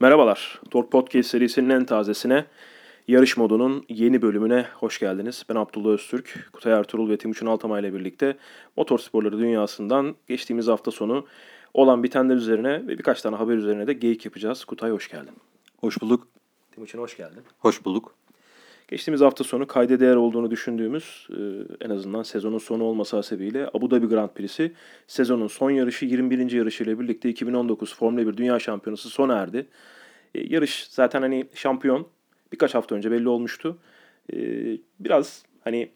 Merhabalar. Tork Podcast serisinin en tazesine, yarış modunun yeni bölümüne hoş geldiniz. Ben Abdullah Öztürk, Kutay Ertuğrul ve Timuçin Altamay ile birlikte motorsporları dünyasından geçtiğimiz hafta sonu olan bitenler üzerine ve birkaç tane haber üzerine de geyik yapacağız. Kutay hoş geldin. Hoş bulduk. Timuçin hoş geldin. Hoş bulduk. Geçtiğimiz hafta sonu kayda değer olduğunu düşündüğümüz e, en azından sezonun sonu olması hasebiyle Abu Dhabi Grand Prix'si sezonun son yarışı 21. yarışıyla birlikte 2019 Formula 1 Dünya Şampiyonası sona erdi. E, yarış zaten hani şampiyon birkaç hafta önce belli olmuştu. E, biraz hani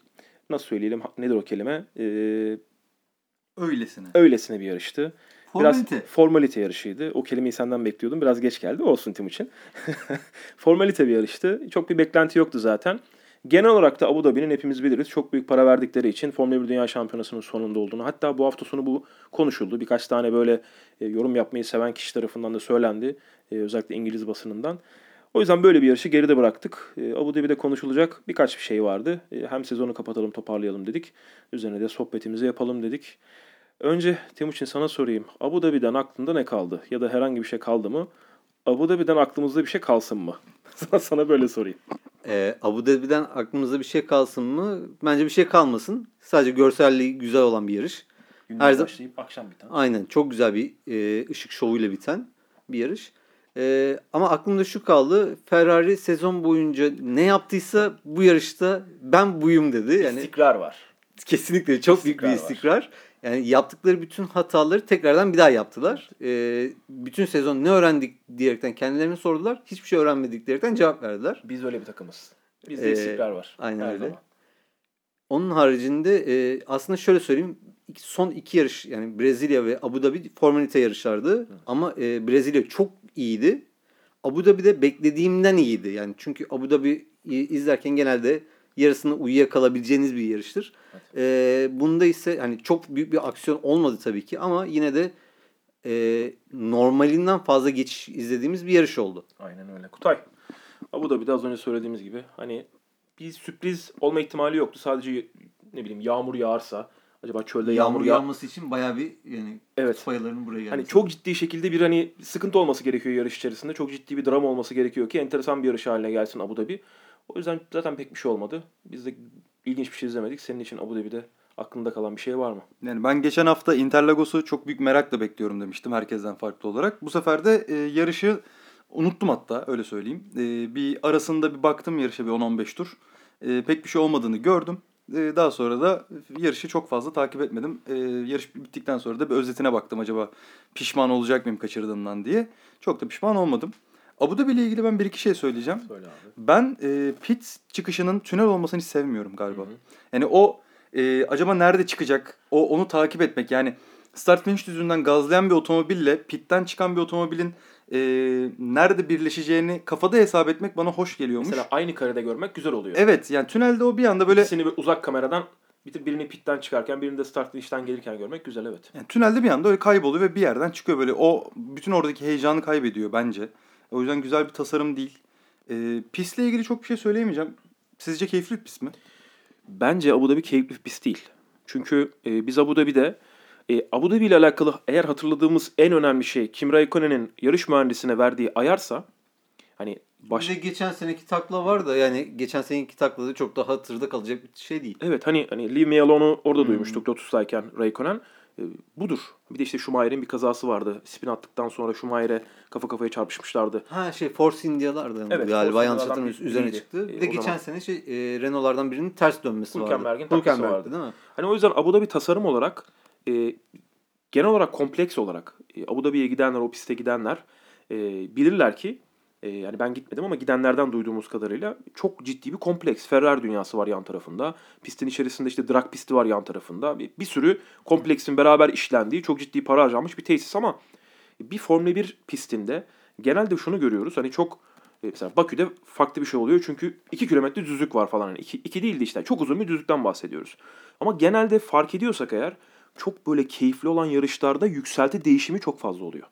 nasıl söyleyelim nedir o kelime? Öylesine. öylesine bir yarıştı. Formalite. Biraz formalite yarışıydı. O kelimeyi senden bekliyordum. Biraz geç geldi. Olsun Timuçin. formalite bir yarıştı. Çok bir beklenti yoktu zaten. Genel olarak da Abu Dhabi'nin hepimiz biliriz. Çok büyük para verdikleri için Formula 1 Dünya Şampiyonası'nın sonunda olduğunu. Hatta bu hafta sonu bu konuşuldu. Birkaç tane böyle e, yorum yapmayı seven kişi tarafından da söylendi. E, özellikle İngiliz basınından. O yüzden böyle bir yarışı geride bıraktık. E, Abu Dhabi'de konuşulacak birkaç bir şey vardı. E, hem sezonu kapatalım, toparlayalım dedik. Üzerine de sohbetimizi yapalım dedik. Önce Timuçin sana sorayım. Abu Dhabi'den aklında ne kaldı? Ya da herhangi bir şey kaldı mı? Abu Dhabi'den aklımızda bir şey kalsın mı? sana, sana böyle sorayım. Ee, Abu Dhabi'den aklımızda bir şey kalsın mı? Bence bir şey kalmasın. Sadece görselliği güzel olan bir yarış. Gündüz Her zaman- başlayıp akşam biten. Aynen çok güzel bir e, ışık şovuyla biten bir yarış. E, ama aklımda şu kaldı. Ferrari sezon boyunca ne yaptıysa bu yarışta ben buyum dedi. Yani İstikrar var. kesinlikle çok büyük bir İstikrar var. Yani yaptıkları bütün hataları tekrardan bir daha yaptılar. E, bütün sezon ne öğrendik diyerekten kendilerine sordular. Hiçbir şey öğrenmedik diyerekten cevap verdiler. Biz öyle bir takımız. Bizde Ee, istikrar var. aynen Her öyle. zaman. Onun haricinde e, aslında şöyle söyleyeyim. Son iki yarış yani Brezilya ve Abu Dhabi formalite yarışlardı. Ama e, Brezilya çok iyiydi. Abu Dhabi de beklediğimden iyiydi. Yani çünkü Abu Dhabi izlerken genelde yarısını uyuyakalabileceğiniz bir yarıştır. E, bunda ise hani çok büyük bir aksiyon olmadı tabii ki ama yine de e, normalinden fazla geçiş izlediğimiz bir yarış oldu. Aynen öyle. Kutay. Abu Dhabi'de az önce söylediğimiz gibi hani bir sürpriz olma ihtimali yoktu. Sadece ne bileyim yağmur yağarsa acaba çölde yağmur, yağ yağması için bayağı bir yani Evet. sayılarının buraya gelmesi. Hani çok ciddi şekilde bir hani sıkıntı olması gerekiyor yarış içerisinde. Çok ciddi bir drama olması gerekiyor ki enteresan bir yarış haline gelsin Abu Dhabi. O yüzden zaten pek bir şey olmadı. Biz de ilginç bir şey izlemedik. Senin için Abu Dhabi'de aklında kalan bir şey var mı? Yani ben geçen hafta Interlagos'u çok büyük merakla bekliyorum demiştim herkesten farklı olarak. Bu sefer de e, yarışı unuttum hatta öyle söyleyeyim. E, bir arasında bir baktım yarışa bir 10-15 tur. E, pek bir şey olmadığını gördüm. E, daha sonra da yarışı çok fazla takip etmedim. E, yarış bittikten sonra da bir özetine baktım acaba pişman olacak mıyım kaçırdığımdan diye. Çok da pişman olmadım. Abu Dhabi ile ilgili ben bir iki şey söyleyeceğim. Söyle abi. Ben e, pit çıkışının tünel olmasını hiç sevmiyorum galiba. Hı hı. Yani o e, acaba nerede çıkacak? O onu takip etmek yani start finish düzünden gazlayan bir otomobille pitten çıkan bir otomobilin e, nerede birleşeceğini kafada hesap etmek bana hoş geliyormuş. Mesela aynı karede görmek güzel oluyor. Evet yani tünelde o bir anda böyle İkisini bir uzak kameradan bir birini pitten çıkarken birini de start finish'ten gelirken görmek güzel evet. yani tünelde bir anda öyle kayboluyor ve bir yerden çıkıyor böyle o bütün oradaki heyecanı kaybediyor bence. O yüzden güzel bir tasarım değil. E, pistle ilgili çok bir şey söyleyemeyeceğim. Sizce keyifli bir pist mi? Bence Abu Dhabi keyifli bir pist değil. Çünkü e, biz Abu Dhabi'de e, Abu Dhabi ile alakalı eğer hatırladığımız en önemli şey Kim Raikkonen'in yarış mühendisine verdiği ayarsa hani baş... Bir de geçen seneki takla var da yani geçen seneki takla da çok daha hatırda kalacak bir şey değil. Evet hani hani Leave Me Alone'u orada Hmm. duymuştuk Lotus'tayken Raikkonen. E, budur. Bir de işte Schumacher'in bir kazası vardı. Spin attıktan sonra Schumacher'e kafa kafaya çarpışmışlardı. Ha şey Force India'lardan Evet, galiba Force yanlış bir- üzerine biriydi. çıktı. Bir de o geçen zaman- sene şey e, Renault'lardan birinin ters dönmesi vardı. Hülkenberg'in taklası Hülkenberg'ti vardı. değil mi? Hani o yüzden Abu Dhabi tasarım olarak e, genel olarak kompleks olarak e, Abu Dhabi'ye gidenler, o piste gidenler e, bilirler ki e, yani ben gitmedim ama gidenlerden duyduğumuz kadarıyla çok ciddi bir kompleks. Ferrari dünyası var yan tarafında. Pistin içerisinde işte drag pisti var yan tarafında. Bir, bir sürü kompleksin beraber işlendiği çok ciddi para harcanmış bir tesis ama bir Formula 1 pistinde genelde şunu görüyoruz. Hani çok e, mesela Bakü'de farklı bir şey oluyor çünkü 2 kilometre düzlük var falan. 2 yani değil de işte çok uzun bir düzlükten bahsediyoruz. Ama genelde fark ediyorsak eğer çok böyle keyifli olan yarışlarda yükselti değişimi çok fazla oluyor.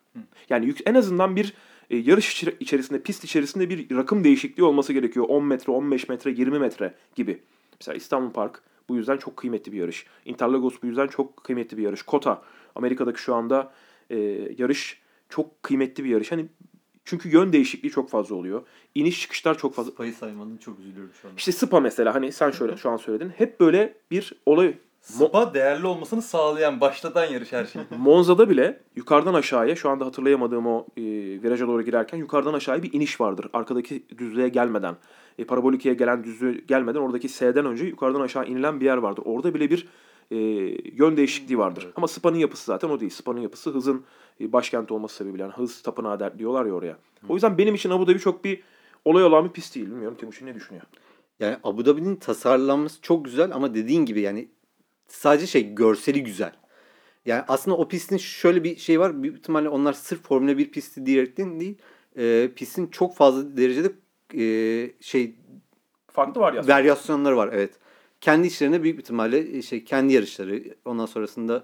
Yani en azından bir e, yarış içerisinde, pist içerisinde bir rakım değişikliği olması gerekiyor. 10 metre, 15 metre, 20 metre gibi. Mesela İstanbul Park bu yüzden çok kıymetli bir yarış. Interlagos bu yüzden çok kıymetli bir yarış. Kota Amerika'daki şu anda e, yarış çok kıymetli bir yarış. Hani Çünkü yön değişikliği çok fazla oluyor. İniş çıkışlar çok fazla. Spa'yı saymanın çok üzülüyorum şu anda. İşte Spa mesela hani sen şöyle şu an söyledin. Hep böyle bir olay Spa değerli olmasını sağlayan başlatan yarış her şey. Monza'da bile yukarıdan aşağıya şu anda hatırlayamadığım o e, viraja doğru girerken yukarıdan aşağıya bir iniş vardır. Arkadaki düzlüğe gelmeden, e, parabolikeye gelen düzlüğe gelmeden oradaki S'den önce yukarıdan aşağı inilen bir yer vardır. Orada bile bir e, yön değişikliği vardır. Ama Spa'nın yapısı zaten o değil. Spa'nın yapısı hızın e, başkenti olması sebebiyle. Yani hız tapınağı der, diyorlar ya oraya. O yüzden benim için Abu Dhabi çok bir olay olan bir pist değil. Bilmiyorum Timuçin ne düşünüyor? Yani Abu Dhabi'nin tasarlanması çok güzel ama dediğin gibi yani sadece şey görseli güzel. Yani aslında o pistin şöyle bir şey var. Büyük ihtimalle onlar sırf Formula 1 pisti diyerekten değil. E, pistin çok fazla derecede e, şey Farklı var ya. varyasyonları var evet. Kendi işlerine büyük ihtimalle e, şey kendi yarışları ondan sonrasında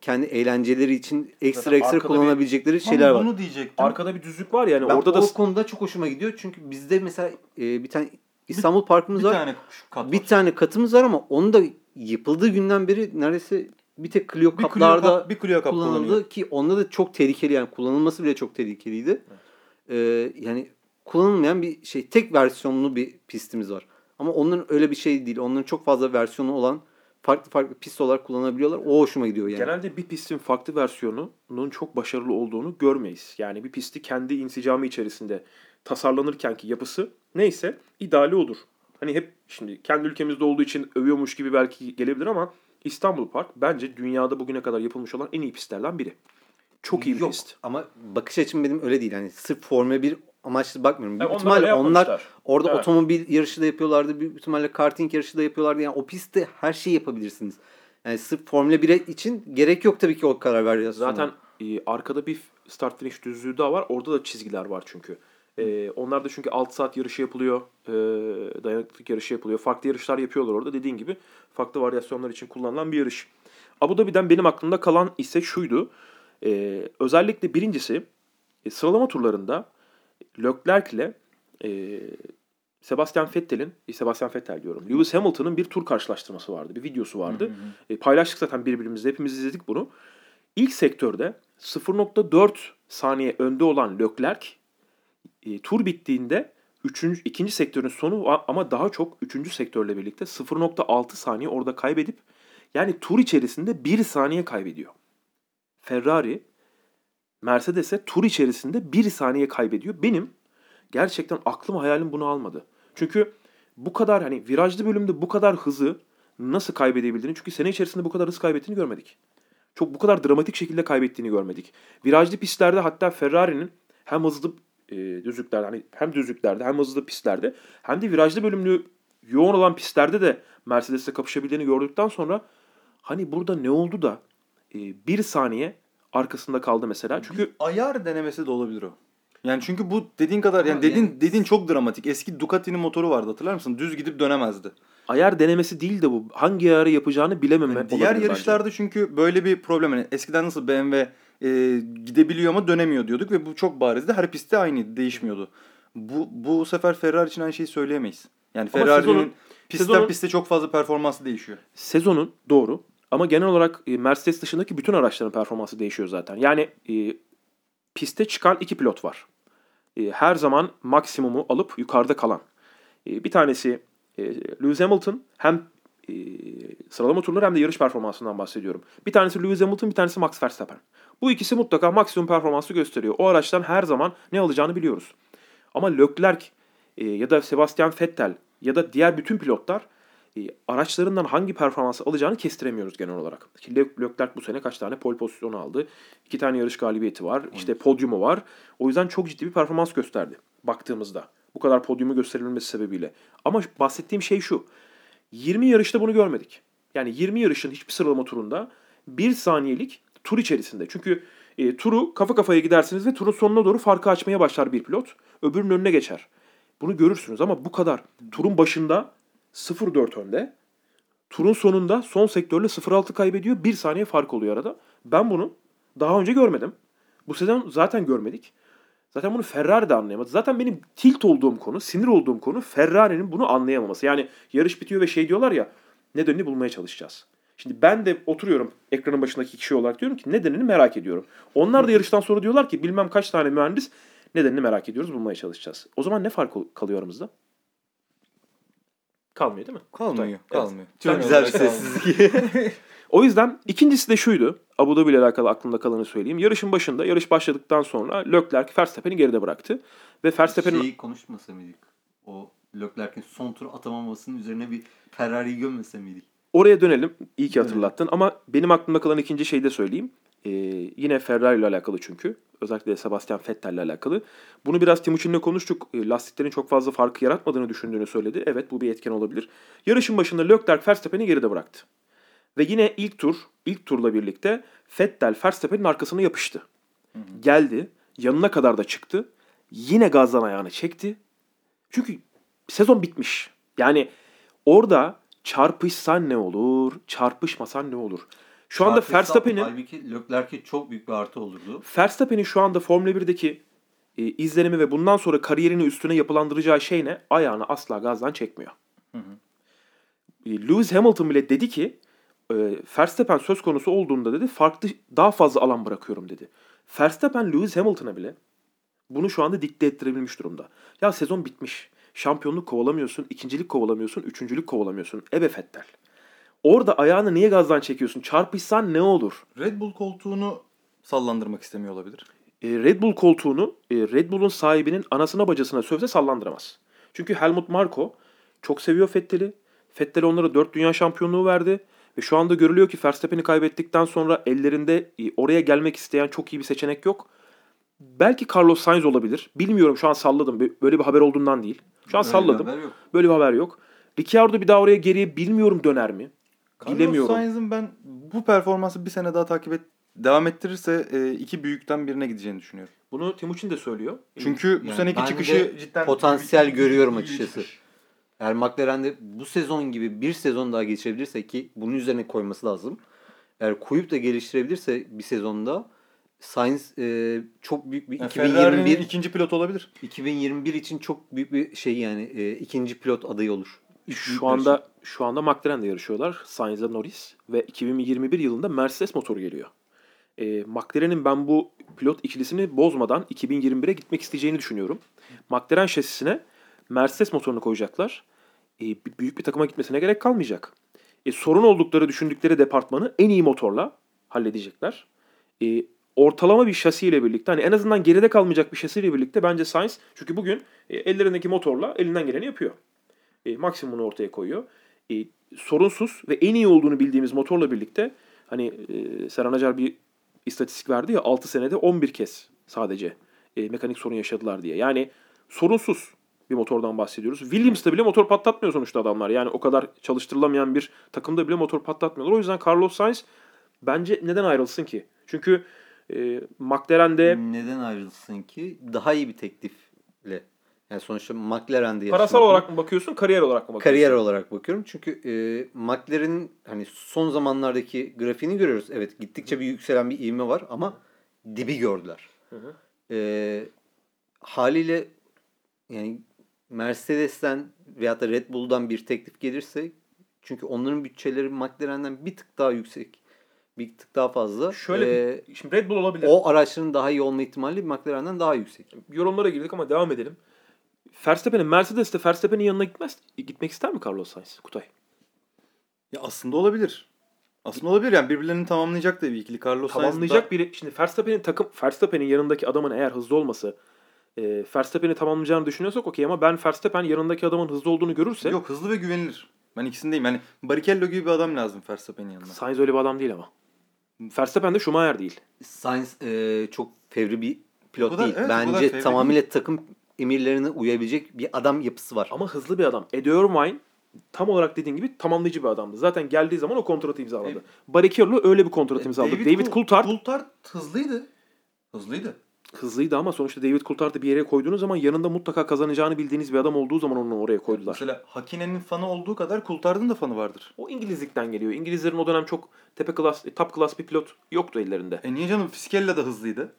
kendi eğlenceleri için ekstra Zaten ekstra kullanabilecekleri Tam şeyler var. bunu diyecektim. Arkada bir düzlük var yani Ben orada da o konuda çok hoşuma gidiyor. Çünkü bizde mesela e, bir tane İstanbul bir Parkımız var. tane bir tane katımız var ama onu da yapıldığı günden beri neredeyse bir tek Clio bir Clio kaplarda kap, bir Clio kap kullanıldı ki onda da çok tehlikeli yani kullanılması bile çok tehlikeliydi. Ee, yani kullanılmayan bir şey tek versiyonlu bir pistimiz var. Ama onların öyle bir şey değil. Onların çok fazla versiyonu olan farklı farklı pist olarak kullanabiliyorlar. O hoşuma gidiyor yani. Genelde bir pistin farklı versiyonunun çok başarılı olduğunu görmeyiz. Yani bir pisti kendi insicamı içerisinde tasarlanırken ki yapısı neyse ideali odur. Hani hep şimdi kendi ülkemizde olduğu için övüyormuş gibi belki gelebilir ama İstanbul Park bence dünyada bugüne kadar yapılmış olan en iyi pistlerden biri. Çok iyi bir Yok pist. ama bakış açım benim öyle değil. Yani sırf Formula 1 amaçlı bakmıyorum. Büyük onlar ihtimalle onlar orada Evet. otomobil yarışı da yapıyorlardı. Büyük ihtimalle karting yarışı da yapıyorlardı. Yani o pistte her şeyi yapabilirsiniz. Yani sırf Formula 1'e için gerek yok tabii ki o kadar varyasyona. Zaten e, arkada bir start finish düzlüğü daha var. Orada da çizgiler var çünkü. E, onlar da çünkü 6 saat yarışı yapılıyor. E, dayanıklılık yarışı yapılıyor. Farklı yarışlar yapıyorlar orada. Dediğin gibi farklı varyasyonlar için kullanılan bir yarış. Abu Dhabi'den benim aklımda kalan ise şuydu. E, özellikle birincisi e, sıralama turlarında Leclerc ile e, Sebastian Vettel'in, e, Sebastian Vettel diyorum. Lewis Hamilton'ın bir tur karşılaştırması vardı. Bir videosu vardı. E, paylaştık zaten birbirimizle. Hepimiz izledik bunu. İlk sektörde 0.4 saniye önde olan Leclerc e, tur bittiğinde üçüncü, ikinci sektörün sonu ama daha çok üçüncü sektörle birlikte 0.6 saniye orada kaybedip yani tur içerisinde 1 saniye kaybediyor. Ferrari Mercedes'e tur içerisinde 1 saniye kaybediyor. Benim gerçekten aklım hayalim bunu almadı. Çünkü bu kadar hani virajlı bölümde bu kadar hızı nasıl kaybedebildiğini çünkü sene içerisinde bu kadar hız kaybettiğini görmedik. Çok bu kadar dramatik şekilde kaybettiğini görmedik. Virajlı pistlerde hatta Ferrari'nin hem hızlı e, düzlüklerde hani hem düzlüklerde hem hızlı pistlerde hem de virajlı bölümlü yoğun olan pistlerde de Mercedes'le kapışabildiğini gördükten sonra hani burada ne oldu da e, bir saniye arkasında kaldı mesela. Çünkü ayar denemesi de olabilir o. Yani çünkü bu dediğin kadar yani dediğin yani- dediğin çok dramatik. Eski Ducati'nin motoru vardı hatırlar mısın? Düz gidip dönemezdi. ayar denemesi değil de bu. Hangi ayarı yapacağını bilememe Yani diğer bence. yarışlarda çünkü böyle bir problem. Yani eskiden nasıl BMW e, gidebiliyor ama dönemiyor diyorduk ve bu çok barizdi. Her pistte aynıydı, değişmiyordu. Bu bu sefer Ferrari için aynı şeyi söyleyemeyiz. Yani Ama Ferrari'nin sezonun- pistten sezonun- piste çok fazla performansı değişiyor. sezonun doğru ama genel olarak e, Mercedes dışındaki bütün araçların performansı değişiyor zaten. Yani e, piste çıkan iki pilot var. E, her zaman maksimumu alıp yukarıda kalan. E, bir tanesi e, Lewis Hamilton hem e, sıralama turları hem de yarış performansından bahsediyorum. Bir tanesi Lewis Hamilton, bir tanesi Max Verstappen. Bu ikisi mutlaka maksimum performansı gösteriyor. O araçtan her zaman ne alacağını biliyoruz. Ama Leclerc e, ya da Sebastian Vettel ya da diğer bütün pilotlar e, araçlarından hangi performansı alacağını kestiremiyoruz genel olarak. Leclerc bu sene kaç tane pole pozisyonu aldı? İki tane yarış galibiyeti var. işte podyumu var. O yüzden çok ciddi bir performans gösterdi baktığımızda. Bu kadar podyumu gösterilmesi sebebiyle. Ama bahsettiğim şey şu. 20 yarışta bunu görmedik. Yani 20 yarışın hiçbir sıralama turunda bir saniyelik tur içerisinde. Çünkü e, turu kafa kafaya gidersiniz ve turun sonuna doğru farkı açmaya başlar bir pilot. Öbürünün önüne geçer. Bunu görürsünüz ama bu kadar. Turun başında 0-4 önde. Turun sonunda son sektörle 0-6 kaybediyor. Bir saniye fark oluyor arada. Ben bunu daha önce görmedim. Bu sezon zaten görmedik. Zaten bunu Ferrari de anlayamadı. Zaten benim tilt olduğum konu, sinir olduğum konu Ferrari'nin bunu anlayamaması. Yani yarış bitiyor ve şey diyorlar ya nedenini bulmaya çalışacağız. Şimdi ben de oturuyorum ekranın başındaki kişi olarak diyorum ki nedenini merak ediyorum. Onlar da yarıştan sonra diyorlar ki bilmem kaç tane mühendis Nedenini merak ediyoruz, bulmaya çalışacağız. O zaman ne fark kalıyor aramızda? Kalmıyor değil mi? Kalmıyor, Evet. kalmıyor. Çok Genel güzel bir sessizlik. O yüzden ikincisi de şuydu. Abu Dhabi ile alakalı aklımda kalanı söyleyeyim. Yarışın başında, yarış başladıktan sonra Leclerc Verstappen'i geride bıraktı. Ve Verstappen'in Şeyi konuşmasa mıydık? O Leclerc'in son tur atamamasının üzerine bir Ferrari'yi gömmese miydik? oraya dönelim. İyi ki hatırlattın. Ama benim aklımda kalan ikinci şeyi de söyleyeyim. Ee, yine Ferrari ile alakalı çünkü. Özellikle Sebastian Vettel ile alakalı. Bunu biraz Timuçin'le konuştuk. Ee, lastiklerin çok fazla farkı yaratmadığını düşündüğünü söyledi. Evet bu bir etken olabilir. Yarışın başında Leclerc Verstappen'i geride bıraktı. Ve yine ilk tur, ilk turla birlikte Vettel Verstappen'in arkasına yapıştı. Geldi, yanına kadar da çıktı. Yine gazdan ayağını çekti. Çünkü sezon bitmiş. Yani orada çarpışsan ne olur, çarpışmasan ne olur? Şu anda Verstappen'in Halbuki Leclerc'e çok büyük bir artı olurdu. Verstappen'in şu anda Formula 1'deki e, izlenimi ve bundan sonra kariyerini üstüne yapılandıracağı şey ne? Ayağını asla gazdan çekmiyor. E, Lewis Hamilton bile dedi ki e, Verstappen söz konusu olduğunda dedi farklı daha fazla alan bırakıyorum dedi. Verstappen Lewis Hamilton'a bile bunu şu anda dikte ettirebilmiş durumda. Ya sezon bitmiş. Şampiyonluk kovalamıyorsun, ikincilik kovalamıyorsun, üçüncülük kovalamıyorsun. Ebe Vettel. Orada ayağını niye gazdan çekiyorsun? Çarpışsan ne olur? Red Bull koltuğunu sallandırmak istemiyor olabilir. E, Red Bull koltuğunu e, Red Bull'un sahibinin anasına bacasına sövse sallandıramaz. Çünkü Helmut Marko çok seviyor Vettel'i. Vettel onlara 4 dünya şampiyonluğu verdi. Ve şu anda görülüyor ki Verstappen'i kaybettikten sonra ellerinde e, oraya gelmek isteyen çok iyi bir seçenek yok. Belki Carlos Sainz olabilir. Bilmiyorum şu an salladım. Böyle bir haber olduğundan değil. Şu an Öyle bir salladım. haber yok. Böyle bir haber yok. Ricciardo bir daha oraya geriye bilmiyorum döner mi? Carlos Bilemiyorum. Sainz'in ben bu performansı bir sene daha takip et devam ettirirse e, iki büyükten birine gideceğini düşünüyorum. Bunu Timuçin de söylüyor. Çünkü bu Yani seneki ben çıkışı de cidden potansiyel görüyorum açıkçası. çıkış. Eğer McLaren'de bu sezon gibi bir sezon daha geçirebilirse ki bunun üzerine koyması lazım. Eğer koyup da geliştirebilirse bir sezonda Sainz e, çok büyük bir Yani 2021 Ferrari'nin ikinci pilot olabilir. 2021 için çok büyük bir şey yani e, ikinci pilot adayı olur. Şu anda şu anda McLaren'de yarışıyorlar. Sainz'e Norris ve 2021 yılında Mercedes motoru geliyor. E, McLaren'in ben bu pilot ikilisini bozmadan 2021'e gitmek isteyeceğini düşünüyorum. McLaren şasisine Mercedes motorunu koyacaklar. E, büyük bir takıma gitmesine gerek kalmayacak. E, sorun oldukları düşündükleri departmanı en iyi motorla halledecekler. E, ortalama bir şasiyle birlikte hani en azından geride kalmayacak bir şasiyle birlikte bence Sainz çünkü bugün e, ellerindeki motorla elinden geleni yapıyor e, maksimumunu ortaya koyuyor. E, sorunsuz ve en iyi olduğunu bildiğimiz motorla birlikte hani e, Serhan Acar bir istatistik verdi ya 6 senede 11 kez sadece e, mekanik sorun yaşadılar diye. Yani sorunsuz bir motordan bahsediyoruz. Williams'da bile motor patlatmıyor sonuçta adamlar. Yani o kadar çalıştırılamayan bir takımda bile motor patlatmıyorlar. O yüzden Carlos Sainz bence neden ayrılsın ki? Çünkü e, McLaren'de Neden ayrılsın ki? Daha iyi bir teklifle. Yani sonuçta McLaren'de parasal yarışmak- olarak mı bakıyorsun, kariyer olarak mı bakıyorsun? kariyer olarak bakıyorum. Çünkü e, McLaren'in hani son zamanlardaki grafiğini görüyoruz. Evet gittikçe bir yükselen bir ivme var ama dibi gördüler. Hı hı. E, haliyle yani Mercedes'ten veyahut da Red Bull'dan bir teklif gelirse çünkü onların bütçeleri McLaren'den bir tık daha yüksek. Bir tık daha fazla. Şöyle E, bir, şimdi Red Bull olabilir. o araçların daha iyi olma ihtimali McLaren'den daha yüksek. yorumlara girdik ama devam edelim. Verstappen'in Mercedes'te Verstappen'in yanına gitmez gitmek ister mi Carlos Sainz Kutay? Ya aslında olabilir. Aslında olabilir yani birbirlerini tamamlayacak da bir ikili. Carlos Sainz Tamamlayacak da- biri. Şimdi Verstappen'in takım Verstappen'in yanındaki adamın eğer hızlı olması e, Verstappen'i tamamlayacağını düşünüyorsak okey ama ben Verstappen yanındaki adamın hızlı olduğunu görürse Yok hızlı ve güvenilir. Ben ikisindeyim. Yani Barrichello gibi bir adam lazım Verstappen'in yanına. Sainz öyle bir adam değil ama. Verstappen de Schumacher değil. Sainz e, çok fevri bir pilot kadar- değil. evet, Bence tamamıyla takım emirlerine uyabilecek bir adam yapısı var. Ama hızlı bir adam. Eddie Irvine tam olarak dediğin gibi tamamlayıcı bir adamdı. Zaten geldiği zaman o kontratı imzaladı. Barrichello öyle bir kontrat imzaladı. David, Coul- Coulthard Coulthard hızlıydı. Hızlıydı. Hızlıydı ama sonuçta David Coulthard'ı bir yere koyduğunuz zaman yanında mutlaka kazanacağını bildiğiniz bir adam olduğu zaman onu oraya koydular. Mesela Hakinen'in fanı olduğu kadar Coulthard'ın da fanı vardır. O İngilizlikten geliyor. İngilizlerin o dönem çok tepe klas, top klas bir pilot yoktu ellerinde. E niye canım Fiskella da hızlıydı.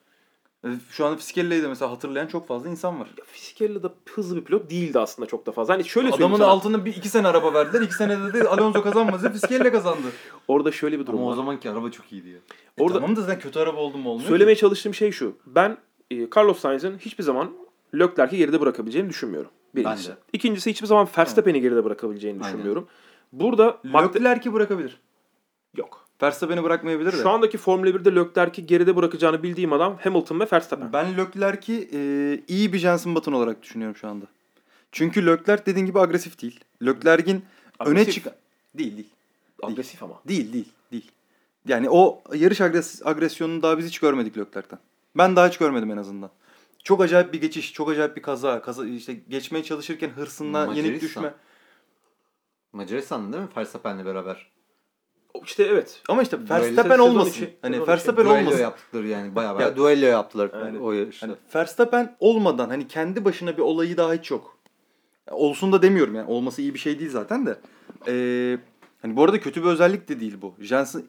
E, Şu anda Fiskella'yı da mesela hatırlayan çok fazla insan var. Ya Fisichella da hızlı bir pilot değildi aslında çok da fazla. Hani şöyle söyleyeyim Adamın sana. altına bir iki sene araba verdiler. İki senede de Alonso kazanmadı. Fiskella kazandı. Orada şöyle bir durum Ama o var. zamanki araba çok iyiydi ya. E Orada- tamam da zaten kötü araba oldu mu olmuyor Söylemeye ki. çalıştığım şey şu. Ben e, Carlos Sainz'in hiçbir zaman Leclerc'i geride bırakabileceğini düşünmüyorum. Birincisi. Ben de. İkincisi hiçbir zaman Verstappen'i geride bırakabileceğini Aynen. düşünmüyorum. Burada Leclerc'i bırakabilir. yok. Verstappen'i bırakmayabilir de. Şu andaki Formula 1'de Leclerc'i geride bırakacağını bildiğim adam Hamilton ve Verstappen. Ben Leclerc'i e, iyi bir Jenson Button olarak düşünüyorum şu anda. Çünkü Leclerc dediğin gibi agresif değil. Leclerc'in öne çık değil değil. Agresif ama. Değil değil değil. Yani o yarış agres agresyonunu daha biz hiç görmedik Leclerc'ten. Ben daha hiç görmedim en azından. Çok acayip bir geçiş, çok acayip bir kaza, kaza işte geçmeye çalışırken hırsından Macaristan. düşme. Macaristan'da değil mi? Verstappen'le beraber. İşte evet. Ama işte Duello- Verstappen olmasın. içi- hani Verstappen Duello olmasın. yaptıkları yani bayağı bayağı Ya- duello yaptılar Aynen. o yarışta. Hani Verstappen olmadan hani kendi başına bir olayı daha hiç yok. Olsun da demiyorum yani olması iyi bir şey değil zaten de. Ee, hani bu arada kötü bir özellik de değil bu. Jensen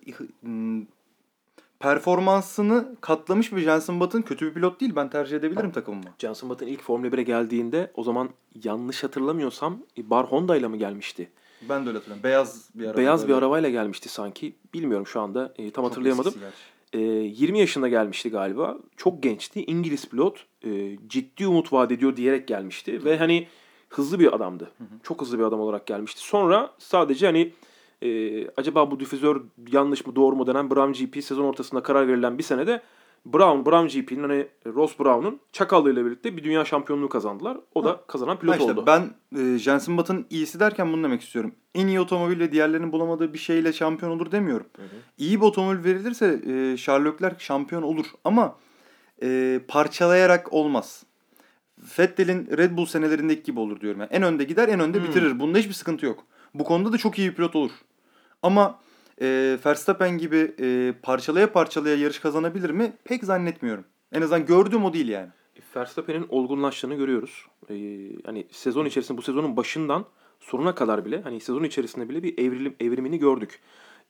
performansını katlamış bir Jensen Button kötü bir pilot değil. Ben tercih edebilirim takımıma. Jenson Button ilk Formula 1'e geldiğinde o zaman yanlış hatırlamıyorsam Bar Honda ile mi gelmişti? Ben de öyle hatırlıyorum. Beyaz bir araba. Beyaz bir arabayla gelmişti sanki. Bilmiyorum şu anda. e, tam Çok hatırlayamadım. E, 20 yaşında gelmişti galiba. Çok gençti. İngiliz pilot. E, ciddi umut vaat ediyor diyerek gelmişti. Ve hani hızlı bir adamdı. Çok hızlı bir adam olarak gelmişti. Sonra sadece hani e, acaba bu difüzör yanlış mı doğru mu denen Brown GP sezon ortasında karar verilen bir senede Brown, Brown GP'nin hani Ross Brown'un çakallığıyla birlikte bir dünya şampiyonluğu kazandılar. O da kazanan pilot Ha işte oldu. Ben e, Jensen Button iyisi derken bunu demek istiyorum. En iyi otomobil ve diğerlerinin bulamadığı bir şeyle şampiyon olur demiyorum. İyi bir otomobil verilirse e, Leclerc şampiyon olur. Ama e, parçalayarak olmaz. Vettel'in Red Bull senelerindeki gibi olur diyorum. Yani en önde gider en önde bitirir. Bunda hiçbir sıkıntı yok. Bu konuda da çok iyi bir pilot olur. Ama e, Verstappen gibi e, parçalaya parçalaya yarış kazanabilir mi? Pek zannetmiyorum. En azından gördüğüm o değil yani. Verstappen'in olgunlaştığını görüyoruz. Ee, hani sezon içerisinde bu sezonun başından sonuna kadar bile hani sezon içerisinde bile bir evrilim evrimini gördük.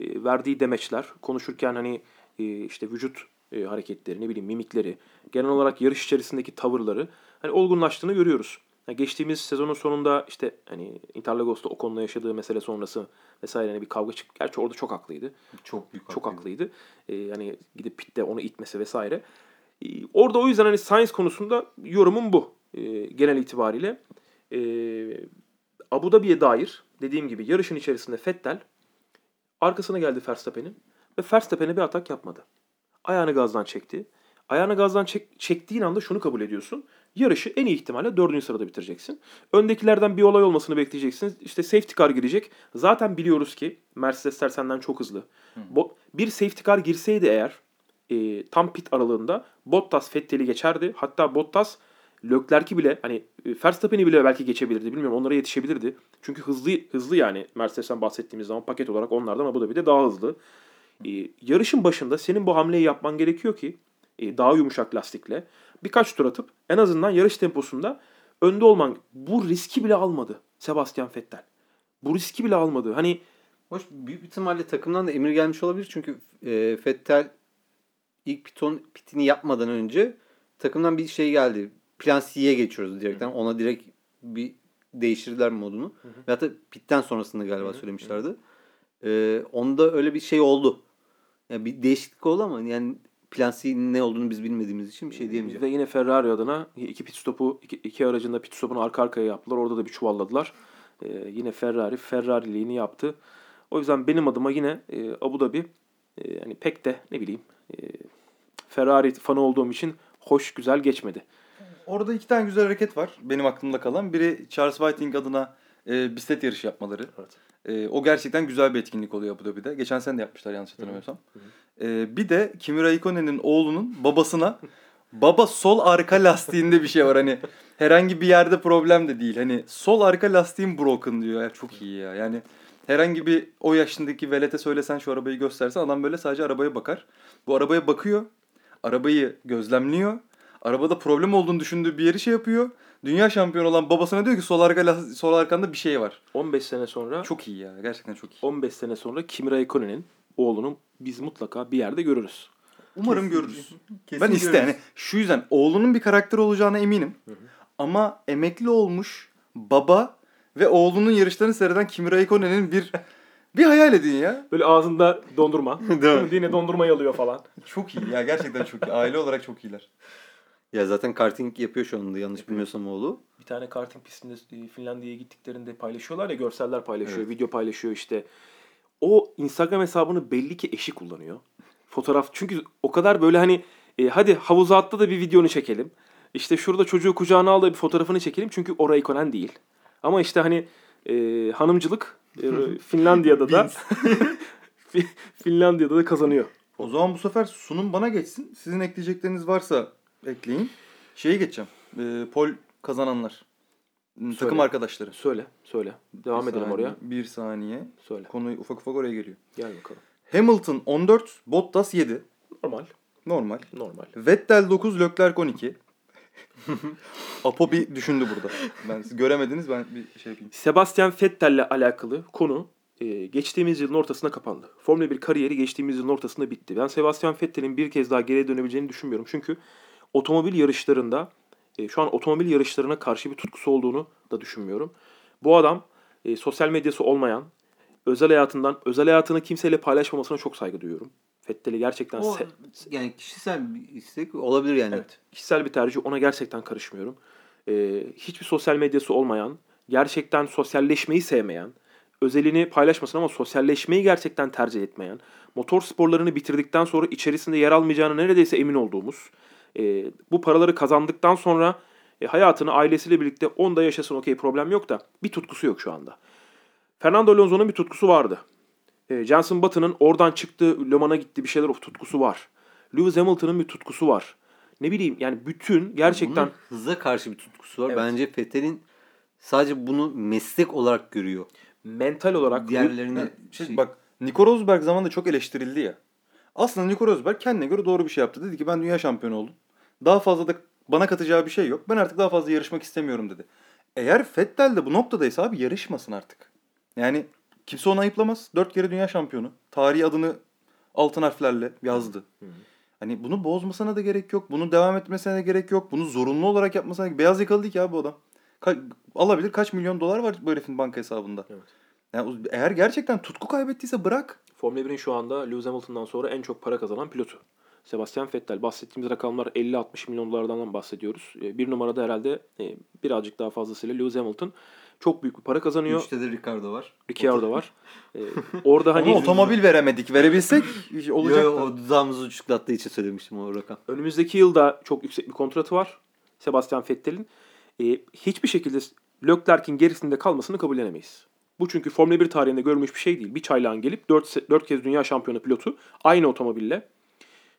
Ee, verdiği demeçler, konuşurken hani e, işte vücut e, hareketleri, ne bileyim mimikleri, genel olarak yarış içerisindeki tavırları hani olgunlaştığını görüyoruz. Yani geçtiğimiz sezonun sonunda işte hani Interlagos'ta Ocon'la yaşadığı mesele sonrası vesaire hani bir kavga çıktı. Gerçi orada çok haklıydı. Çok büyük Çok haklıydı. Ee, hani gidip pitte onu itmesi vesaire. Ee, orada o yüzden hani science konusunda yorumum bu. Ee, genel itibariyle. Ee, Abu Dhabi'ye dair dediğim gibi yarışın içerisinde Fettel arkasına geldi Verstappen'in ve Verstappen'e bir atak yapmadı. Ayağını gazdan çekti. Ayağını gazdan çek, çektiğin anda şunu kabul ediyorsun. Yarışı en iyi ihtimalle dördüncü sırada bitireceksin. Öndekilerden bir olay olmasını bekleyeceksin. İşte safety car girecek. Zaten biliyoruz ki Mercedesler senden çok hızlı. Bo- bir safety car girseydi eğer e, tam pit aralığında Bottas Vettel'i geçerdi. Hatta Bottas Leclerc'i bile hani e, Verstappen'i bile belki geçebilirdi. Bilmiyorum onlara yetişebilirdi. Çünkü hızlı hızlı yani Mercedes'ten bahsettiğimiz zaman paket olarak onlardan Abu Dhabi'de daha hızlı. E, yarışın başında senin bu hamleyi yapman gerekiyor ki daha yumuşak lastikle birkaç tur atıp en azından yarış temposunda önde olman. Bu riski bile almadı Sebastian Vettel. Bu riski bile almadı. Hani Hoş büyük ihtimalle takımdan da emir gelmiş olabilir çünkü e, Fettel ilk piton pitini yapmadan önce takımdan bir şey geldi. Plan C'ye geçiyoruz direkten. Ona direkt bir değiştirdiler modunu. Ve hatta pitten sonrasında galiba söylemişlerdi. E, onda öyle bir şey oldu. Yani bir değişiklik oldu ama yani Plan C'nin ne olduğunu biz bilmediğimiz için bir şey diyemeyeceğim. Ve yine Ferrari adına iki pit stopu, iki, iki aracın da pit stopunu arka arkaya yaptılar. Orada da bir çuvalladılar. Ee, yine Ferrari Ferrari'liğini yaptı. O yüzden benim adıma yine e, Abu Dhabi e, yani pek de ne bileyim e, Ferrari fanı olduğum için hoş güzel geçmedi. Orada iki tane güzel hareket var benim aklımda kalan. Biri Charles Whiting adına e, bisiklet yarışı yapmaları. E, o gerçekten güzel bir etkinlik oluyor Abu Dhabi'de. Geçen sene de yapmışlar yanlış hatırlamıyorsam. E, bir de Kimi Raikkonen'in oğlunun babasına baba sol arka lastiğinde bir şey var. Hani herhangi bir yerde problem de değil. Hani sol arka lastiğim broken diyor. Ya, çok iyi ya. Yani herhangi bir o yaşındaki velete söylesen şu arabayı göstersen adam böyle sadece arabaya bakar. Bu arabaya bakıyor. Arabayı gözlemliyor. Arabada problem olduğunu düşündüğü bir yeri şey yapıyor. Dünya şampiyonu olan babasına diyor ki sol, arka, sol arkanda bir şey var. 15 sene sonra Çok iyi ya. Gerçekten çok iyi. 15 sene sonra Kimi Raikkonen'in oğlunun biz mutlaka bir yerde görürüz. Umarım görürüz. Kesin ben iste yani şu yüzden oğlunun bir karakter olacağına eminim. Ama emekli olmuş baba ve oğlunun yarışlarını seyreden Kimi Raikkonen'in bir bir hayal edin ya. Böyle ağzında dondurma. Değil mi? Yine dondurmayı alıyor falan. Çok iyi ya gerçekten çok iyi. Aile olarak çok iyiler. Ya zaten karting yapıyor şu anda yanlış bilmiyorsam oğlu. Bir tane karting pistinde e, Finlandiya'ya gittiklerinde paylaşıyorlar ya görseller paylaşıyor, Evet. video paylaşıyor işte. O Instagram hesabını belli ki eşi kullanıyor. Fotoğraf çünkü o kadar böyle hani e, hadi havuza atla da bir videonu çekelim. İşte şurada çocuğu kucağına al da bir fotoğrafını çekelim çünkü orayı ikonen değil. Ama işte hani e, hanımcılık e, Finlandiya'da da Fi- Finlandiya'da da kazanıyor. O zaman bu sefer sunum bana geçsin. Sizin ekleyecekleriniz varsa ekleyin. Şeye geçeceğim. Ee, pol kazananlar. Hmm, Takım arkadaşları. Söyle, söyle. Devam Bir edelim saniye, oraya. Bir saniye. Söyle. Konu ufak ufak oraya geliyor. Gel bakalım. Hamilton 14, Bottas 7. Normal, Normal. normal. Vettel 9, Leclerc 12. Apo bir düşündü burada. Ben siz göremediniz ben bir şey yapayım. Sebastian Vettel'le alakalı konu e, geçtiğimiz yılın ortasında kapandı. Formula 1 kariyeri geçtiğimiz yılın ortasında bitti. Ben Sebastian Vettel'in bir kez daha geriye dönebileceğini düşünmüyorum. Çünkü otomobil yarışlarında e, şu an otomobil yarışlarına karşı bir tutkusu olduğunu da düşünmüyorum. Bu adam e, sosyal medyası olmayan, özel hayatından, özel hayatını kimseyle paylaşmamasına çok saygı duyuyorum. Vettel'i gerçekten O, se- yani kişisel bir istek olabilir yani. Evet. Kişisel bir tercih. Ona gerçekten karışmıyorum. Ee, hiçbir sosyal medyası olmayan, gerçekten sosyalleşmeyi sevmeyen, özelini paylaşmasın ama sosyalleşmeyi gerçekten tercih etmeyen, motor sporlarını bitirdikten sonra içerisinde yer almayacağına neredeyse emin olduğumuz, e, bu paraları kazandıktan sonra e, hayatını ailesiyle birlikte onda yaşasın okey problem yok da bir tutkusu yok şu anda. Fernando Alonso'nun bir tutkusu vardı. E, Jenson Button'ın oradan çıktı, Le Mans'a gitti bir şeyler of tutkusu var. Lewis Hamilton'ın bir tutkusu var. Ne bileyim yani bütün gerçekten Bunun hıza karşı bir tutkusu var. Evet. Bence Vettel'in sadece bunu meslek olarak görüyor. mental olarak Diğerlerine şey, şey- bak Nico Rosberg zamanında çok eleştirildi ya. Aslında Nico Rosberg kendine göre doğru bir şey yaptı. Dedi ki ben dünya şampiyonu oldum. Daha fazla da bana katacağı bir şey yok. Ben artık daha fazla yarışmak istemiyorum dedi. Eğer Vettel de bu noktadaysa abi yarışmasın artık. Yani kimse onu ayıplamaz. Dört kere dünya şampiyonu. Tarihi adını altın harflerle yazdı. Hani bunu bozmasına da gerek yok. Bunu devam etmesine de gerek yok. Bunu zorunlu olarak yapmasına Beyaz yakalı değil ki abi bu adam. Ka- alabilir kaç milyon dolar var bu herifin banka hesabında. Evet. Yani eğer gerçekten tutku kaybettiyse bırak. Formula 1'in şu anda Lewis Hamilton'dan sonra en çok para kazanan pilotu. Sebastian Vettel. Bahsettiğimiz rakamlar 50-60 milyon dolardan bahsediyoruz. E, Bir numarada herhalde e, birazcık daha fazlasıyla Lewis Hamilton. Çok büyük bir para kazanıyor. Üçte de Ricardo var. Ricciardo var. E, orada hani Ona otomobil veremedik. Verebilsek olacak. Yo, o dudağımızı uçuklattığı için söylemiştim o rakam. Önümüzdeki yılda çok yüksek bir kontratı var. Sebastian Vettel'in. E, hiçbir şekilde Leclerc'in gerisinde kalmasını kabullenemeyiz. Bu çünkü Formula 1 tarihinde görülmüş bir şey değil. Bir çaylağın gelip 4, 4 kez dünya şampiyonu pilotu aynı otomobille.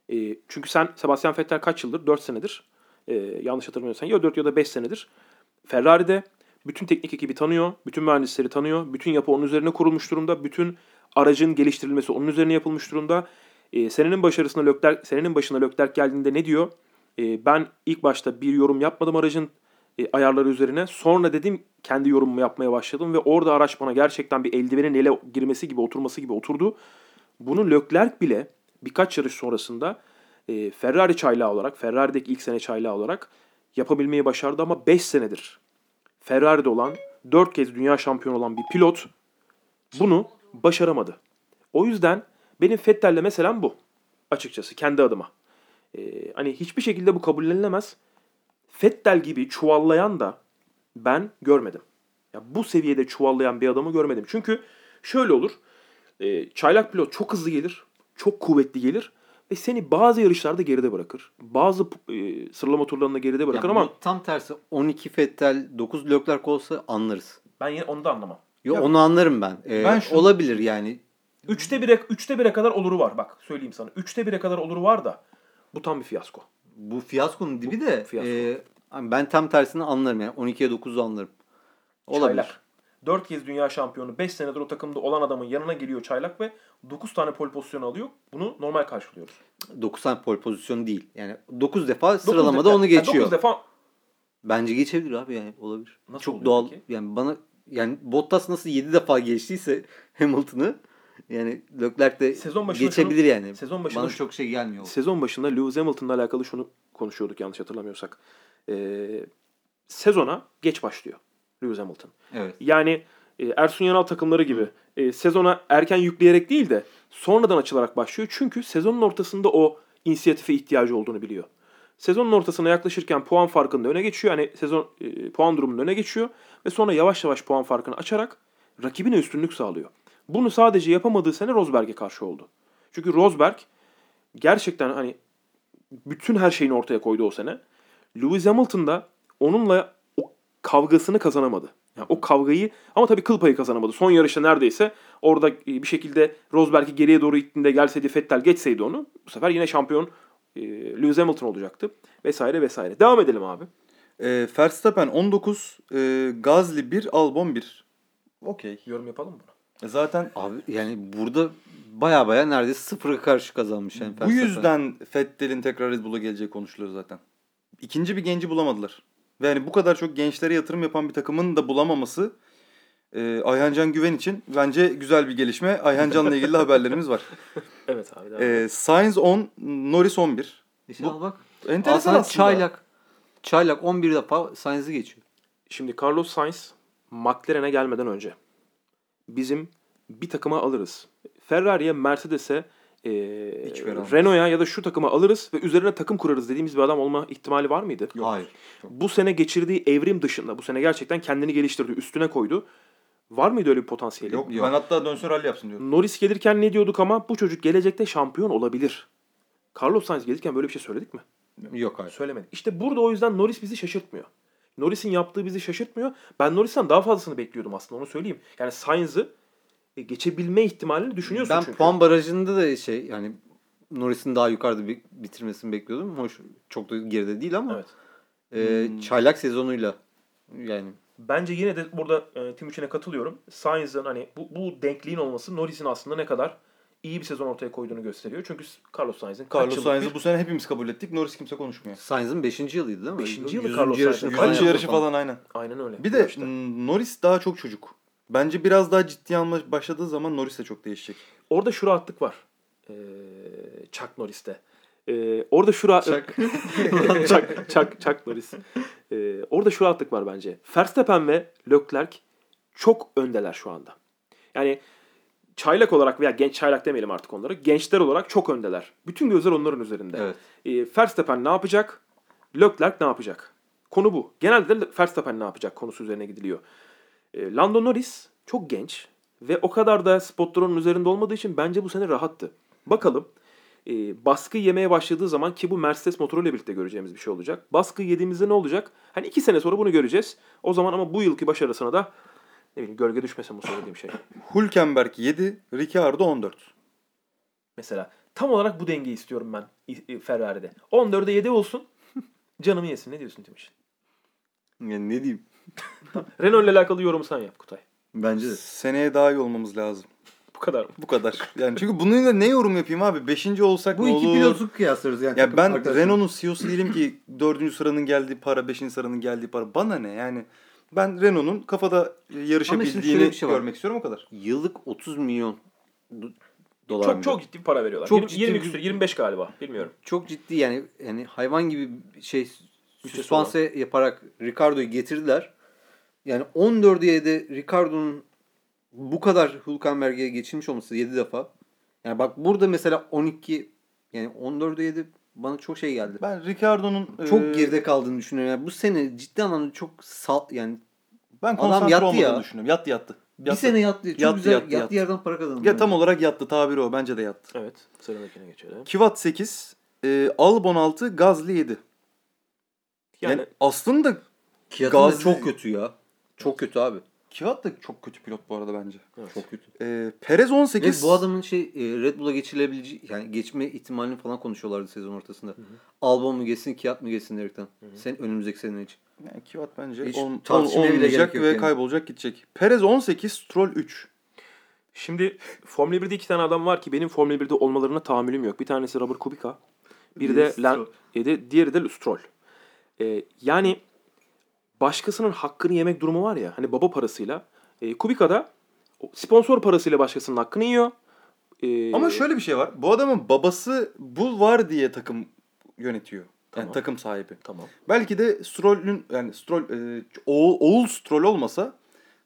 E, çünkü sen Sebastian Vettel kaç yıldır? 4 senedir. E, yanlış hatırlamıyorsam ya 4 ya da 5 senedir. Ferrari'de bütün teknik ekibi tanıyor. Bütün mühendisleri tanıyor. Bütün yapı onun üzerine kurulmuş durumda. Bütün aracın geliştirilmesi onun üzerine yapılmış durumda. E, senenin başarısına Leclerc, senenin başına Leclerc geldiğinde ne diyor? E, ben ilk başta bir yorum yapmadım aracın e, ayarları üzerine. Sonra dedim kendi yorumumu yapmaya başladım ve orada araç bana gerçekten bir eldivenin ele girmesi gibi oturması gibi oturdu. Bunu Leclerc bile birkaç yarış sonrasında e, Ferrari çaylağı olarak, Ferrari'deki ilk sene çaylağı olarak yapabilmeyi başardı ama 5 senedir Ferrari'de olan, 4 kez dünya şampiyonu olan bir pilot bunu başaramadı. O yüzden benim Vettel'le meselem bu. Açıkçası kendi adıma. Ee, hani hiçbir şekilde bu kabullenilemez. Vettel gibi çuvallayan da ben görmedim. Ya bu seviyede çuvallayan bir adamı görmedim. Çünkü şöyle olur. E, çaylak pilot çok hızlı gelir. Çok kuvvetli gelir. Ve seni bazı yarışlarda geride bırakır. Bazı e, sıralama turlarında geride bırakır Ya ama tam tersi 12 Vettel 9 Leclerc olsa anlarız. ben yine onu da anlamam. Yo, Ya- onu anlarım ben. Ee, Ben şu- Olabilir yani. Üçte bire, üçte bire kadar oluru var. Bak söyleyeyim sana. Üçte bire kadar oluru var da bu tam bir fiyasko. Bu fiyaskonun dibi de fiyasko. e, ben tam tersini anlarım yani. 12'ye 9'u anlarım. Olabilir. Çaylak. 4 kez dünya şampiyonu, 5 senedir o takımda olan adamın yanına geliyor Çaylak ve 9 tane pole pozisyonu alıyor. Bunu normal karşılıyoruz. 9 tane pole pozisyonu değil. Yani 9 defa Dokuz sıralamada defa- onu Yani geçiyor. 9 defa Bence geçebilir abi yani olabilir. Nasıl Çok doğal. peki? Yani bana yani Bottas nasıl 7 defa geçtiyse Hamilton'ı yani Leclerc de Sezon geçebilir şunu- yani. sezon başında bana çok şey gelmiyor. sezon başında Lewis Hamilton'la alakalı şunu konuşuyorduk yanlış hatırlamıyorsak. Ee, sezona geç başlıyor Lewis Hamilton. Evet. Yani e, Ersun Yanal takımları gibi e, sezona erken yükleyerek değil de sonradan açılarak başlıyor. Çünkü sezonun ortasında o inisiyatife ihtiyacı olduğunu biliyor. Sezonun ortasına yaklaşırken puan farkında öne geçiyor. Hani sezon e, puan durumunda öne geçiyor ve sonra yavaş yavaş puan farkını açarak rakibine üstünlük sağlıyor. Bunu sadece yapamadığı sene Rosberg'e karşı oldu. Çünkü Rosberg gerçekten hani bütün her şeyini ortaya koydu o sene. Lewis Hamilton da onunla o kavgasını kazanamadı. Yani o kavgayı ama tabii kıl payı kazanamadı. Son yarışta neredeyse orada bir şekilde Rosberg'i geriye doğru ittiğinde gelseydi Vettel geçseydi onu bu sefer yine şampiyon e, Lewis Hamilton olacaktı. Vesaire vesaire. Devam edelim abi. E, Verstappen 19, e, Gazli 1, Albon 1. Okey. Yorum yapalım mı? E, Zaten Abi yani burada baya baya neredeyse sıfıra karşı kazanmış. Yani bu yüzden Vettel'in tekrar Red Bull'a geleceği konuşuluyor zaten. İkinci bir genci bulamadılar. Ve yani bu kadar çok gençlere yatırım yapan bir takımın da bulamaması e, Ayhan Can Güven için bence güzel bir gelişme. Ayhan Can'la ilgili haberlerimiz var. Evet abi. E, Sainz 10, Norris 11. İşte Bu- al bak. Enteresan Aslında aslında. Çaylak. Çaylak 11 defa Sainz'i geçiyor. Şimdi Carlos Sainz McLaren'e gelmeden önce bizim bir takıma alırız. Ferrari'ye, Mercedes'e, e. Renault'a ya da şu takıma alırız ve üzerine takım kurarız dediğimiz bir adam olma ihtimali var mıydı? Hayır. Bu sene geçirdiği evrim dışında bu sene gerçekten kendini geliştirdi, üstüne koydu. Var mıydı öyle bir potansiyeli? Yok, Yok. ben hatta dönsün rally yapsın diyorum. Norris gelirken ne diyorduk ama bu çocuk gelecekte şampiyon olabilir. Carlos Sainz gelirken böyle bir şey söyledik mi? Yok hayır. Söylemedik. İşte burada o yüzden Norris bizi şaşırtmıyor. Norris'in yaptığı bizi şaşırtmıyor. Ben Norris'ten daha fazlasını bekliyordum aslında onu söyleyeyim. Yani Sainz'ı e, geçebilme ihtimalini düşünüyorsun Ben çünkü. puan barajında da şey yani Norris'in daha yukarıda bitirmesini bekliyordum. Hoş çok da geride değil ama Evet. e, Hmm. çaylak sezonuyla yani Bence yine de burada e, Timuçin'e katılıyorum. Sainz'ın hani bu, bu denkliğin olması Norris'in aslında ne kadar iyi bir sezon ortaya koyduğunu gösteriyor. Çünkü Carlos Sainz'in Carlos Sainz'ı bir- bu sene hepimiz kabul ettik. Norris kimse konuşmuyor. Sainz'ın 5. yılıydı değil mi? Beşinci yılı Yüzüncü Carlos Sainz'ın. falan Kaç Aynen. yarışı yaptı falan aynen. Aynen öyle. Bir de m, Norris daha çok çocuk. Bence biraz daha ciddi alma başladığı zaman Norris de çok değişecek. Orada şu rahatlık var. Ee, Chuck Norris'te. Ee, orada şu rahat... Chuck. Chuck, Chuck, Chuck Norris. Ee, orada şu rahatlık var bence. Verstappen ve Leclerc çok öndeler şu anda. Yani çaylak olarak veya genç çaylak demeyelim artık onlara. Gençler olarak çok öndeler. Bütün gözler onların üzerinde. Evet. Ee, Verstappen ne yapacak? Leclerc ne yapacak? Konu bu. Genelde de Verstappen ne yapacak konusu üzerine gidiliyor. Ee, Lando Norris çok genç ve o kadar da spotların üzerinde olmadığı için bence bu sene rahattı. Bakalım e, baskı yemeye başladığı zaman ki bu Mercedes motoruyla birlikte göreceğimiz bir şey olacak. Baskı yediğimizde ne olacak? Hani iki sene sonra bunu göreceğiz. O zaman ama bu yılki başarısına da ne bileyim gölge düşmesin bu söylediğim şey. Hülkenberg 7, Ricciardo 14. Mesela tam olarak bu dengeyi istiyorum ben Ferrari'de. 14'e 7 olsun. Canımı yesin. Ne diyorsun Timuçin? Yani ne diyeyim? Renault ile alakalı yorumu sen yap Kutay. Bence de. Seneye daha iyi olmamız lazım. Bu kadar mı? Bu kadar. Yani çünkü bununla ne yorum yapayım abi? Beşinci olsak Bu ne iki olur? pilotu kıyaslıyoruz yani. Ya ben. Renault'un CEO'su değilim ki dördüncü sıranın geldiği para, beşinci sıranın geldiği para. Bana ne yani? Ben Renault'un kafada şimdi yarışabildiğini şey var. görmek istiyorum o kadar. Yıllık 30 milyon do- dolar. Çok mı? çok ciddi bir para veriyorlar. Çok 20, ciddi 20 bir- küsur, 25 galiba. Bilmiyorum. çok ciddi yani yani hayvan gibi şey süspanse yaparak Ricardo'yu getirdiler. Yani 14'e 7 Ricardo'nun bu kadar Hülkenberg'e geçilmiş olması 7 defa. Yani bak burada mesela 12 yani 14'e 7 bana çok şey geldi. Ben Ricardo'nun Çok e, geride kaldığını düşünüyorum. Yani bu sene ciddi anlamda çok sal yani ben Adam yattı ya. düşünüyorum. Yattı yattı. bir Yattı. sene yattı. Çok Yattı, güzel yattı, yattı, yattı. yerden para kazandı. Ya tam olarak yattı tabiri o. Bence de yattı. Evet. Sıradakine geçelim. Kivat 8, e, Albon 6, Gazli 7. Yani, Yani aslında Gazli- çok kötü ya. Çok kötü abi. Kivat da çok kötü pilot bu arada bence. Evet. Çok kötü. E, Perez 18. Ve bu adamın şey e, Red Bull'a geçilebileceği yani geçme ihtimalini falan konuşuyorlardı sezon ortasında. Albon mu geçsin, Kiat mı geçsin diyerekten. Sen önümüzdeki sene için. Yani Kivat bence Hiç tartışmaya bile olmayacak gerek yok ve yani. kaybolacak gidecek. Perez 18, Stroll 3. Şimdi Formula 1'de iki tane adam var ki benim Formula 1'de olmalarına tahammülüm yok. Bir tanesi Robert Kubica. Bir de Stroll. e de, diğeri de Stroll. Ee, yani başkasının hakkını yemek durumu var ya. Hani baba parasıyla. E, Kubica da o sponsor parasıyla başkasının hakkını yiyor. Ee, Ama şöyle bir şey var. Bu adamın babası bu var diye takım yönetiyor. Yani Tamam. takım sahibi. Tamam. Belki de Stroll'ün yani Stroll e, oğul, oğul Stroll olmasa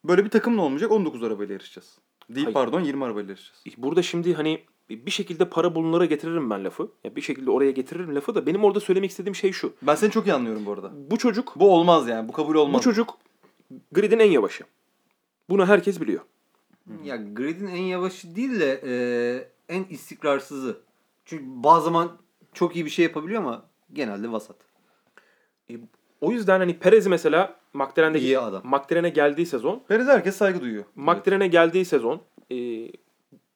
böyle bir takımla olmayacak 19 arabayla yarışacağız. Değil Hayır. pardon 20 arabayla yarışacağız. Burada şimdi hani bir şekilde para bulunlara getiririm ben lafı. Ya bir şekilde oraya getiririm lafı da benim orada söylemek istediğim şey şu. Ben seni çok iyi anlıyorum bu arada. Bu çocuk Bu olmaz yani. Bu kabul olmaz. bu çocuk gridin en yavaşı. Bunu herkes biliyor. Ya grid'in en yavaşı değil de e, en istikrarsızı. Çünkü bazı zaman çok iyi bir şey yapabiliyor ama genelde vasat. E, o yüzden hani Perez mesela McLaren'de İyi adam. McLaren'e geldiği sezon Perez herkes saygı duyuyor. McLaren'e geldiği sezon e,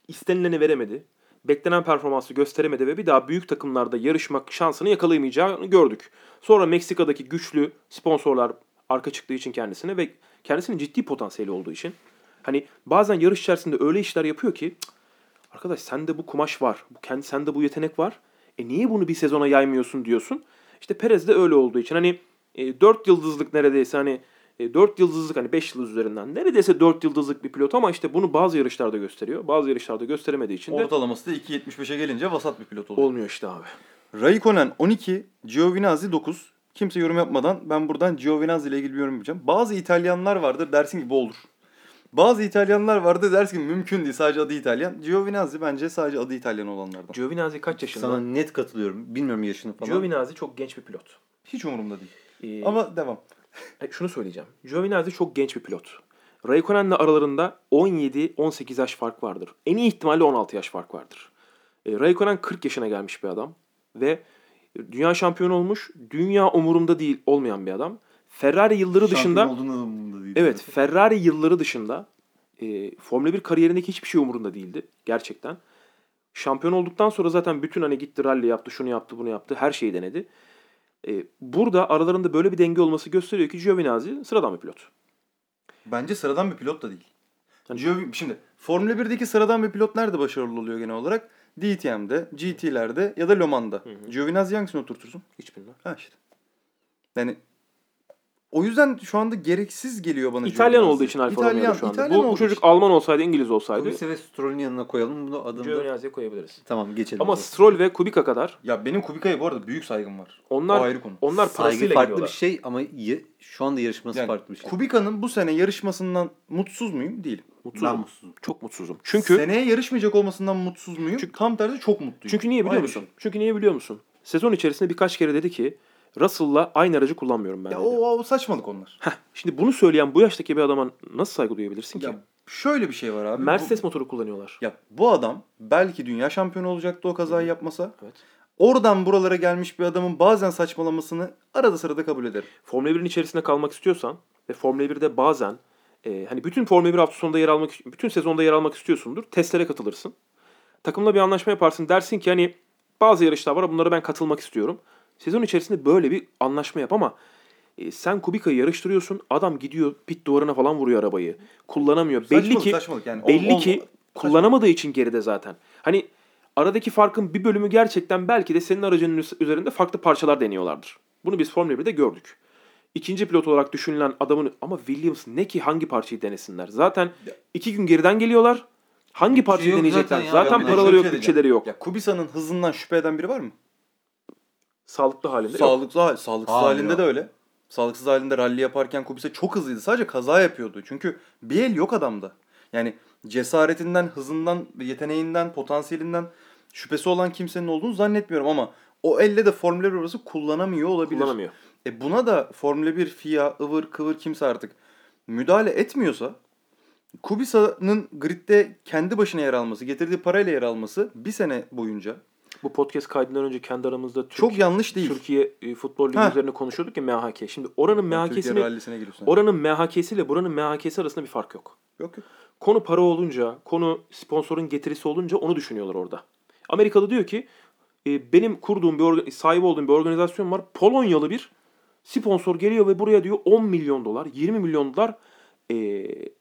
istenileni veremedi. Beklenen performansı gösteremedi ve bir daha büyük takımlarda yarışmak şansını yakalayamayacağını gördük. Sonra Meksika'daki güçlü sponsorlar arka çıktığı için kendisine ve kendisinin ciddi potansiyeli olduğu için hani bazen yarış içerisinde öyle işler yapıyor ki "Cık, arkadaş sende bu kumaş var. Bu kendi sende bu yetenek var. E niye bunu bir sezona yaymıyorsun diyorsun. İşte Perez de öyle olduğu için hani e, 4 yıldızlık neredeyse hani e, 4 yıldızlık hani 5 yıldız üzerinden neredeyse 4 yıldızlık bir pilot ama işte bunu bazı yarışlarda gösteriyor. Bazı yarışlarda gösteremediği için de Ortalaması da 2.75'e gelince vasat bir pilot oluyor. olmuyor işte abi. Raikkonen 12, Giovinazzi 9. Kimse yorum yapmadan ben buradan Giovinazzi ile ilgili bir yorum yapacağım. Bazı İtalyanlar vardır dersin ki bu olur. Bazı İtalyanlar vardır dersin ki mümkün değil sadece adı İtalyan. Giovinazzi bence sadece adı İtalyan olanlardan. Giovinazzi kaç yaşında? Sana net katılıyorum. Bilmiyorum yaşını falan. Giovinazzi çok genç bir pilot. Hiç umurumda değil. Ee, Ama devam. E, şunu söyleyeceğim. Giovinazzi çok genç bir pilot. Raikkonen'le aralarında 17-18 yaş fark vardır. En iyi ihtimalle 16 yaş fark vardır. E, Raikkonen 40 yaşına gelmiş bir adam ve dünya şampiyonu olmuş. Dünya umurumda değil olmayan bir adam. Ferrari yılları dışında Evet, Ferrari yılları dışında e, Formula 1 kariyerindeki hiçbir şey umurunda değildi gerçekten. Şampiyon olduktan sonra zaten bütün hani gitti rally yaptı, şunu yaptı, bunu yaptı, her şeyi denedi. E, burada aralarında böyle bir denge olması gösteriyor ki Giovinazzi sıradan bir pilot. Bence sıradan bir pilot da değil. Hani- Giovi- şimdi Formula 1'deki sıradan bir pilot nerede başarılı oluyor genel olarak? DTM'de, GT'lerde ya da Le Mans'da. Giovinazzi hangisini oturtursun? Hiç bilmem. Ha işte. Yani o yüzden şu anda gereksiz geliyor bana İtalyan Giovinazzi. olduğu için Alfa Romeo'da şu anda. İtalyan Bu, bu çocuk için. Alman olsaydı, İngiliz olsaydı Kubica ve Stroll'ün yanına koyalım. Bunu adını da... Giovinazzi'ye koyabiliriz. Tamam geçelim. Ama. Stroll ve Kubica kadar Ya benim Kubica'ya bu arada büyük saygım var. onlar O ayrı konu. onlar Saygı parasıyla farklı geliyorlar. bir şey ama y- şu anda yarışması Yani farklı bir şey. Kubica'nın bu sene yarışmasından mutsuz muyum? Değilim. Mutsuzum. Ben mutsuzum. Çok mutsuzum. Çünkü Seneye yarışmayacak olmasından mutsuz muyum? Çünkü- Tam tersi çok mutluyum. Çünkü niye biliyor Ayrı musun? şey. Çünkü niye biliyor musun? Sezon içerisinde birkaç kere dedi ki Russell'la aynı aracı kullanmıyorum ben Ya dedi. o, o saçmalık onlar. Heh, şimdi bunu söyleyen bu yaştaki bir adama nasıl saygı duyabilirsin ki? Ya şöyle bir şey var abi. Mercedes motoru kullanıyorlar. Bu, ya bu adam belki dünya şampiyonu olacaktı o kazayı yapmasa. Evet. Oradan buralara gelmiş bir adamın bazen saçmalamasını arada sırada kabul ederim. Formula 1'in içerisinde kalmak istiyorsan ve Formula 1'de bazen e, hani bütün Formula 1 hafta sonunda yer almak, bütün sezonda yer almak istiyorsundur. Testlere katılırsın. Takımla bir anlaşma yaparsın. Dersin ki hani bazı yarışlar var bunlara ben katılmak istiyorum. Sezon içerisinde böyle bir anlaşma yap ama e, sen Kubica'yı yarıştırıyorsun. Adam gidiyor pit duvarına falan vuruyor arabayı. Kullanamıyor. belli Saçmalık, ki saçmalık yani. belli ki kullanamadığı için geride zaten. Hani aradaki farkın bir bölümü gerçekten belki de senin aracının üzerinde farklı parçalar deniyorlardır. Bunu biz Formula 1'de gördük. İkinci pilot olarak düşünülen adamın ama Williams ne ki hangi parçayı denesinler? Zaten iki gün geriden geliyorlar. Hangi parçayı deneyecekler? zaten ya. Zaten, Ya paraları yok, bütçeleri yok. Ya Kubica'nın hızından şüphe eden biri var mı? Sağlıklı halinde yok. Sağlıklı, hal- sağlıksız Hayır halinde ya. de öyle. Sağlıksız halinde rally yaparken Kubica çok hızlıydı. Sadece kaza yapıyordu. Çünkü bir el yok adamda. Yani cesaretinden, hızından, yeteneğinden, potansiyelinden şüphesi olan kimsenin olduğunu zannetmiyorum ama o elle de Formula 1 arabası kullanamıyor olabilir. Kullanamıyor. E buna da Formula 1 FIA, ıvır kıvır kimse artık müdahale etmiyorsa Kubica'nın gridde kendi başına yer alması, getirdiği parayla yer alması bir sene boyunca Bu podcast kaydından önce kendi aramızda Türk, çok yanlış değil. Türkiye e, Futbol Ligi üzerine konuşuyorduk ya MHK. Şimdi oranın MHK'sini oranın MHK'si ile buranın MHK'si arasında bir fark yok. Yok yok. Konu para olunca, konu sponsorun getirisi olunca onu düşünüyorlar orada. Amerikalı diyor ki e, benim kurduğum bir orga- sahibi olduğum bir organizasyon var. Polonyalı bir sponsor geliyor ve buraya diyor 10 milyon dolar, 20 milyon dolar e,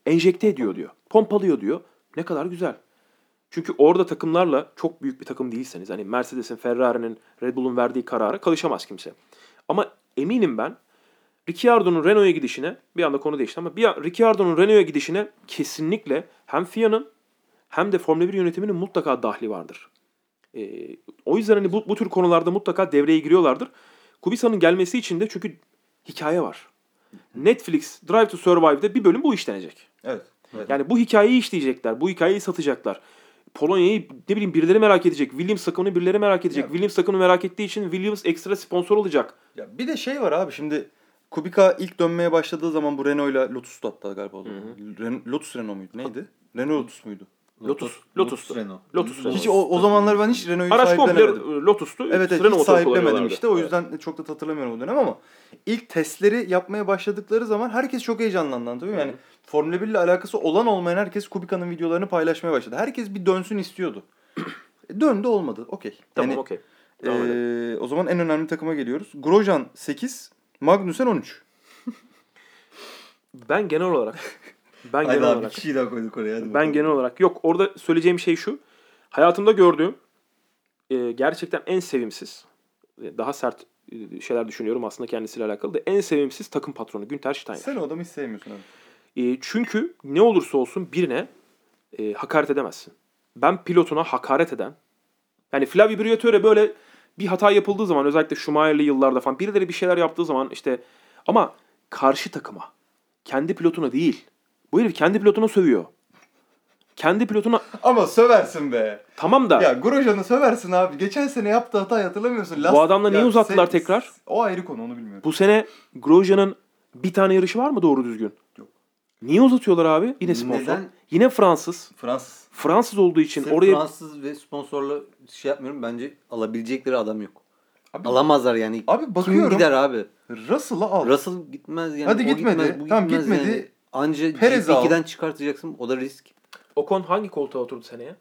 enjekte ediyor diyor. Pompalıyor diyor. Ne kadar güzel. Çünkü orada takımlarla çok büyük bir takım değilseniz hani Mercedes'in, Ferrari'nin, Red Bull'un verdiği karara kalışamaz kimse. Ama eminim ben Ricciardo'nun Renault'a gidişine bir anda konu değişti ama bir Ricciardo'nun Renault'a gidişine kesinlikle hem FIA'nın hem de Formula 1 yönetiminin mutlaka dahli vardır. Ee, o yüzden hani bu, bu tür konularda mutlaka devreye giriyorlardır. Kubica'nın gelmesi için de çünkü hikaye var. Netflix Drive to Survive'de bir bölüm bu işlenecek. Evet. evet. Yani bu hikayeyi işleyecekler, bu hikayeyi satacaklar. Polonya'yı ne bileyim birileri merak edecek. Williams takımını birileri merak edecek. Ya- Williams takımını merak ettiği için Williams ekstra sponsor olacak. Ya bir de şey var abi şimdi Kubica ilk dönmeye başladığı zaman bu Renault'la Lotus'tu hatta galiba o zaman. Ren- Lotus Renault muydu? Neydi? Renault Lotus muydu? Lotus, Lotus'tu. Renault. Lotus Renault. Hiç o, o zamanlar ben hiç Renault'u Araç komple sahiplenemedim. Lotus'tu. Evet evet Renault hiç sahiplemedim işte. O Evet. yüzden çok da hatırlamıyorum o dönem ama ilk testleri yapmaya başladıkları zaman herkes çok heyecanlandı anlatabiliyor muyum? Yani Formula 1 ile alakası olan olmayan herkes Kubica'nın videolarını paylaşmaya başladı. Herkes bir dönsün istiyordu. E, Döndü olmadı. Okey. Tamam Yani, okey. Edelim. eee, o zaman en önemli takıma geliyoruz. Grosjean 8, Magnussen 13. Ben genel olarak ben Haydi genel abi bir olarak kişiyi daha koyduk oraya. Hadi ben bakalım. genel olarak yok orada söyleyeceğim şey şu. Hayatımda gördüğüm e, gerçekten en sevimsiz e, daha sert e, şeyler düşünüyorum aslında kendisiyle alakalı da en sevimsiz takım patronu Günter Steiner. Sen o adamı hiç sevmiyorsun abi. E, çünkü ne olursa olsun birine e, hakaret edemezsin. Ben pilotuna hakaret eden yani Flavio Briatore böyle bir hata yapıldığı zaman özellikle Schumacher'li yıllarda falan birileri bir şeyler yaptığı zaman işte ama karşı takıma kendi pilotuna değil. Bu herif kendi pilotuna sövüyor. Kendi pilotuna Ama söversin be. tamam da Ya Grosjean'ı söversin abi. Geçen sene yaptığı hatayı hatırlamıyorsun. Bu adamla niye uzattılar se- tekrar? O ayrı konu onu bilmiyorum. bu sene Grosjean'ın bir tane yarışı var mı doğru düzgün? Yok. Niye uzatıyorlar abi? Yine sponsor. Neden? Yine Fransız. Fransız. Fransız olduğu için Sırf oraya Fransız ve sponsorla şey yapmıyorum. Bence alabilecekleri adam yok. Abi, Alamazlar yani. Abi Kim bakıyorum. gider abi? Russell'ı al. Russell gitmez yani. Hadi gitmedi. Gitmez, bu Tamam, gitmedi. Yani. Anca Perez'i al. GP2'den çıkartacaksın. O da risk. Ocon hangi koltuğa oturdu seneye?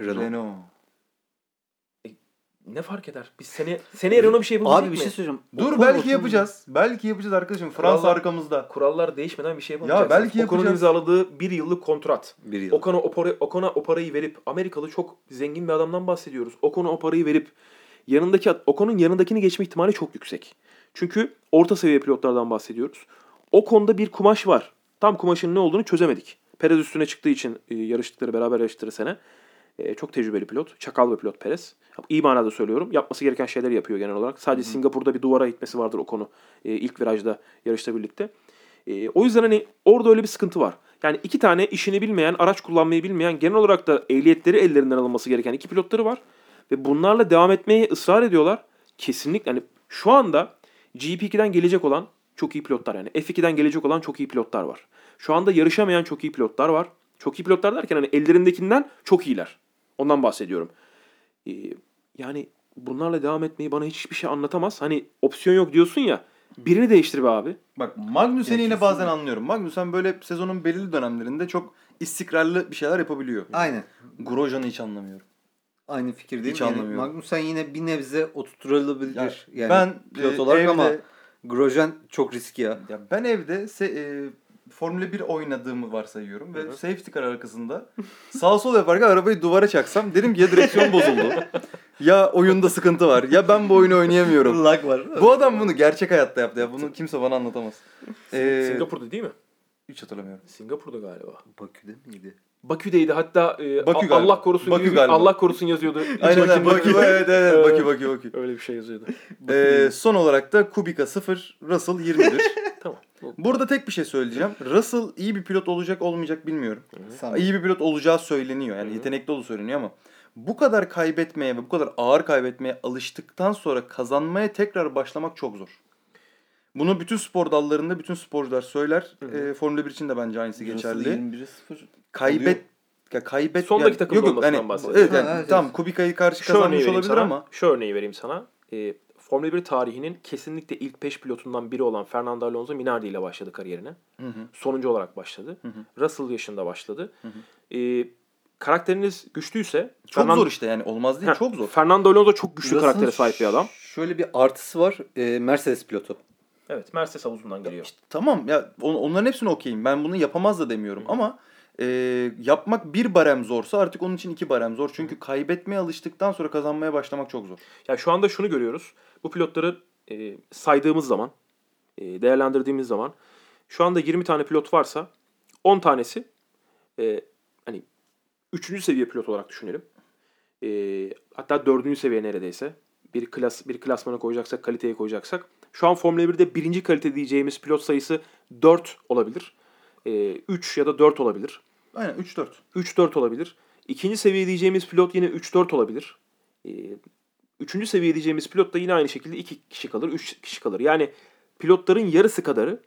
Renault. Renault. Ne fark eder? Biz sene seneye Renault bir şey yapabilecek Abi bir mi? şey söyleyeceğim. Dur Ocon belki oturdu. yapacağız. Belki yapacağız arkadaşım. Fransa Kurallar- arkamızda. Kurallar değişmeden bir şey yapamayacaksınız. belki Ocon'un yapacağız. imzaladığı bir yıllık kontrat. Bir yıl. Ocon'a o, para- Ocon'a o parayı verip Amerikalı çok zengin bir adamdan bahsediyoruz. Ocon'a o parayı verip yanındaki Ocon'un yanındakini geçme ihtimali çok yüksek. Çünkü orta seviye pilotlardan bahsediyoruz. O konuda bir kumaş var. Tam kumaşın ne olduğunu çözemedik. Perez üstüne çıktığı için e, yarıştıkları beraber yarıştıkları sene. E, çok tecrübeli pilot. Çakal bir pilot Perez. İyi manada söylüyorum. Yapması gereken şeyleri yapıyor genel olarak. Sadece Singapur'da bir duvara itmesi vardır o konu. E, ilk virajda yarışla birlikte. E, o yüzden hani orada öyle bir sıkıntı var. Yani iki tane işini bilmeyen, araç kullanmayı bilmeyen, genel olarak da ehliyetleri ellerinden alınması gereken iki pilotları var. Ve bunlarla devam etmeye ısrar ediyorlar. Kesinlikle hani şu anda GP2'den gelecek olan çok iyi pilotlar yani F2'den gelecek olan çok iyi pilotlar var. Şu anda yarışamayan çok iyi pilotlar var. Çok iyi pilotlar derken hani ellerindekinden çok iyiler. Ondan bahsediyorum. Ee, yani bunlarla devam etmeyi bana hiçbir şey anlatamaz. Hani opsiyon yok diyorsun ya. Birini değiştir be abi. Bak Magnussen'i yine bazen anlıyorum. Magnussen böyle sezonun belirli dönemlerinde çok istikrarlı bir şeyler yapabiliyor. Aynen. Grosjean'ı hiç anlamıyorum. Aynı fikirdeyim. Hiç yani anlamıyorum. Magnussen yine bir nebze oturtulabilir. Ya yani ben pilot e, olarak evde, ama Grosjean çok riski ya. ya ben evde se- e, Formula 1 oynadığımı varsayıyorum ve Hı hı. safety car arkasında sağ sol yaparken arabayı duvara çaksam derim ki ya direksiyon bozuldu. ya oyunda sıkıntı var. Ya ben bu oyunu oynayamıyorum. Lag var. bu adam bunu gerçek hayatta yaptı ya. Bunu kimse bana anlatamaz. Ee, Singapur'da değil mi? Hiç hatırlamıyorum. Singapur'da galiba. Bakü'de miydi? Bakü'deydi hatta e, Bakü galiba. Allah korusun Bakü galiba. Allah korusun yazıyordu. Aynen Bakü. bakayım. Evet evet Evet. Bakü Bakü Bakü. Öyle bir şey yazıyordu. Ee, son olarak da Kubica 0, Russell 20'dir. tamam. Bu- Burada tek bir şey söyleyeceğim. Russell iyi bir pilot olacak olmayacak bilmiyorum. Sanırım. İyi bir pilot olacağı söyleniyor. Yani Hı hı. yetenekli olduğu söyleniyor ama bu kadar kaybetmeye ve bu kadar ağır kaybetmeye alıştıktan sonra kazanmaya tekrar başlamak çok zor. Bunu bütün spor dallarında bütün sporcular söyler. Hı hı. Ee, Formula 1 için de bence aynısı geçerli. 21'e 0. Kaybet ya kaybet Sondaki takımda olmasından bahsediyorum. Evet, yani, Ha, evet, tamam evet. Kubica'yı karşı Şu kazanmış olabilir sana. ama Şu örneği vereyim sana. E, Formula 1 tarihinin kesinlikle ilk 5 pilotundan biri olan Fernando Alonso Minardi ile başladı kariyerine. Hı hı. Sonuncu olarak başladı. Hı hı. Russell yaşında başladı. Hı E, karakteriniz güçlüyse çok Fernando- zor işte yani olmaz değil Heh, çok zor. Fernando Alonso çok güçlü Russell'ın karaktere sahip bir adam. Şöyle bir artısı var. e, Mercedes pilotu. Evet Mercedes havuzundan geliyor. İşte tamam ya on- onların hepsini okeyim. Ben bunu yapamaz da demiyorum ama e, yapmak bir barem zorsa artık onun için iki barem zor. Çünkü kaybetmeye alıştıktan sonra kazanmaya başlamak çok zor. Ya şu anda şunu görüyoruz. Bu pilotları e, saydığımız zaman, e, değerlendirdiğimiz zaman şu anda 20 tane pilot varsa 10 tanesi e, hani 3. seviye pilot olarak düşünelim. E, hatta 4. seviye neredeyse. Bir klas bir klasmana koyacaksak, kaliteye koyacaksak. Şu an Formula 1'de birinci kalite diyeceğimiz pilot sayısı 4 olabilir. E, 3 ya da 4 olabilir. Aynen 3-4. 3-4 olabilir. İkinci seviye diyeceğimiz pilot yine 3-4 olabilir. Ee, üçüncü seviye diyeceğimiz pilot da yine aynı şekilde 2 kişi kalır, 3 kişi kalır. Yani pilotların yarısı kadarı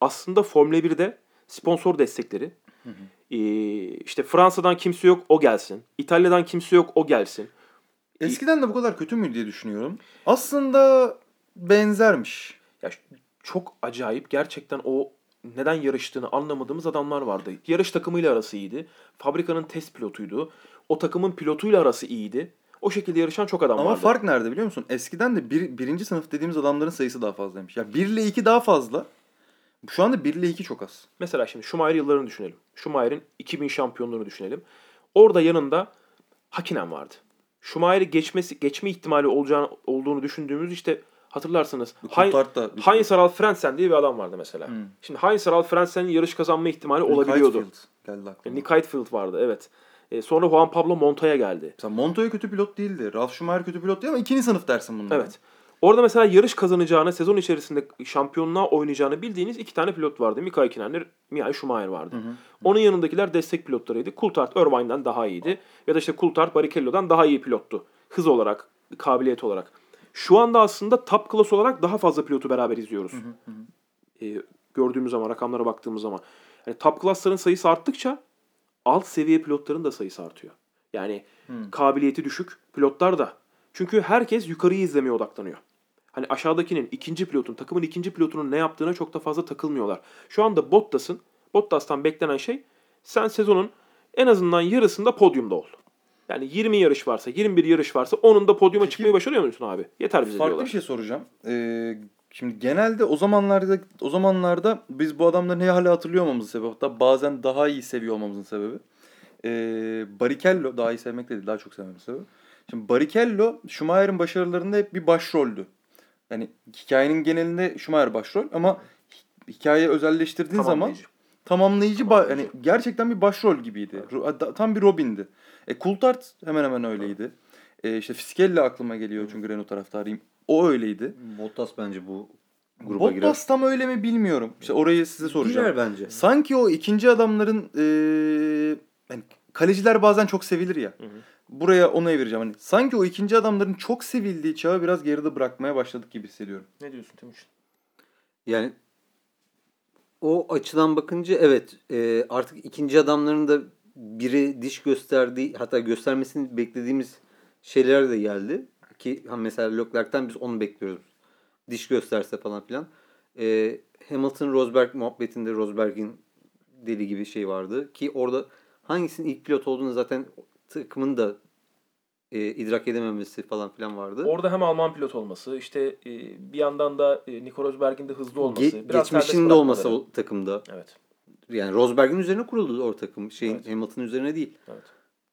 aslında Formula 1'de sponsor destekleri. Ee, işte Fransa'dan kimse yok o gelsin. İtalya'dan kimse yok o gelsin. Eskiden de bu kadar kötü mü diye düşünüyorum. Aslında benzermiş. Ya çok acayip gerçekten o neden yarıştığını anlamadığımız adamlar vardı. Yarış takımıyla arası iyiydi. Fabrikanın test pilotuydu. O takımın pilotuyla arası iyiydi. O şekilde yarışan çok adam Ama vardı. fark nerede biliyor musun? Eskiden de bir, birinci sınıf dediğimiz adamların sayısı daha fazlaymış. Ya 1 ile 2 daha fazla. Şu anda 1 ile 2 çok az. Mesela şimdi Schumacher yıllarını düşünelim. Schumacher'in 2000 şampiyonluğunu düşünelim. Orada yanında Hakkinen vardı. Schumacher'i geçmesi geçme ihtimali olacağını olduğunu düşündüğümüz işte hatırlarsınız. Coulthard da Heinz Harald Frentzen diye bir adam vardı mesela. Hmm. Şimdi Heinz Harald Frenzen'in yarış kazanma ihtimali Nick olabiliyordu. Heidfeld geldi aklıma. Nick Heidfeld vardı evet. E, sonra Juan Pablo Montoya geldi. Mesela Montoya kötü pilot değildi. Ralf Schumacher kötü pilot değil ama ikinci sınıf dersin bunlara. Evet. Orada mesela yarış kazanacağını, sezon içerisinde şampiyonluğa oynayacağını bildiğiniz iki tane pilot vardı. Mika Hakkinen, Michael Schumacher vardı. Onun yanındakiler destek pilotlarıydı. Coulthard Irvine'den daha iyiydi. Ya da işte Coulthard Barrichello'dan daha iyi pilottu. Hız olarak, kabiliyet olarak. Şu anda aslında top class olarak daha fazla pilotu beraber izliyoruz. Ee, gördüğümüz zaman, rakamlara baktığımız zaman. Yani top class'ların sayısı arttıkça alt seviye pilotların da sayısı artıyor. Yani kabiliyeti düşük pilotlar da. Çünkü herkes yukarıyı izlemeye odaklanıyor. Hani aşağıdakinin ikinci pilotun, takımın ikinci pilotunun ne yaptığına çok da fazla takılmıyorlar. Şu anda Bottas'ın, Bottas'tan beklenen şey sen sezonun en azından yarısında podyumda ol. Yani 20 yarış varsa, 21 yarış varsa onun da podyuma çıkmayı başarıyor musun abi? Yeter bize Farklı diyorlar. bir şey soracağım. Ee, şimdi genelde o zamanlarda o zamanlarda biz bu adamları ne hala hatırlıyor olmamızın sebebi hatta bazen daha iyi seviyor olmamızın sebebi. Ee, Barrichello daha iyi sevmek de değil daha çok sevmemizin sebebi. Şimdi Barrichello Schumacher'in başarılarında hep bir başroldü. Yani hikayenin genelinde Schumacher başrol ama hi- hikayeyi özelleştirdiğin zaman Tamamlayıcı. tamamlayıcı, ba- Tamamlayıcı. yani gerçekten bir başrol gibiydi. Da- Tam bir Robin'di. E Coulthard hemen hemen öyleydi. E, işte Fiskella aklıma geliyor çünkü Renault taraftarıyım. O öyleydi. Bottas bence bu gruba girer. Bottas tam öyle mi bilmiyorum. İşte orayı size soracağım. Girer bence. Sanki o ikinci adamların e, yani kaleciler bazen çok sevilir ya. Hı hı. Buraya onu evireceğim. Hani sanki o ikinci adamların çok sevildiği çağı biraz geride bırakmaya başladık gibi hissediyorum. Ne diyorsun Timuçin? Yani o açıdan bakınca evet e, artık ikinci adamların da biri diş gösterdiği hatta göstermesini beklediğimiz şeyler de geldi. Ki ha mesela Leclerc'ten biz onu bekliyoruz. Diş gösterse falan filan. E, Hamilton Rosberg muhabbetinde Rosberg'in deli gibi şey vardı. Ki orada hangisinin ilk pilot olduğunu zaten takımın da e, idrak edememesi falan filan vardı. Orada hem Alman pilot olması, işte e, bir yandan da e, Nico Rosberg'in de hızlı olması. Ge- biraz serbest geçmişinde olması o takımda. Evet. Yani Rosberg'in üzerine kuruldu o takım. Şeyin Evet. Hamilton'ın üzerine değil. Evet.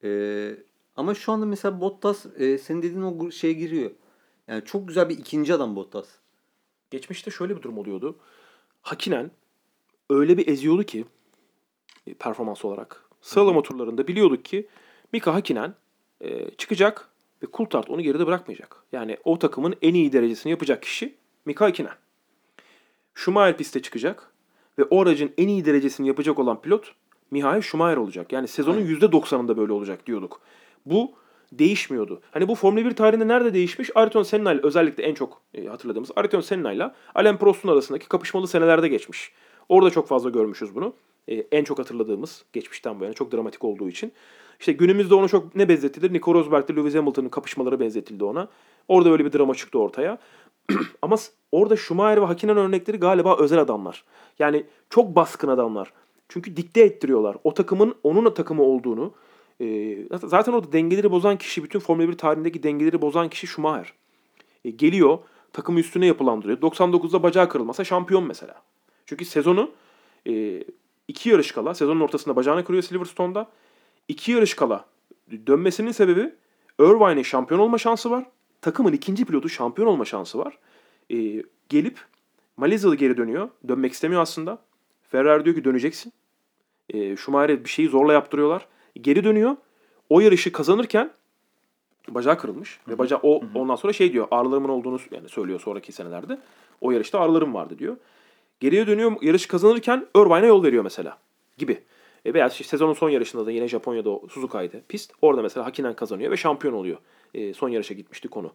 Ee, ama şu anda mesela Bottas e, senin dediğin o şeye giriyor. Yani çok güzel bir ikinci adam Bottas. Geçmişte şöyle bir durum oluyordu. Hakinen öyle bir eziyordu ki e, performans olarak. Sıralama turlarında biliyorduk ki Mika Hakinen e, çıkacak ve Coulthard onu geride bırakmayacak. Yani o takımın en iyi derecesini yapacak kişi Mika Hakinen. Schumacher piste çıkacak ve o aracın en iyi derecesini yapacak olan pilot Michael Schumacher olacak. Yani sezonun %90'ında böyle olacak diyorduk. Bu değişmiyordu. Hani bu Formula 1 tarihinde nerede değişmiş? Ayrton Senna ile özellikle en çok e, hatırladığımız Ayrton Senna ile Alain Prost'un arasındaki kapışmalı senelerde geçmiş. Orada çok fazla görmüşüz bunu. E, en çok hatırladığımız geçmişten bu yana çok dramatik olduğu için. İşte günümüzde ona çok ne benzetilir? Nico Rosberg ile Lewis Hamilton'ın kapışmaları benzetildi ona. Orada böyle bir drama çıktı ortaya. Ama orada Schumacher ve Hakkinen örnekleri galiba özel adamlar. Yani çok baskın adamlar. Çünkü dikte ettiriyorlar. O takımın onun takımı olduğunu. e, zaten orada dengeleri bozan kişi, bütün Formula 1 tarihindeki dengeleri bozan kişi Schumacher. E, geliyor, takımı üstüne yapılandırıyor. 99'da bacağı kırılmasa şampiyon mesela. Çünkü sezonu e, iki yarış kala, sezonun ortasında bacağını kırıyor Silverstone'da. İki yarış kala dönmesinin sebebi Irvine'in şampiyon olma şansı var. Takımın ikinci pilotu şampiyon olma şansı var. E, gelip Malezyalı geri dönüyor. Dönmek istemiyor aslında. Ferrari diyor ki döneceksin. E, Schumacher'e bir şeyi zorla yaptırıyorlar. Geri dönüyor. O yarışı kazanırken bacağı kırılmış. Ve bacağı o ondan sonra şey diyor ağrılarımın olduğunu yani söylüyor sonraki senelerde. O yarışta ağrılarım vardı diyor. Geriye dönüyor yarış kazanırken Irvine'e yol veriyor mesela gibi. E, veya sezonun son yarışında da yine Japonya'da Suzuka'ydı pist. Orada mesela Hakinen kazanıyor ve şampiyon oluyor. E, son yarışa gitmişti konu.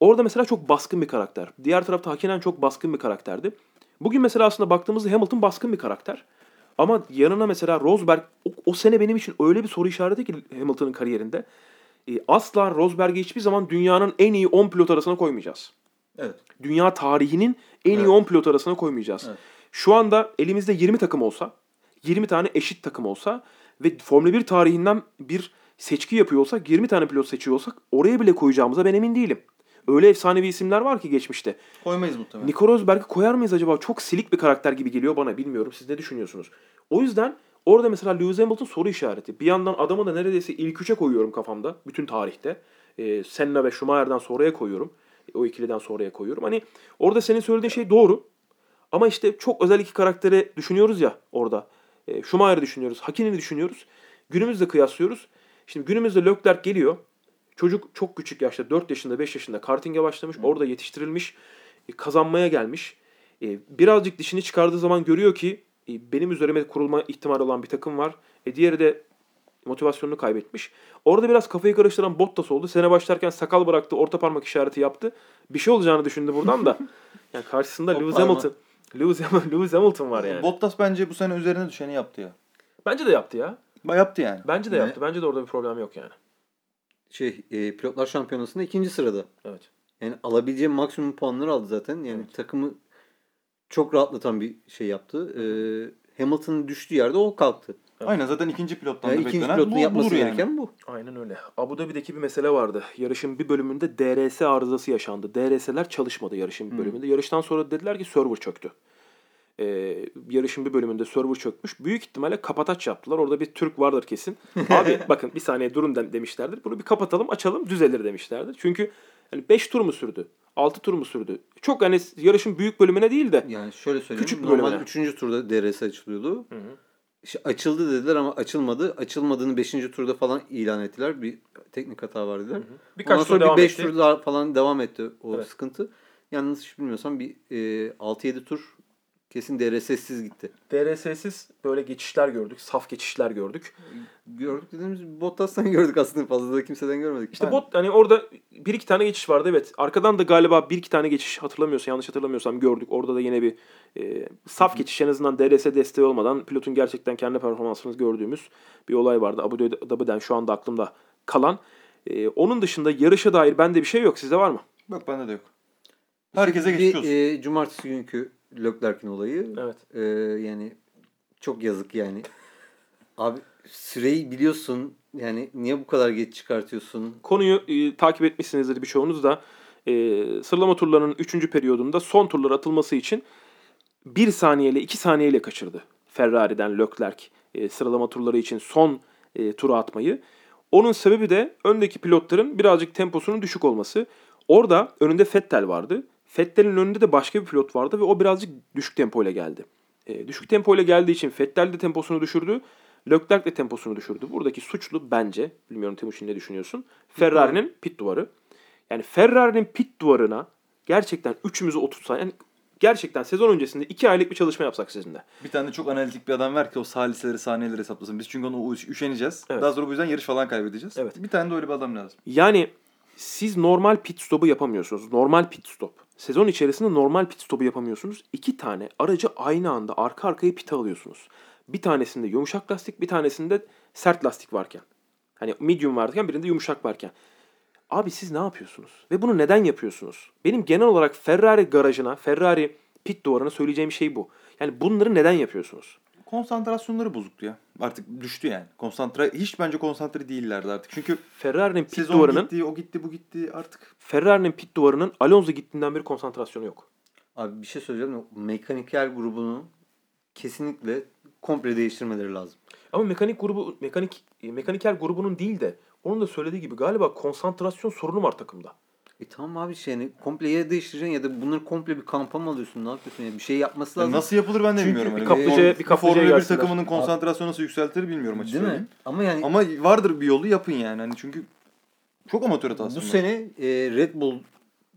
Orada mesela çok baskın bir karakter. Diğer tarafta Hakinen çok baskın bir karakterdi. Bugün mesela aslında baktığımızda Hamilton baskın bir karakter. Ama yanına mesela Rosberg o, o sene benim için öyle bir soru işareti ki Hamilton'ın kariyerinde. E, asla Rosberg'i hiçbir zaman dünyanın en iyi 10 pilot arasına koymayacağız. Evet. Dünya tarihinin en iyi Evet. 10 pilot arasına koymayacağız. Evet. Şu anda elimizde 20 takım olsa, 20 tane eşit takım olsa ve Formula 1 tarihinden bir seçki yapıyor olsak, 20 tane pilot seçiyor olsak oraya bile koyacağımıza ben emin değilim. Öyle efsanevi isimler var ki geçmişte. Koymayız muhtemelen. Nico Rosberg'i koyar mıyız acaba? Çok silik bir karakter gibi geliyor bana. Bilmiyorum. Siz ne düşünüyorsunuz? O yüzden orada mesela Lewis Hamilton soru işareti. Bir yandan adamı da neredeyse ilk üçe koyuyorum kafamda. Bütün tarihte. Ee, Senna ve Schumacher'dan sonraya koyuyorum. O ikiliden sonraya koyuyorum. Hani orada senin söylediğin şey doğru. Ama işte çok özel iki karakteri düşünüyoruz ya orada. E, Schumacher'ı düşünüyoruz. Hakinen'i düşünüyoruz. Günümüzde kıyaslıyoruz. Şimdi günümüzde Leclerc geliyor. Çocuk çok küçük yaşta 4 yaşında 5 yaşında karting'e başlamış. Orada yetiştirilmiş. e, kazanmaya gelmiş. E, birazcık dişini çıkardığı zaman görüyor ki e, benim üzerime kurulma ihtimali olan bir takım var. E, diğeri de motivasyonunu kaybetmiş. Orada biraz kafayı karıştıran Bottas oldu. Sene başlarken sakal bıraktı, orta parmak işareti yaptı. Bir şey olacağını düşündü buradan da. Yani karşısında Lewis. Hamilton. Lewis, Lewis Hamilton var yani. Bottas bence bu sene üzerine düşeni yaptı ya. Bence de yaptı ya. Ba- Yaptı yani. Bence de Ne? yaptı. Bence de orada bir problem yok yani. Şey e, pilotlar şampiyonasında ikinci sırada. Evet. Yani alabileceği maksimum puanları aldı zaten. Yani Evet. takımı çok rahatlatan bir şey yaptı. E, Hamilton'ın düştüğü yerde o kalktı. Aynen zaten ikinci pilottan Yani da ikinci beklenen pilotun bu, yapması budur yani. gereken bu. Aynen öyle. Abu Dhabi'deki bir mesele vardı. Yarışın bir bölümünde DRS arızası yaşandı. DRS'ler çalışmadı yarışın bir Hmm. bölümünde. Yarıştan sonra dediler ki server çöktü. Ee, yarışın bir bölümünde server çökmüş. Büyük ihtimalle kapataç yaptılar. Orada bir Türk vardır kesin. Abi bakın bir saniye durun de- demişlerdir. Bunu bir kapatalım açalım düzelir demişlerdir. Çünkü hani 5 tur mu sürdü? 6 tur mu sürdü? Çok hani yarışın büyük bölümüne değil de Yani şöyle söyleyeyim. Küçük bir normal bölümüne. 3. turda DRS açılıyordu. İşte açıldı dediler ama açılmadı. Açılmadığını 5. turda falan ilan ettiler. Bir teknik hata var dediler. birkaç Ondan sonra bir 5 etti. tur daha falan devam etti o Evet. sıkıntı. Yalnız hiç bilmiyorsam bir e, 6-7 tur kesin DRS'siz gitti. DRS'siz böyle geçişler gördük. Saf geçişler gördük. Gördük dediğimiz Bottas'tan gördük aslında fazla da kimseden görmedik. İşte bot hani orada bir iki tane geçiş vardı evet. Arkadan da galiba bir iki tane geçiş hatırlamıyorsam yanlış hatırlamıyorsam gördük. Orada da yine bir e, saf geçiş en azından DRS desteği olmadan pilotun gerçekten kendi performansını gördüğümüz bir olay vardı. Abu Dhabi'den şu anda aklımda kalan. E, onun dışında yarışa dair bende bir şey yok. Sizde var mı? Yok bende de yok. Herkese Bir, geçmiş olsun. e, cumartesi günkü Leclerc'in olayı. Evet. E, yani çok yazık yani. Abi süreyi biliyorsun. Yani niye bu kadar geç çıkartıyorsun? Konuyu e, takip etmişsinizdir birçoğunuz da. E, sıralama turlarının 3. periyodunda son turlar atılması için 1 saniyeyle 2 saniyeyle kaçırdı. Ferrari'den Leclerc e, sıralama turları için son e, turu atmayı. Onun sebebi de öndeki pilotların birazcık temposunun düşük olması. Orada önünde Vettel vardı. Vettel'in önünde de başka bir pilot vardı ve o birazcık düşük tempoyla geldi. E, düşük tempoyla geldiği için Vettel de temposunu düşürdü. Leclerc de temposunu düşürdü. Buradaki suçlu bence, bilmiyorum Timuçin ne düşünüyorsun? Ferrari'nin pit duvarı. Yani Ferrari'nin pit duvarına gerçekten üçümüzü oturtsa, yani gerçekten sezon öncesinde iki aylık bir çalışma yapsak sizinle. Bir tane çok analitik bir adam ver ki o saliseleri saniyeleri hesaplasın. Biz çünkü onu üşeneceğiz. Evet. Daha sonra bu yüzden yarış falan kaybedeceğiz. Evet. Bir tane de öyle bir adam lazım. Yani siz normal pit stop'u yapamıyorsunuz. Normal pit stop. Sezon içerisinde normal pit stop'u yapamıyorsunuz. İki tane aracı aynı anda arka arkaya pite alıyorsunuz. Bir tanesinde yumuşak lastik, bir tanesinde sert lastik varken. Hani medium varken birinde yumuşak varken. Abi siz ne yapıyorsunuz? Ve bunu neden yapıyorsunuz? Benim genel olarak Ferrari garajına, Ferrari pit duvarına söyleyeceğim şey bu. Yani bunları neden yapıyorsunuz? Konsantrasyonları bozuktu ya. Artık düştü yani. Konsantre hiç bence konsantre değillerdi artık. Çünkü Ferrari'nin pit duvarının gitti, o gitti, bu gitti artık. Ferrari'nin pit duvarının Alonso gittiğinden beri konsantrasyonu yok. Abi bir şey söyleyeceğim. Mekanikel grubunu kesinlikle komple değiştirmeleri lazım. Ama mekanik grubu mekanik mekaniker grubunun değil de onun da söylediği gibi galiba konsantrasyon sorunu var takımda. E tamam abi şey yani komple ya değiştireceksin ya da bunları komple bir kampa mı alıyorsun? Ne yapıyorsun? Yani bir şey yapması Yani lazım. nasıl yapılır ben de Çünkü bilmiyorum. bir Hani kaplıcaya- for- bir kaplıcaya Formula 1 gelsinler. takımının konsantrasyonu nasıl yükseltir bilmiyorum açık Değil mi? Ama yani Ama vardır bir yolu yapın yani. Hani çünkü çok amatör hatası. bu bunlar. sene e, Red Bull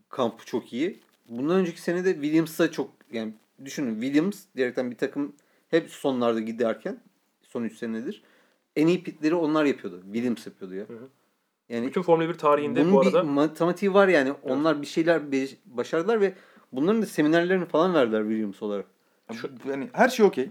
kampı çok iyi. Bundan önceki sene de Williams'a çok yani düşünün Williams diyerekten bir takım hep sonlarda giderken son 3 senedir. En iyi pitleri onlar yapıyordu. Williams yapıyordu ya. hı. Yani Bütün Formula 1 tarihinde bunun bu arada bir matematiği var yani. Onlar bir şeyler be- başardılar ve bunların da seminerlerini falan verdiler Williams olarak. Şu, yani her şey okey.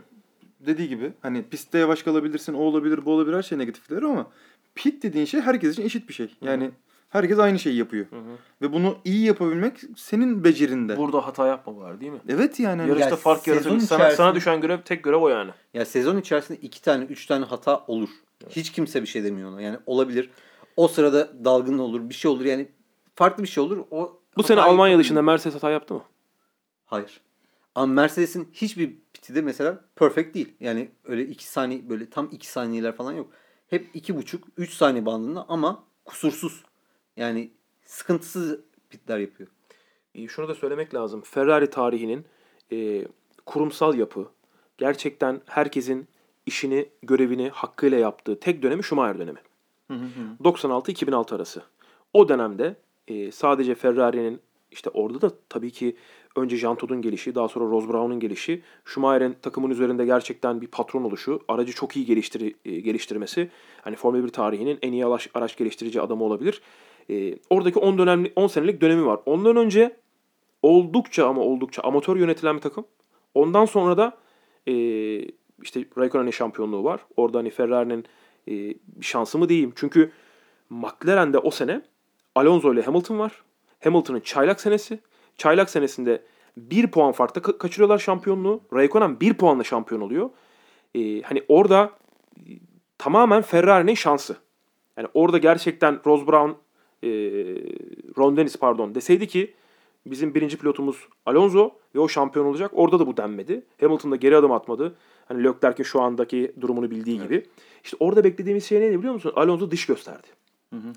Dediği gibi hani pistte yavaş kalabilirsin, o olabilir, bu olabilir her şey negatifleri ama pit dediğin şey herkes için eşit bir şey. Yani herkes aynı şeyi yapıyor. Hı hı. Ve bunu iyi yapabilmek senin becerinde. burada hata yapma var değil mi? Evet yani. hani- Yarışta Ya fark yaratır. Sana, sana düşen görev tek görev o yani. Ya sezon içerisinde iki tane, üç tane hata olur. Hiç kimse bir şey demiyor ona. Yani olabilir. O sırada dalgın olur, bir şey olur. Yani farklı bir şey olur. O Bu sene Almanya yapabilir. dışında Mercedes hata yaptı mı? Hayır. Ama Mercedes'in hiçbir piti de mesela perfect değil. Yani öyle iki saniye böyle tam iki saniyeler falan yok. Hep iki buçuk, üç saniye bandında ama kusursuz. Yani sıkıntısız pitler yapıyor. E, Şunu da söylemek lazım. Ferrari tarihinin e, kurumsal yapı gerçekten herkesin işini, görevini hakkıyla yaptığı tek dönemi Schumacher dönemi. Hı hı hı. 96-2006 arası. O dönemde e, sadece Ferrari'nin işte orada da tabii ki önce Jean gelişi, daha sonra Ross Brown'un gelişi, Schumacher'in takımın üzerinde gerçekten bir patron oluşu, aracı çok iyi geliştir e, geliştirmesi, hani Formula 1 tarihinin en iyi araç, araç geliştirici adamı olabilir. E, oradaki 10 dönemli 10 senelik dönemi var. Ondan önce oldukça ama oldukça amatör yönetilen bir takım. Ondan sonra da e, işte Raikkonen'in şampiyonluğu var. Orada hani Ferrari'nin e, bir şansı mı diyeyim. Çünkü McLaren'de o sene Alonso ile Hamilton var. Hamilton'ın çaylak senesi. Çaylak senesinde bir puan farkla ka- kaçırıyorlar şampiyonluğu. Raikkonen bir puanla şampiyon oluyor. E, hani orada e, tamamen Ferrari'nin şansı. Yani orada gerçekten Ross Brown, e, Ron Dennis pardon deseydi ki bizim birinci pilotumuz Alonso ve o şampiyon olacak. Orada da bu denmedi. Hamilton da geri adım atmadı. Hani Leclerc'in şu andaki durumunu bildiği gibi. İşte orada beklediğimiz şey neydi biliyor musun? Alonso diş gösterdi.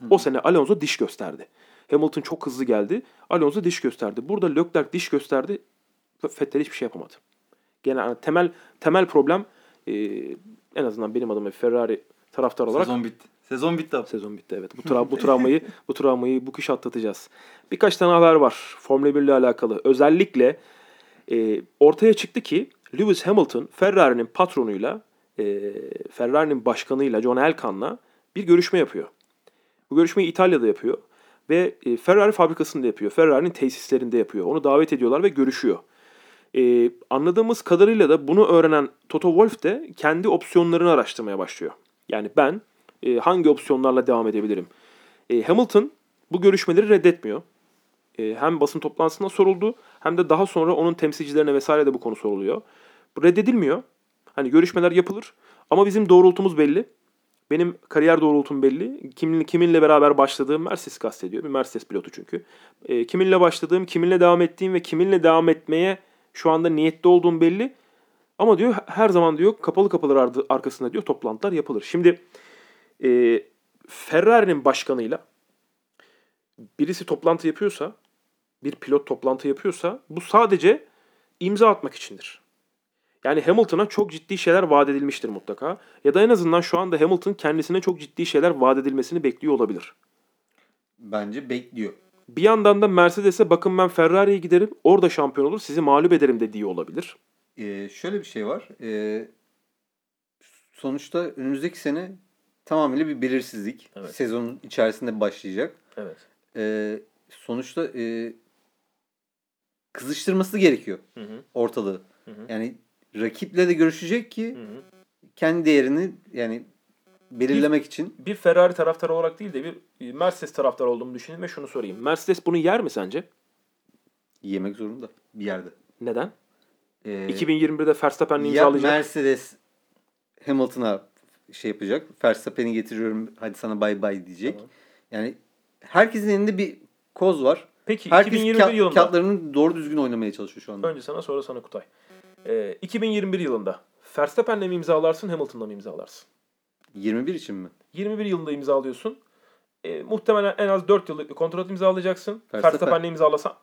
O sene Alonso diş gösterdi. Hamilton çok hızlı geldi. Alonso diş gösterdi. Burada Leclerc diş gösterdi. Vettel hiçbir şey yapamadı. Gene hani temel temel problem e, en azından benim adıma Ferrari taraftar olarak Sezon bitti. Sezon bitti abi. Sezon bitti evet. Bu, tra- bu travmayı bu travmayı bu kış atlatacağız. Birkaç tane haber var Formula 1 ile alakalı. Özellikle e, ortaya çıktı ki Lewis Hamilton Ferrari'nin patronuyla e, Ferrari'nin başkanıyla John Elkan'la bir görüşme yapıyor. Bu görüşmeyi İtalya'da yapıyor ve e, Ferrari fabrikasında yapıyor. Ferrari'nin tesislerinde yapıyor. Onu davet ediyorlar ve görüşüyor. E, anladığımız kadarıyla da bunu öğrenen Toto Wolff de kendi opsiyonlarını araştırmaya başlıyor. Yani ben e, hangi opsiyonlarla devam edebilirim? E, Hamilton bu görüşmeleri reddetmiyor. E, hem basın toplantısında soruldu hem de daha sonra onun temsilcilerine vesaire de bu konu soruluyor. Bu reddedilmiyor. Hani görüşmeler yapılır ama bizim doğrultumuz belli. Benim kariyer doğrultum belli. Kimin, kiminle beraber başladığım Mercedes kastediyor. Bir Mercedes pilotu çünkü. E, kiminle başladığım, kiminle devam ettiğim ve kiminle devam etmeye şu anda niyetli olduğum belli. Ama diyor her zaman diyor kapalı kapılar arkasında diyor toplantılar yapılır. Şimdi e, Ferrari'nin başkanıyla birisi toplantı yapıyorsa, bir pilot toplantı yapıyorsa bu sadece imza atmak içindir. Yani Hamilton'a çok ciddi şeyler vaat edilmiştir mutlaka. Ya da en azından şu anda Hamilton kendisine çok ciddi şeyler vaat edilmesini bekliyor olabilir. Bence bekliyor. Bir yandan da Mercedes'e bakın ben Ferrari'ye giderim, orada şampiyon olur, sizi mağlup ederim dediği olabilir. Ee, şöyle bir şey var. Ee, sonuçta önümüzdeki sene tamamıyla bir belirsizlik. Evet. Sezonun içerisinde başlayacak. Evet. Ee, sonuçta e, kızıştırması gerekiyor Hı hı. ortalığı. Hı hı. Yani rakiple de görüşecek ki Hı hı. kendi değerini yani belirlemek için Bir Ferrari taraftarı olarak değil de bir Mercedes taraftarı olduğumu düşünün ve şunu sorayım. Mercedes bunu yer mi sence? yemek zorunda bir yerde. Neden? Ee, 2021'de Verstappen'le ya imzalayacak. Mercedes Hamilton'a şey yapacak. Verstappen'i getiriyorum hadi sana bay bay diyecek. Tamam. Yani herkesin elinde bir koz var. Peki Herkes 2021 ka- yılında. kağıtlarını doğru düzgün oynamaya çalışıyor şu anda. Önce sana sonra sana Kutay. Ee, 2021 yılında Verstappen'le mi imzalarsın Hamilton'la mı imzalarsın? 21 için mi? 21 yılında imzalıyorsun. Ee, muhtemelen en az 4 yıllık bir kontrat imzalayacaksın. Verstappen- Verstappen'le imzalasan.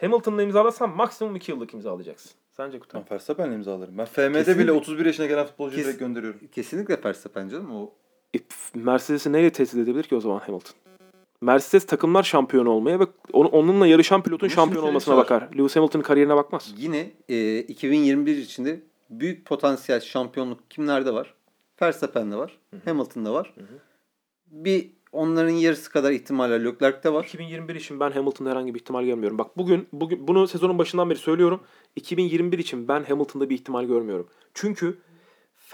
Hamilton'la imzalasan maksimum 2 yıllık imzalayacaksın. Sence Kutay? Ben Verstappen'le imzalarım. Ben FM'de Kesinlikle. bile 31 yaşına gelen futbolcuyu Kes- direkt gönderiyorum. Kesinlikle Verstappen canım. O E, Mercedes'i neyle tehdit edebilir ki o zaman Hamilton? Mercedes takımlar şampiyon olmaya ve onu- onunla yarışan pilotun Ama şampiyon olmasına şey var. bakar. Lewis Hamilton'ın kariyerine bakmaz. yine e, 2021 içinde büyük potansiyel şampiyonluk kimlerde var? Verstappen'de var. Hamilton'da var. Bir onların yarısı kadar ihtimaller Leclerc'te var. 2021 için ben Hamilton'da herhangi bir ihtimal görmüyorum. Bak bugün bugün bunu sezonun başından beri söylüyorum. 2021 için ben Hamilton'da bir ihtimal görmüyorum. Çünkü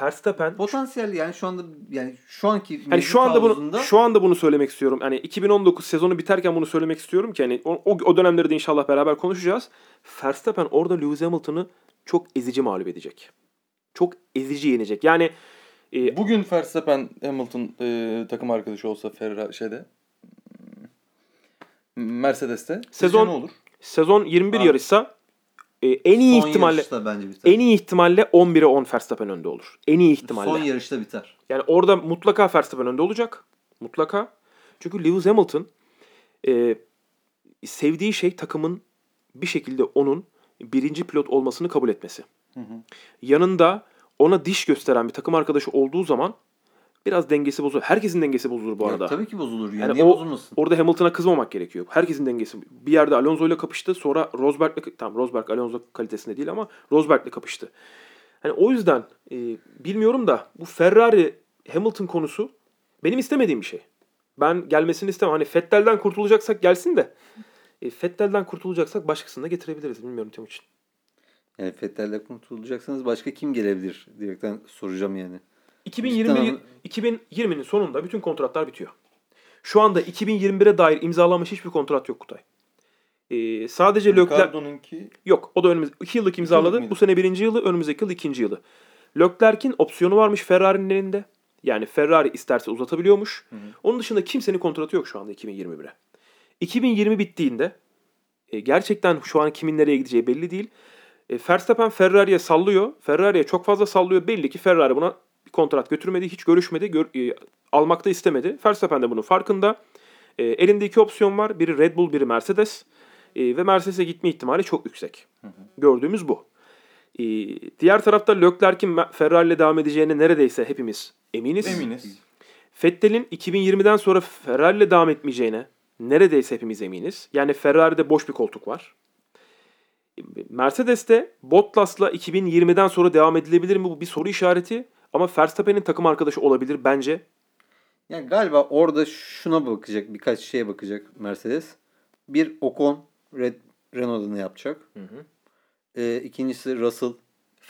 Verstappen Potansiyel yani şu anda yani şu anki hani şu anda bunu havuzunda- şu anda bunu söylemek istiyorum. Hani 2019 sezonu biterken bunu söylemek istiyorum ki hani o, o, dönemleri de inşallah beraber konuşacağız. Verstappen orada Lewis Hamilton'ı çok ezici mağlup edecek. Çok ezici yenecek. Yani e, Bugün Verstappen Hamilton e, takım arkadaşı olsa Ferrari şeyde Mercedes'te Sezon- ne olur? sezon 21 Abi, yarışsa e, en iyi son ihtimalle bence biter. en iyi ihtimalle 11'e 10 Verstappen önde olur. En iyi ihtimalle. Son yarışta biter. Yani orada mutlaka Verstappen önde olacak. Mutlaka. Çünkü Lewis Hamilton e, sevdiği şey takımın bir şekilde onun birinci pilot olmasını kabul etmesi. Yanında ona diş gösteren bir takım arkadaşı olduğu zaman biraz dengesi bozulur. Herkesin dengesi bozulur bu Ya arada. tabii ki bozulur. Ya. Yani Niye o- bozulmasın? Orada Hamilton'a kızmamak gerekiyor. Herkesin dengesi. Bir yerde Alonso ile kapıştı. Sonra Rosberg'le tam Rosberg Alonso kalitesinde değil ama Rosberg'le kapıştı. Hani o yüzden e, bilmiyorum da bu Ferrari Hamilton konusu benim istemediğim bir şey. Ben gelmesini istemem. Hani Fettel'den kurtulacaksak gelsin de. E, Fettel'den kurtulacaksak başkasını da getirebiliriz. Bilmiyorum Timuçin. Yani Fettel'le kurtulacaksanız başka kim gelebilir direkten soracağım yani. 2021 Cidden ama- 2020'nin sonunda bütün kontratlar bitiyor. Şu anda 2021'e dair imzalanmış hiçbir kontrat yok Kutay. E, sadece Leclerc Ricardo'nunki Yok o da önümüz 2 yıllık imzaladı. mıydı? Bu sene birinci yılı önümüzdeki yıl ikinci yılı. Leclerc'in opsiyonu varmış Ferrari'nin elinde. Yani Ferrari isterse uzatabiliyormuş. Onun dışında kimsenin kontratı yok şu anda 2021'e. 2020 bittiğinde e, gerçekten şu an kimin nereye gideceği belli değil. E, Verstappen Ferrari'ye sallıyor. Ferrari'ye çok fazla sallıyor. Belli ki Ferrari buna bir kontrat götürmedi. Hiç görüşmedi. Gör, e, almak da istemedi. Verstappen de bunun farkında. E, elinde iki opsiyon var. Biri Red Bull, biri Mercedes. E, ve Mercedes'e gitme ihtimali çok yüksek. Gördüğümüz bu. E, diğer tarafta Leclerc'in Me- Ferrari ile devam edeceğine neredeyse hepimiz eminiz. eminiz. Vettel'in 2020'den sonra Ferrari ile devam etmeyeceğine neredeyse hepimiz eminiz. Yani Ferrari'de boş bir koltuk var. Mercedes'te Bottas'la 2020'den sonra devam edilebilir mi? Bu bir soru işareti. Ama Verstappen'in takım arkadaşı olabilir bence. Yani galiba orada şuna bakacak, birkaç şeye bakacak Mercedes. Bir Ocon Red Renault'da ne yapacak? Ee, ikincisi Russell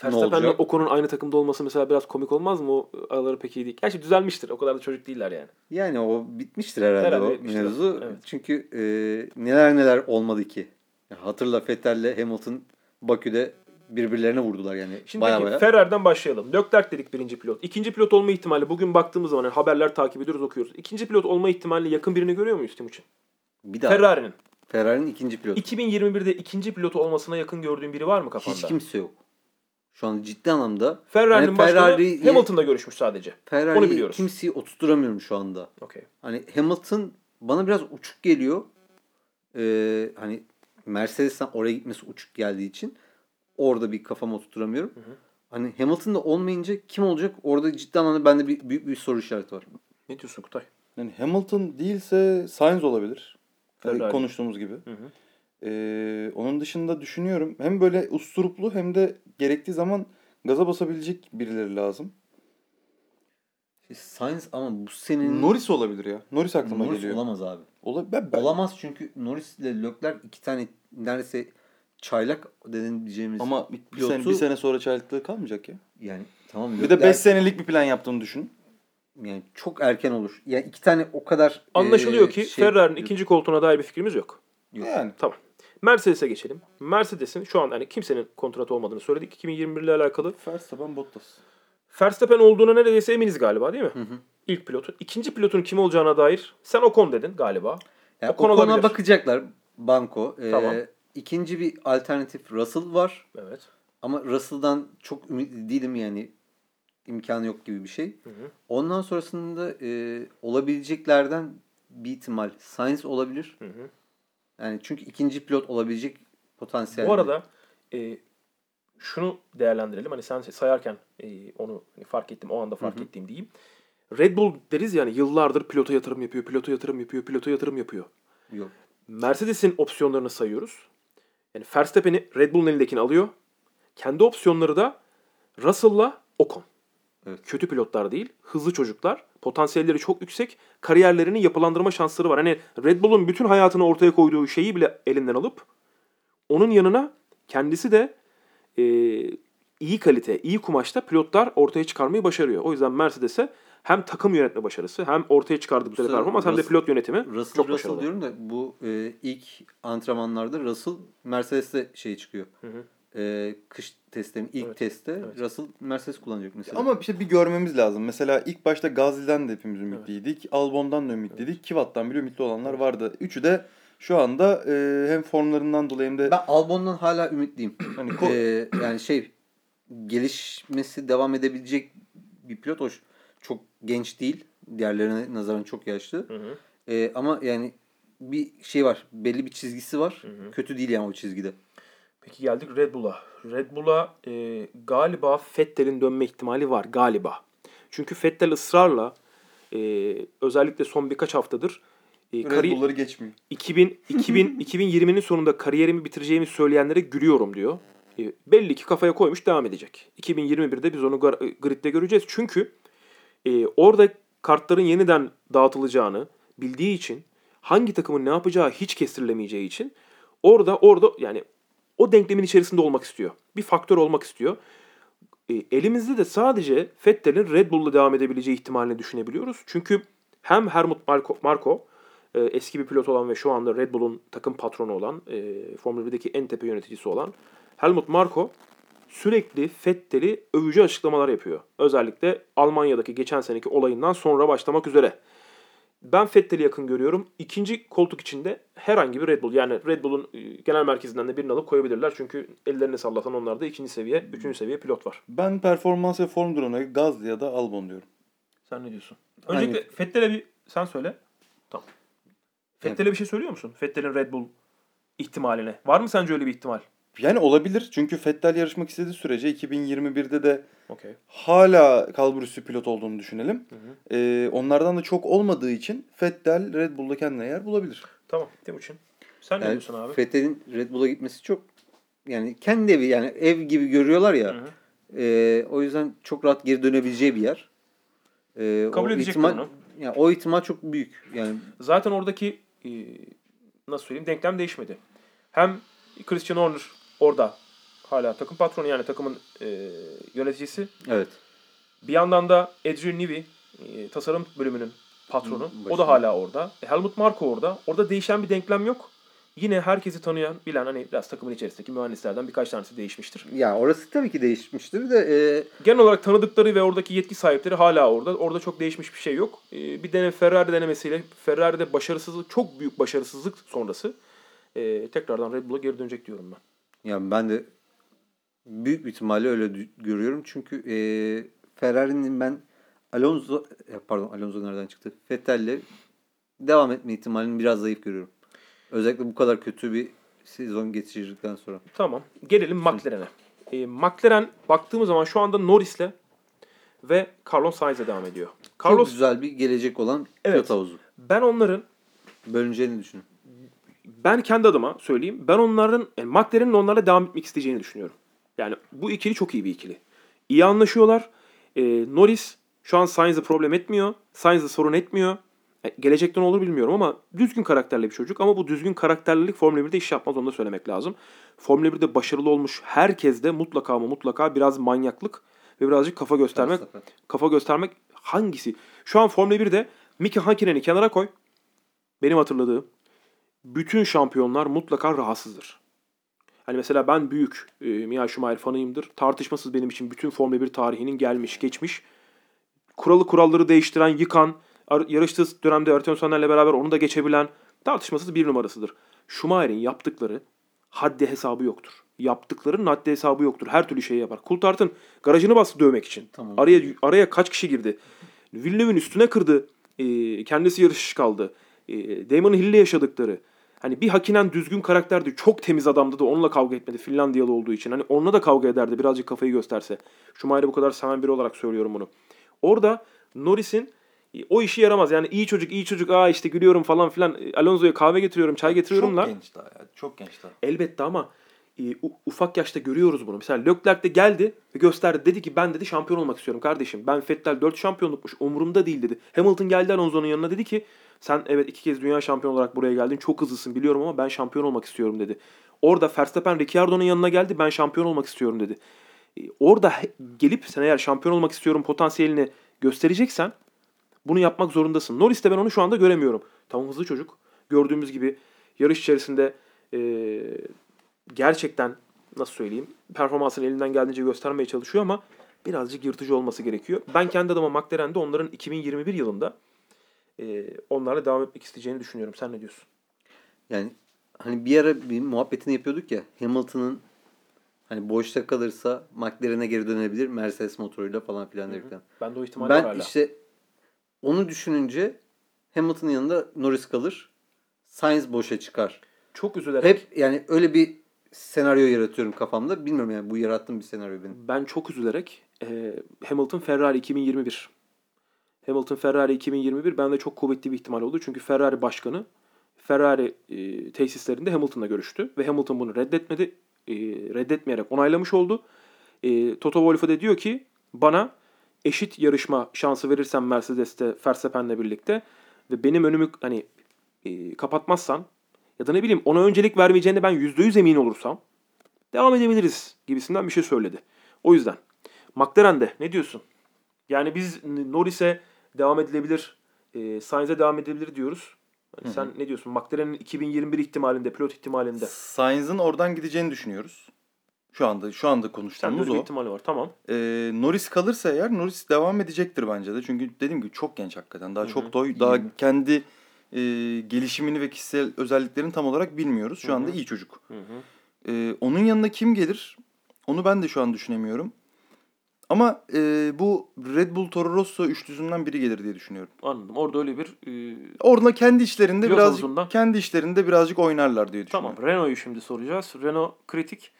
Verstappen'le? Ocon'un aynı takımda olması mesela biraz komik olmaz mı? O araları pek iyi değil. Gerçi düzelmiştir. O kadar da çocuk değiller yani. Yani o bitmiştir herhalde, Herhalde o bitmiştir. mevzu. Evet. Çünkü e, neler neler olmadı ki. Hatırla Vettel'le Hamilton Bakü'de birbirlerine vurdular yani. Şimdi baya peki baya. Ferrari'den başlayalım. Leclerc dedik birinci pilot. İkinci pilot olma ihtimali bugün baktığımız zaman yani haberler takip ediyoruz okuyoruz. İkinci pilot olma ihtimali yakın birini görüyor muyuz Timuçin? Bir daha. Ferrari'nin. Ferrari'nin ikinci pilotu. 2021'de ikinci pilotu olmasına yakın gördüğün biri var mı kafanda? Hiç kimse yok. Şu an ciddi anlamda Ferrari'nin Yani başkanı Ferrari- Hamilton'da görüşmüş sadece. Onu Ferrari'yi biliyoruz. kimseyi oturtturamıyorum şu anda. Okey. Hani Hamilton bana biraz uçuk geliyor. Ee, hani Mercedes'ten oraya gitmesi uçuk geldiği için orada bir kafama oturtamıyorum. Hani Hamilton'da olmayınca kim olacak? Orada ciddi anlamda bende bir, büyük bir soru işareti var. Ne diyorsun Kutay? Yani Hamilton değilse Sainz olabilir. Tabii Ferrari. konuştuğumuz gibi. Hı hı. Ee, onun dışında düşünüyorum. Hem böyle usturuplu hem de gerektiği zaman gaza basabilecek birileri lazım. Sainz ama bu senin Norris olabilir ya. Norris aklıma Norris geliyor. olamaz abi. Ola- ben, ben- Olamaz çünkü Norris ile Leclerc iki tane neredeyse çaylak denilebileceğimiz Ama bir, pilotu- sene, bir sene sonra çaylıklığı kalmayacak ya. yani tamam Bir de Leclerc- 5 senelik bir plan yaptığını düşün. yani çok erken olur. Yani iki tane o kadar Anlaşılıyor e, ki şey- Ferrari'nin ikinci koltuğuna dair bir fikrimiz yok. Yok. Yani. Tamam. Mercedes'e geçelim. Mercedes'in şu an hani kimsenin kontratı olmadığını söyledik. 2021 ile alakalı. Verstappen Bottas. Verstappen olduğuna neredeyse eminiz galiba değil mi? İlk pilotu. İkinci pilotun kim olacağına dair sen Ocon dedin galiba. Yani Ocon o konuya olabilir. bakacaklar banko. Ee, Tamam. İkinci bir alternatif Russell var. Evet. Ama Russell'dan çok ümitli değilim yani. imkanı yok gibi bir şey. Ondan sonrasında e, olabileceklerden bir ihtimal Sainz olabilir. Hı hı. Yani çünkü ikinci pilot olabilecek potansiyel. Bu arada e, şunu değerlendirelim. Hani sen sayarken e, onu hani fark ettim. O anda fark ettiğim diyeyim. Red Bull deriz yani yıllardır pilota yatırım yapıyor, pilota yatırım yapıyor, pilota yatırım yapıyor. yok. Mercedes'in opsiyonlarını sayıyoruz. Yani Verstappen'i Red Bull'un elindekini alıyor. Kendi opsiyonları da Russell'la Ocon. Evet. Kötü pilotlar değil. Hızlı çocuklar. Potansiyelleri çok yüksek. Kariyerlerini yapılandırma şansları var. Hani Red Bull'un bütün hayatını ortaya koyduğu şeyi bile elinden alıp onun yanına kendisi de e, iyi kalite, iyi kumaşta pilotlar ortaya çıkarmayı başarıyor. O yüzden Mercedes'e hem takım yönetme başarısı hem ortaya çıkardıkları sırada performans hem de Russell- pilot yönetimi Russell çok Russell başarılı. diyorum da bu e, ilk antrenmanlarda Russell Mercedes'te şey çıkıyor. Hı hı. E, kış testlerin ilk Evet, testte evet. Russell Mercedes kullanacak mesela. Ama işte bir görmemiz lazım. Mesela ilk başta Gazi'den de hepimiz ümitliydik. Albon'dan da ümitliydik. Kivat'tan bile ümitli olanlar vardı. Üçü de şu anda e, hem formlarından dolayı hem de ben Albon'dan hala ümitliyim. hani E, yani şey gelişmesi devam edebilecek bir pilot hoş. Çok genç değil. Diğerlerine nazaran çok yaşlı. Hı hı. E, ama yani bir şey var. Belli bir çizgisi var. Hı hı. Kötü değil yani o çizgide. Peki geldik Red Bull'a. Red Bull'a e, galiba Vettel'in dönme ihtimali var galiba. Çünkü Vettel ısrarla e, özellikle son birkaç haftadır e, Red Bull'ları geçmiyor. 2000, 2000, 2020'nin sonunda kariyerimi bitireceğimi söyleyenlere gülüyorum diyor. E, belli ki kafaya koymuş devam edecek. 2021'de biz onu gar- gridde göreceğiz. Çünkü e, orada kartların yeniden dağıtılacağını bildiği için hangi takımın ne yapacağı hiç kestirilemeyeceği için orada orada yani o denklemin içerisinde olmak istiyor. Bir faktör olmak istiyor. E, elimizde de sadece Vettel'in Red Bull'la devam edebileceği ihtimalini düşünebiliyoruz. Çünkü hem Helmut Marko, Marko e, eski bir pilot olan ve şu anda Red Bull'un takım patronu olan, e, Formula 1'deki en tepe yöneticisi olan Helmut Marko sürekli Vettel'i övücü açıklamalar yapıyor. Özellikle Almanya'daki geçen seneki olayından sonra başlamak üzere. Ben Vettel'i yakın görüyorum. İkinci koltuk içinde herhangi bir Red Bull yani Red Bull'un e, genel merkezinden de birini alıp koyabilirler. Çünkü ellerini sallatan onlarda ikinci seviye, üçüncü seviye pilot var. Ben performans ve form durumuna Gazli ya da Albon diyorum. Sen ne diyorsun? Aynı. Öncelikle Vettel'e bir sen söyle. Tamam. Vettel'e bir şey söylüyor musun? Vettel'in Red Bull ihtimaline. Var mı sence öyle bir ihtimal? Yani olabilir. Çünkü Vettel yarışmak istediği sürece 2021'de de Okey. hala kalburüstü pilot olduğunu düşünelim. Ee, onlardan da çok olmadığı için Vettel Red Bull'da kendine yer bulabilir. Tamam Timuçin. Sen ne Yani diyorsun abi? Vettel'in Red Bull'a gitmesi çok yani kendi evi yani ev gibi görüyorlar ya. Hı hı. e, o yüzden çok rahat geri dönebileceği bir yer. E, Kabul o edecekler ihtimal, onu. Yani o ihtimal çok büyük. Yani Zaten oradaki e, nasıl söyleyeyim denklem değişmedi. Hem Christian Horner orada hala takım patronu yani takımın e, yöneticisi. evet. Bir yandan da Adrian Newey e, tasarım bölümünün patronu. Hı, O da hala orada. E, Helmut Marko orada. Orada değişen bir denklem yok. Yine herkesi tanıyan, bilen hani biraz takımın içerisindeki mühendislerden birkaç tanesi değişmiştir. Ya orası tabii ki değişmiştir de e, Genel olarak tanıdıkları ve oradaki yetki sahipleri hala orada. Orada çok değişmiş bir şey yok. Ee, bir dene Ferrari denemesiyle Ferrari'de başarısızlık, çok büyük başarısızlık sonrası e, tekrardan Red Bull'a geri dönecek diyorum ben. Yani ben de büyük bir ihtimalle öyle görüyorum. Çünkü e, Ferrari'nin ben Alonso e, pardon Alonso nereden çıktı? Vettel'le devam etme ihtimalini biraz zayıf görüyorum. Özellikle bu kadar kötü bir sezon geçirdikten sonra. Tamam. Gelelim McLaren'e. E, McLaren baktığımız zaman şu anda Norris'le ve Carlos Sainz'e devam ediyor. Çok Carlos güzel bir gelecek olan Evet. pilot havuzu. ben onların Bölüneceğini düşünüyorum. Ben kendi adıma söyleyeyim. Ben onların yani McLaren'in onlarla devam etmek isteyeceğini düşünüyorum. Yani bu ikili çok iyi bir ikili. İyi anlaşıyorlar. Ee, Norris şu an Sainz'ı problem etmiyor. Sainz'ı sorun etmiyor. E, gelecekten olur bilmiyorum ama düzgün karakterli bir çocuk. Ama bu düzgün karakterlilik Formula 1'de iş yapmaz onu da söylemek lazım. Formula 1'de başarılı olmuş herkes de mutlaka ama mutlaka biraz manyaklık ve birazcık kafa göstermek kafa göstermek hangisi? Şu an Formula 1'de Mika Hakkinen'i kenara koy. Benim hatırladığım bütün şampiyonlar mutlaka rahatsızdır. Hani mesela ben büyük e, Mia Schumacher fanıyımdır. Tartışmasız benim için bütün Formula 1 tarihinin gelmiş, geçmiş. Kuralı kuralları değiştiren, yıkan, ar- yarıştığı dönemde Ayrton Senna'yla beraber onu da geçebilen tartışmasız bir numarasıdır. Schumacher'in yaptıkları haddi hesabı yoktur. Yaptıklarının haddi hesabı yoktur. Her türlü şeyi yapar. Coulthard'ın garajını bastı dövmek için. Tamam. Araya araya kaç kişi girdi? Villeneuve'ün üstüne kırdı. E, kendisi yarış kaldı. E, Damon Hill'le yaşadıkları. Hani bir Hakinen düzgün karakterdi. Çok temiz adamdı da onunla kavga etmedi. Finlandiyalı olduğu için. Hani onunla da kavga ederdi. Birazcık kafayı gösterse. Schumacher'i bu kadar seven biri olarak söylüyorum bunu. Orada Norris'in o işi yaramaz. Yani iyi çocuk, iyi çocuk. Aa işte gülüyorum falan filan. Alonso'ya kahve getiriyorum, çay getiriyorum çok genç daha ya. Çok genç daha. Elbette ama ufak yaşta görüyoruz bunu. Mesela Leclerc de geldi ve gösterdi. Dedi ki ben dedi şampiyon olmak istiyorum kardeşim. Ben Vettel 4 şampiyonlukmuş umurumda değil dedi. Hamilton geldi Alonso'nun yanına dedi ki sen evet iki kez dünya şampiyonu olarak buraya geldin. Çok hızlısın biliyorum ama ben şampiyon olmak istiyorum dedi. Orada Verstappen Ricciardo'nun yanına geldi. Ben şampiyon olmak istiyorum dedi. E, Orada gelip sen eğer şampiyon olmak istiyorum potansiyelini göstereceksen bunu yapmak zorundasın. Norris'te ben onu şu anda göremiyorum. Tamam hızlı çocuk. Gördüğümüz gibi yarış içerisinde e, gerçekten nasıl söyleyeyim performansını elinden geldiğince göstermeye çalışıyor ama birazcık yırtıcı olması gerekiyor. Ben kendi adıma McLaren'de onların 2021 yılında e, onlarla devam etmek isteyeceğini düşünüyorum. Sen ne diyorsun? Yani hani bir ara bir muhabbetini yapıyorduk ya Hamilton'ın hani boşta kalırsa McLaren'e geri dönebilir Mercedes motoruyla falan filan derken. Ben de o ihtimal var Ben hala. işte onu düşününce Hamilton'ın yanında Norris kalır. Sainz boşa çıkar. Çok üzülerek Hep yani öyle bir senaryo yaratıyorum kafamda. Bilmiyorum yani bu yarattığım bir senaryo benim. ben çok üzülerek e, Hamilton Ferrari 2021 Hamilton Ferrari 2021 bende çok kuvvetli bir ihtimal oldu. Çünkü Ferrari başkanı Ferrari e, tesislerinde Hamilton'la görüştü ve Hamilton bunu reddetmedi. E, reddetmeyerek onaylamış oldu. E, Toto Wolff de diyor ki bana eşit yarışma şansı verirsen Mercedes'te Verstappen'le birlikte ve benim önümü hani e, kapatmazsan ya da ne bileyim ona öncelik vermeyeceğine ben %100 emin olursam devam edebiliriz gibisinden bir şey söyledi. O yüzden McLaren'de ne diyorsun? Yani biz Norris'e devam edilebilir, e, Sainz'e devam edilebilir diyoruz. Yani sen ne diyorsun? McLaren'in 2021 ihtimalinde, pilot ihtimalinde. Sainz'ın oradan gideceğini düşünüyoruz. Şu anda şu anda konuştuğumuz o. ihtimali var. Tamam. Ee, Norris kalırsa eğer Norris devam edecektir bence de. Çünkü dediğim gibi çok genç hakikaten. Daha Hı hı. çok doy, daha İyi. kendi e, gelişimini ve kişisel özelliklerini tam olarak bilmiyoruz. Şu Hı anda iyi çocuk. Ee, onun yanına kim gelir? Onu ben de şu an düşünemiyorum. Ama e, bu Red Bull Toro Rosso üçlüsünden biri gelir diye düşünüyorum. Anladım. Orada öyle bir e, Orada kendi işlerinde Pilot birazcık havuzundan. kendi işlerinde birazcık oynarlar diye düşünüyorum. Tamam. Renault'u şimdi soracağız. Renault kritik.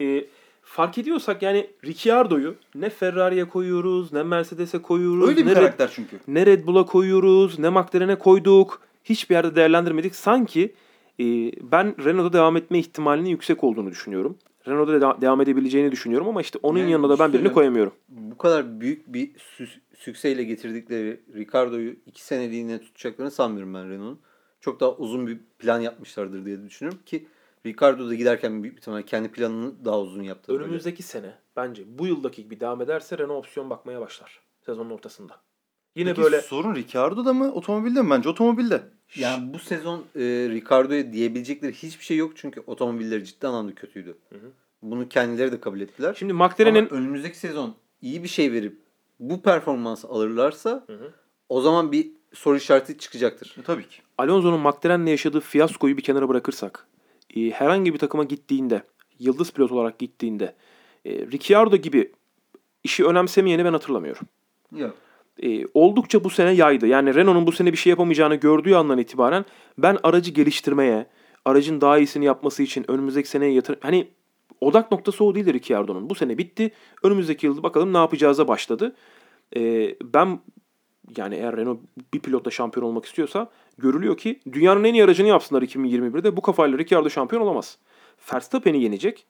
Ee, fark ediyorsak yani Ricciardo'yu ne Ferrari'ye koyuyoruz, ne Mercedes'e koyuyoruz, Öyle bir ne, Red, karakter çünkü. ne Red Bull'a koyuyoruz, ne McLaren'e koyduk. Hiçbir yerde değerlendirmedik. Sanki e, ben Renault'da devam etme ihtimalinin yüksek olduğunu düşünüyorum. Renault'da da devam edebileceğini düşünüyorum ama işte onun Yani yanına da ben birini koyamıyorum. Bu kadar büyük bir sü- sükseyle getirdikleri Ricardo'yu iki seneliğine tutacaklarını sanmıyorum ben Renault'un. Çok daha uzun bir plan yapmışlardır diye düşünüyorum ki Ricardo da giderken büyük bir ihtimalle kendi planını daha uzun yaptı. böyle. Önümüzdeki sene bence bu yıldaki gibi devam ederse Renault opsiyon bakmaya başlar sezonun ortasında. Yine Peki böyle sorun Ricardo'da mı otomobilde mi? Bence otomobilde. Yani bu sezon e, Ricardo'ya diyebilecekleri hiçbir şey yok çünkü otomobilleri ciddi anlamda kötüydü. Hı hı. Bunu kendileri de kabul ettiler. şimdi McLaren'in Ama önümüzdeki sezon iyi bir şey verip bu performansı alırlarsa Hı hı. o zaman bir soru işareti çıkacaktır. E, tabii ki. Alonso'nun McLaren'le yaşadığı fiyaskoyu bir kenara bırakırsak e, herhangi bir takıma gittiğinde yıldız pilot olarak gittiğinde e, Ricciardo gibi işi önemsemeyeni ben hatırlamıyorum. Yok. E, oldukça bu sene yaydı. Yani Renault'un bu sene bir şey yapamayacağını gördüğü andan itibaren ben aracı geliştirmeye, aracın daha iyisini yapması için önümüzdeki seneye yatır... Hani odak noktası o değildi Ricciardo'nun. Bu sene bitti. Önümüzdeki yıl bakalım ne yapacağıza başladı. E, ben yani eğer Renault bir pilotla şampiyon olmak istiyorsa görülüyor ki dünyanın en iyi aracını yapsınlar 2021'de bu kafayla Ricciardo şampiyon olamaz. Verstappen'i yenecek,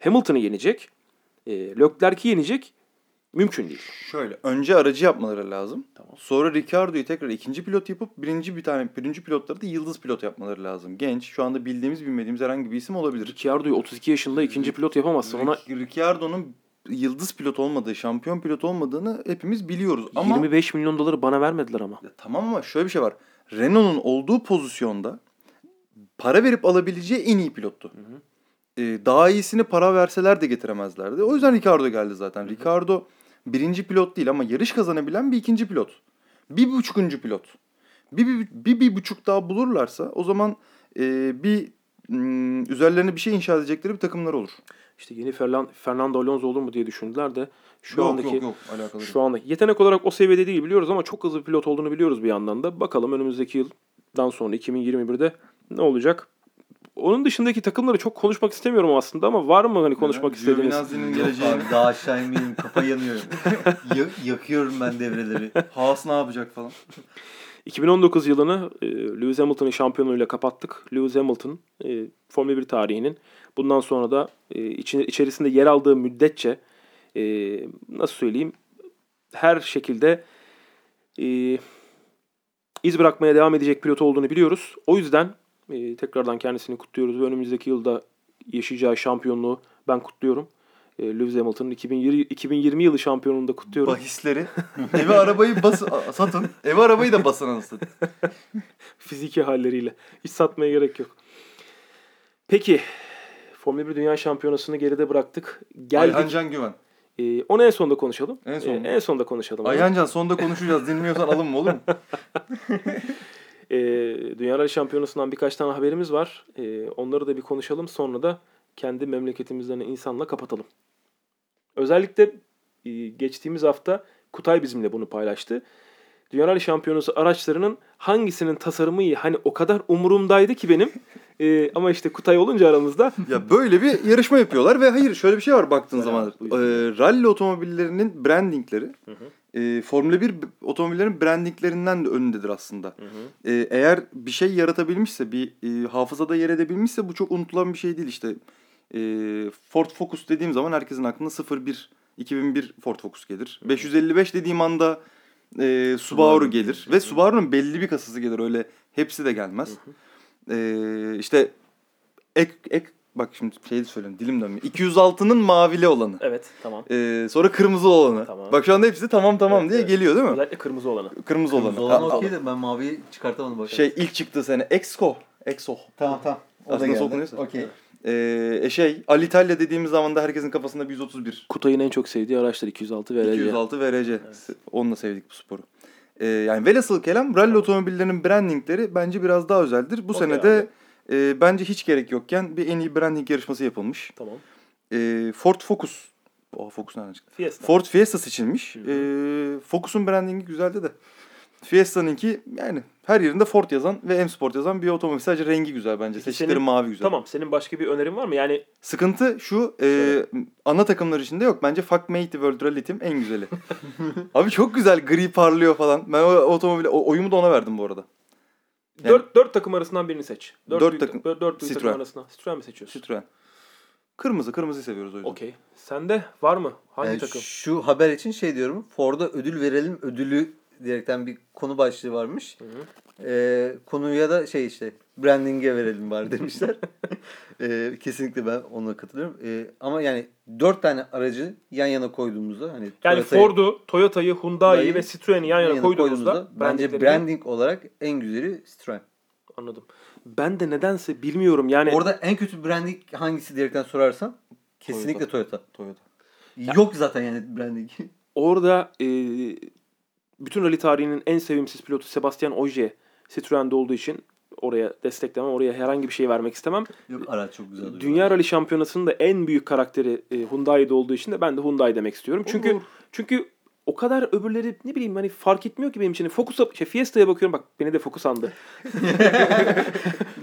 Hamilton'ı yenecek, e, Leclerc'i yenecek mümkün değil. Şöyle önce aracı yapmaları lazım. Tamam. Sonra Ricardo'yu tekrar ikinci pilot yapıp birinci bir tane birinci pilotları da yıldız pilot yapmaları lazım. Genç şu anda bildiğimiz bilmediğimiz herhangi bir isim olabilir. Ricciardo'yu 32 yaşında ikinci pilot yapamazsın. Ona Ric- Ricciardo'nun yıldız pilot olmadığı, şampiyon pilot olmadığını hepimiz biliyoruz. Ama 25 milyon doları bana vermediler ama. Ya tamam ama şöyle bir şey var. Renault'un olduğu pozisyonda para verip alabileceği en iyi pilottu. Ee, daha iyisini para verseler de getiremezlerdi. O yüzden Ricardo geldi zaten. Ricardo birinci pilot değil ama yarış kazanabilen bir ikinci pilot. Bir buçukuncu pilot. Bir, bir, bir, bir buçuk daha bulurlarsa o zaman e, bir mm, üzerlerine bir şey inşa edecekleri bir takımlar olur. İşte yeni Ferlan- Fernando Alonso olur mu diye düşündüler de şu andaki alakalı. şu anda yetenek olarak o seviyede değil biliyoruz ama çok hızlı bir pilot olduğunu biliyoruz bir yandan da. Bakalım önümüzdeki yıldan sonra 2021'de ne olacak? Onun dışındaki takımları çok konuşmak istemiyorum aslında ama var mı hani konuşmak istediğiniz? Giovinazzi'nin geleceğini. abi daha aşağı inmeyin kafa yanıyor. Ya- yakıyorum ben devreleri. Haas ne yapacak falan. 2019 yılını e, Lewis Hamilton'ın şampiyonluğuyla kapattık. Lewis Hamilton e, Formula 1 tarihinin bundan sonra da e, içine, içerisinde yer aldığı müddetçe e, nasıl söyleyeyim her şekilde e, iz bırakmaya devam edecek pilot olduğunu biliyoruz. O yüzden e, tekrardan kendisini kutluyoruz ve önümüzdeki yılda yaşayacağı şampiyonluğu ben kutluyorum. E, Lewis Hamilton'ın 2020, 2020 yılı şampiyonluğunu da kutluyorum. Bahisleri. Evi arabayı bas satın. Evi arabayı da basın anasını. Fiziki halleriyle. Hiç satmaya gerek yok. Peki. Formula 1 Dünya Şampiyonası'nı geride bıraktık. Geldik. Ayhan Can Güven. E, onu en sonda konuşalım. En son E, mu? en sonda konuşalım. Ayhan Can sonunda konuşacağız. Dinlemiyorsan alın mı olur mu? E, Dünya Rally Şampiyonası'ndan birkaç tane haberimiz var. E, onları da bir konuşalım. Sonra da kendi memleketimizden insanla kapatalım. Özellikle e, geçtiğimiz hafta Kutay bizimle bunu paylaştı. Dünya Şampiyonası araçlarının hangisinin tasarımı iyi? Hani o kadar umurumdaydı ki benim. E, ama işte Kutay olunca aramızda Ya böyle bir yarışma yapıyorlar ve hayır şöyle bir şey var baktığın zaman. Ee, rally otomobillerinin brandingleri e, Formula 1 b- otomobillerin brandinglerinden de önündedir aslında. Ee, eğer bir şey yaratabilmişse, bir e, hafızada yer edebilmişse bu çok unutulan bir şey değil işte. E, Ford Focus dediğim zaman herkesin aklına 01 2001 Ford Focus gelir. 555 dediğim anda e, Subaru Subaru gelir ve Subaru'nun belli bir kasası gelir öyle hepsi de gelmez. E, işte ek ek bak şimdi şey söyleyeyim dilim dönmüyor. 206'nın mavili olanı. evet tamam. E, sonra kırmızı olanı. Tamam. Bak şu anda hepsi tamam tamam Evet, diye evet. geliyor değil mi? Özellikle kırmızı olanı. Kırmızı olanı. Kırmızı olan Ha, okey de ben maviyi çıkartamadım bak. Şey ilk çıktığı sene Exco. Exo. tamam tamam. Aslında nasıl okunuyorsa. Okey. Ee, e şey Alitalia dediğimiz zaman da herkesin kafasında 131. Kutay'ın en çok sevdiği araçlar 206 ve RC. 206 VRC. Onunla sevdik bu sporu. Ee, yani velhasıl kelam rally otomobillerinin brandingleri bence biraz daha özeldir. Bu Okey sene de e, bence hiç gerek yokken bir en iyi branding yarışması yapılmış. Tamam. E, Ford Focus. Oh, Focus nereden çıktı? Fiesta. Ford Fiesta seçilmiş. E, Focus'un brandingi güzeldi de. Fiesta'nınki yani her yerinde Ford yazan ve M Sport yazan bir otomobil. Sadece rengi güzel bence. Peki Seçtikleri senin- mavi güzel. Tamam. Senin başka bir önerin var mı? Yani Sıkıntı şu e, ana takımlar içinde yok. Bence Fuck Mate World Rally Team en güzeli. Abi çok güzel gri parlıyor falan. Ben o otomobile o, oyumu da ona verdim bu arada. Yani- dört, dört takım arasından birini seç. Dört, Dört büyük, takım. Dört, dört büyük takım Citroen. arasından. Citroen mi seçiyorsun? Citroen. Kırmızı kırmızı seviyoruz o yüzden. Okey. Sende var mı? Hangi Yani takım? Şu haber için şey diyorum. Ford'a ödül verelim ödülü diyerekten bir konu başlığı varmış. Hı hı. Ee, konuya da şey işte branding'e verelim var demişler. Ee, kesinlikle ben ona katılıyorum. Ee, ama yani dört tane aracı yan yana koyduğumuzda hani Yani Toyota'yı Ford'u, Toyota'yı, Hyundai'yi ve Citroen'i yan yana, koyduğumuzda, bence brandingleri- branding olarak en güzeli Citroen. anladım. Ben de nedense bilmiyorum yani. Orada en kötü branding hangisi diyerekten sorarsan kesinlikle Toyota. Toyota. Yok zaten yani branding. Orada e, bütün rally tarihinin en sevimsiz pilotu Sebastian Ogier Citroen'de olduğu için oraya desteklemem, oraya herhangi bir şey vermek istemem. Yok araç çok güzel. Dünya Rally Şampiyonası'nın da en büyük karakteri e, Hyundai'de olduğu için de ben de Hyundai demek istiyorum. Çünkü Olur. çünkü o kadar öbürleri ne bileyim hani fark etmiyor ki benim için. Focus'a, şey, Fiesta'ya bakıyorum bak beni de Focus andı.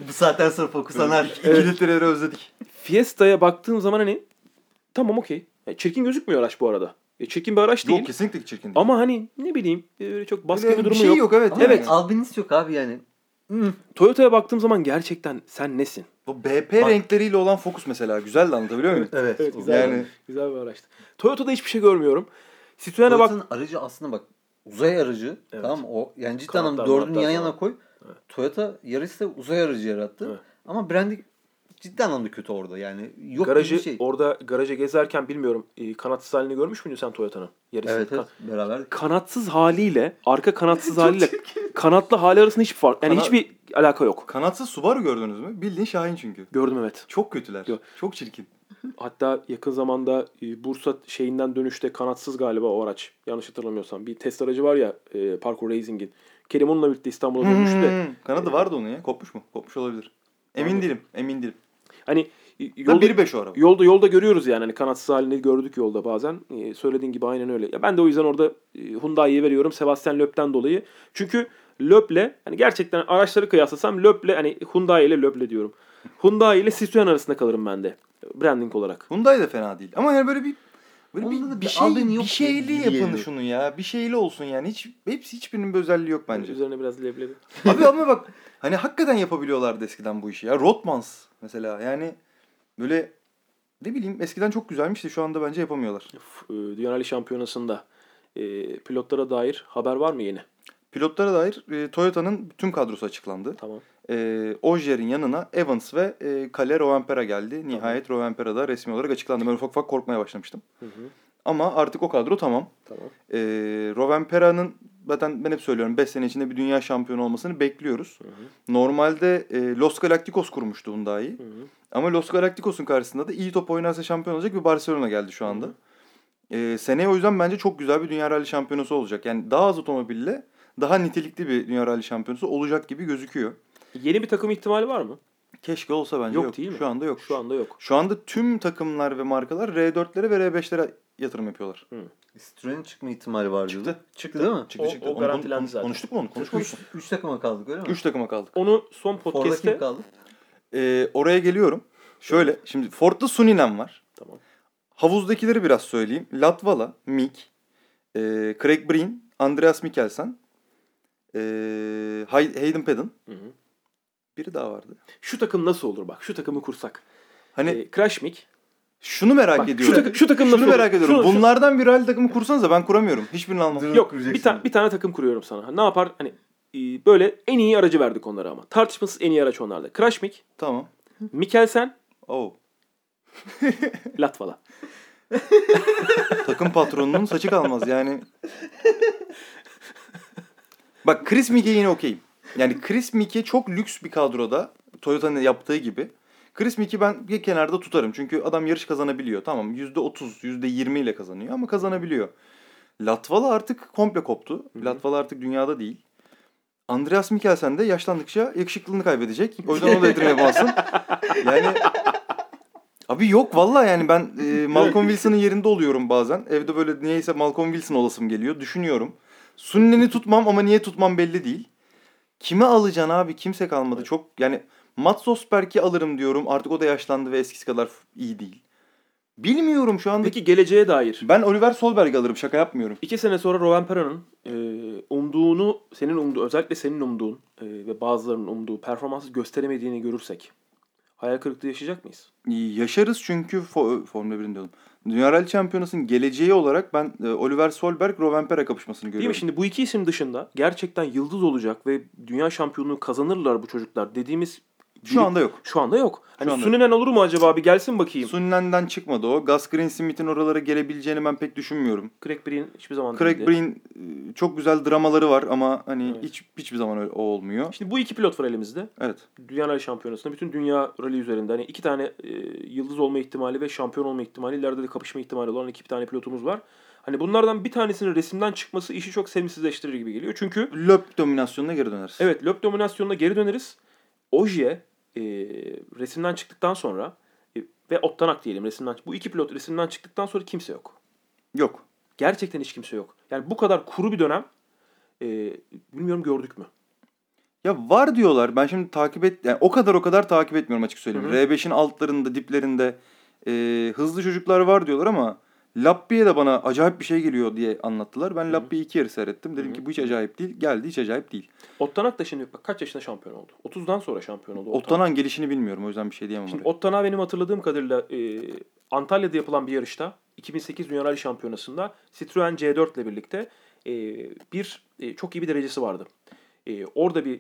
Bu saatten sonra fokuslanar. İki litreleri özledik. Fiesta'ya baktığım zaman hani tamam okey. Yani çirkin gözükmüyor araç bu arada. E, çirkin bir araç değil. Yok kesinlikle çirkin değil. Ama hani ne bileyim öyle çok baskı Öyle bir durumu şey yok. yok. evet. Ama Evet. yani. Albinist yok abi yani. Hmm. Toyota'ya baktığım zaman gerçekten sen nesin? Bu BP renkleriyle olan Focus mesela güzel de anlatabiliyor muyum? Evet. Evet, güzel. Yani Güzel bir araçtı. Toyota'da hiçbir şey görmüyorum. Citroen'e bak. Toyota'nın aracı aslında bak uzay aracı Evet. tamam o yani cidden anlamda dördünü yan yana koy. Toyota Yaris'te uzay aracı yarattı. Evet. Ama branding ciddi anlamda kötü orada yani. Yok garajı bir şey. orada garaja gezerken bilmiyorum e, kanatsız halini görmüş müydün sen Toyota'nın? Yarısını. Evet evet Kan- beraber. kanatsız haliyle arka kanatsız haliyle kanatlı hali arasında hiçbir fark yani Kana- hiçbir alaka yok. kanatsız Subaru gördünüz mü? Bildiğin Şahin çünkü. Gördüm evet. Çok kötüler. Yok. Çok çirkin. Hatta yakın zamanda e, Bursa şeyinden dönüşte kanatsız galiba o araç. Yanlış hatırlamıyorsam. Bir test aracı var ya e, Parkour Racing'in. Kerim onunla birlikte İstanbul'a dönmüştü de. Hmm, Kanadı vardı onun ya. Kopmuş mu? Kopmuş olabilir. Emin Vardı. değilim. Emin değilim. Hani Yolda, yolda, 1.5 o araba. yolda yolda görüyoruz yani hani kanatsız halini gördük yolda bazen. Ee, söylediğin gibi aynen öyle. Ya ben de o yüzden orada e, Hyundai'ye veriyorum Sebastian Loeb'den dolayı. Çünkü Loeb'le hani gerçekten araçları kıyaslasam Loeb'le hani Hyundai ile Loeb'le diyorum. Hyundai ile Citroen arasında kalırım ben de branding olarak. Hyundai de fena değil. Ama yani böyle bir böyle Onda bir, bir şey bir şeyli yapın geliyor. şunu ya. Bir şeyli olsun yani. Hiç hepsi hiçbirinin bir özelliği yok bence. Üzerine biraz leblebi. Abi ama bak hani hakikaten yapabiliyorlardı eskiden bu işi ya. Rotmans mesela yani Böyle ne bileyim eskiden çok güzelmişti şu anda bence yapamıyorlar. E, Dünya Rally Şampiyonası'nda e, pilotlara dair haber var mı yeni? Pilotlara dair e, Toyota'nın tüm kadrosu açıklandı. Tamam. E, Ogier'in yanına Evans ve e, Kale Rovanpera geldi. Nihayet Rovanpera da resmi olarak açıklandı. Ben ufak ufak korkmaya başlamıştım. Hı hı. Ama artık o kadro tamam. Tamam. E, Rovanpera'nın zaten ben hep söylüyorum 5 sene içinde bir dünya şampiyonu olmasını bekliyoruz. Hı hı. Normalde e, Los Galacticos kurmuştu Hyundai'yi. Hı hı. Ama Los Galacticos'un karşısında da iyi top oynarsa şampiyon olacak bir Barcelona geldi şu anda. Hı E, seneye o yüzden bence çok güzel bir Dünya Rally şampiyonası olacak. Yani daha az otomobille daha nitelikli bir Dünya Rally şampiyonası olacak gibi gözüküyor. Yeni bir takım ihtimali var mı? Keşke olsa bence Yok yok. değil mi? Şu anda yok. Şu anda yok. Şu anda tüm takımlar ve markalar R4'lere ve R5'lere yatırım yapıyorlar. Citroen'in çıkma ihtimali var Çıktı. Çıktı değil mi? Çıktı O- çıktı. o Onu- garantilendi onu- zaten. Konuştuk mu onu? Mı? üç takıma kaldık öyle mi? Üç takıma kaldık. Onu son Ford'da kim podcast'te... kaldı? Ee, oraya geliyorum. Şöyle şimdi Ford'da Suninen var. Tamam. Havuzdakileri biraz söyleyeyim. Latvala, Mick, e, Craig Breen, Andreas Mikkelsen, e, Hay- Hayden Paddon. Hı hı. Biri daha vardı. Şu takım nasıl olur bak? Şu takımı kursak. Hani Ee, Crash Mick. Şunu merak Bak, şu, ediyorum. takım, şu takım şunu nasıl olur? merak ediyorum. Şunu- şu- Bunlardan bir rally takımı kursanız da ben kuramıyorum. Hiçbirini almam. Yok bir, tane bir tane takım kuruyorum sana. Ne yapar? Hani e, böyle en iyi aracı verdik onlara ama. Tartışmasız en iyi araç onlarda. Crash Mick, Tamam. Mikkelsen, Oh. Latvala. Takım patronunun saçı kalmaz yani. Bak Chris Mick'e yine okeyim. Yani Chris Mick'e çok lüks bir kadroda Toyota'nın yaptığı gibi. Chris Mick'i ben bir kenarda tutarım. Çünkü adam yarış kazanabiliyor. Tamam %30, %20 ile kazanıyor ama kazanabiliyor. Latvala artık komple koptu. Latvala artık dünyada değil. Andreas Mikkelsen de yaşlandıkça yakışıklılığını kaybedecek. O yüzden onu da yapamazsın. Yani Abi yok vallahi yani ben e, Malcolm Wilson'ın yerinde oluyorum bazen. Evde böyle niyeyse Malcolm Wilson olasım geliyor. Düşünüyorum. Sunnen'i tutmam ama niye tutmam belli değil. Kime alacaksın abi? Kimse kalmadı. Çok yani Mats Osberg'i alırım diyorum. Artık o da yaşlandı ve eskisi kadar iyi değil. Bilmiyorum şu anda. Peki geleceğe dair. Ben Oliver Solberg'i alırım. Şaka yapmıyorum. İki sene sonra Rovanpera'nın e, umduğunu, senin umduğu, özellikle senin umduğun e, ve bazılarının umduğu performansı gösteremediğini görürsek hayal kırıklığı yaşayacak mıyız? Yaşarız çünkü fo- Formula 1'in diyordum. Dünya Rally Şampiyonası'nın geleceği olarak ben e, Oliver Solberg Rovanpera kapışmasını Değil görüyorum. mi? Şimdi bu iki isim dışında gerçekten yıldız olacak ve dünya şampiyonluğu kazanırlar bu çocuklar dediğimiz Şu anda yok. şu anda yok. Hani anda Suninen olur mu acaba? Bir gelsin bakayım. Sunnen'den çıkmadı o. Gus Greensmith'in oralara gelebileceğini ben pek düşünmüyorum. Craig Breen hiçbir zaman Craig değildi. Breen e, çok güzel dramaları var ama hani Evet. hiç hiçbir zaman öyle, o olmuyor. Şimdi bu iki pilot var elimizde. Evet. Dünya Rally Şampiyonası'nda bütün dünya rally üzerinde hani iki tane e, yıldız olma ihtimali ve şampiyon olma ihtimali ileride de kapışma ihtimali olan iki tane pilotumuz var. Hani bunlardan bir tanesinin resimden çıkması işi çok sevimsizleştirir gibi geliyor. Çünkü Löp dominasyonuna geri döneriz. evet löp dominasyonuna geri döneriz. Ojiye e, resimden çıktıktan sonra e, ve Ottanak diyelim resimden bu iki pilot resimden çıktıktan sonra kimse yok. Yok. Gerçekten hiç kimse yok. Yani bu kadar kuru bir dönem e, bilmiyorum gördük mü? Ya var diyorlar. Ben şimdi takip et yani o kadar o kadar takip etmiyorum açık söyleyeyim. Hı hı. R5'in altlarında, diplerinde e, hızlı çocuklar var diyorlar ama Lappi'ye de bana acayip bir şey geliyor diye anlattılar. Ben hı. Lappi'yi iki kere seyrettim. Dedim Hı hı. ki bu hiç acayip değil. Geldi hiç acayip değil. Ottanak da şimdi bak kaç yaşında şampiyon oldu? 30'dan sonra şampiyon oldu. Ottanak. Ottanan gelişini bilmiyorum. O yüzden bir şey diyemem Şimdi oraya. Ottana benim hatırladığım kadarıyla e, Antalya'da yapılan bir yarışta 2008 Dünya Rally Şampiyonası'nda Citroen C4 ile birlikte e, bir e, çok iyi bir derecesi vardı. E, orada bir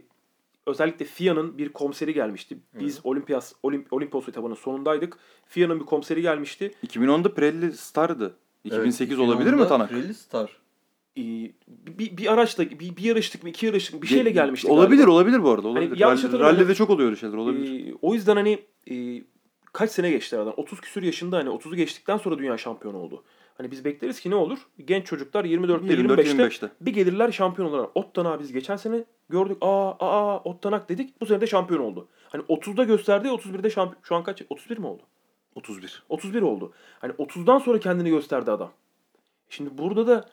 özellikle FIA'nın bir komiseri gelmişti. Biz Olimpiyas Olimp Olimpos etabının sonundaydık. FIA'nın bir komiseri gelmişti. 2010'da Pirelli Star'dı. 2008 Evet, olabilir mi 2010'da Tanak? Pirelli Star. E, bir, bir araçla bir, bir yarıştık mı iki yarıştık mı bir şeyle gelmişti. Olabilir galiba. olabilir bu arada. Olabilir. yanlış Rally- hatırlamıyorum. Rally'de çok oluyor öyle şeyler. Olabilir. Ee, o yüzden hani e, kaç sene geçti aradan? 30 küsür yaşında hani 30'u geçtikten sonra dünya şampiyonu oldu. Hani biz bekleriz ki ne olur? Genç çocuklar 24'te 25'te 24-25'te. bir gelirler şampiyon olarak. Ottanak biz geçen sene gördük. Aa aa Ottanak dedik. Bu sene de şampiyon oldu. Hani 30'da gösterdi 31'de şampiyon. Şu an kaç? 31 mi oldu? 31. 31 oldu. Hani 30'dan sonra kendini gösterdi adam. Şimdi burada da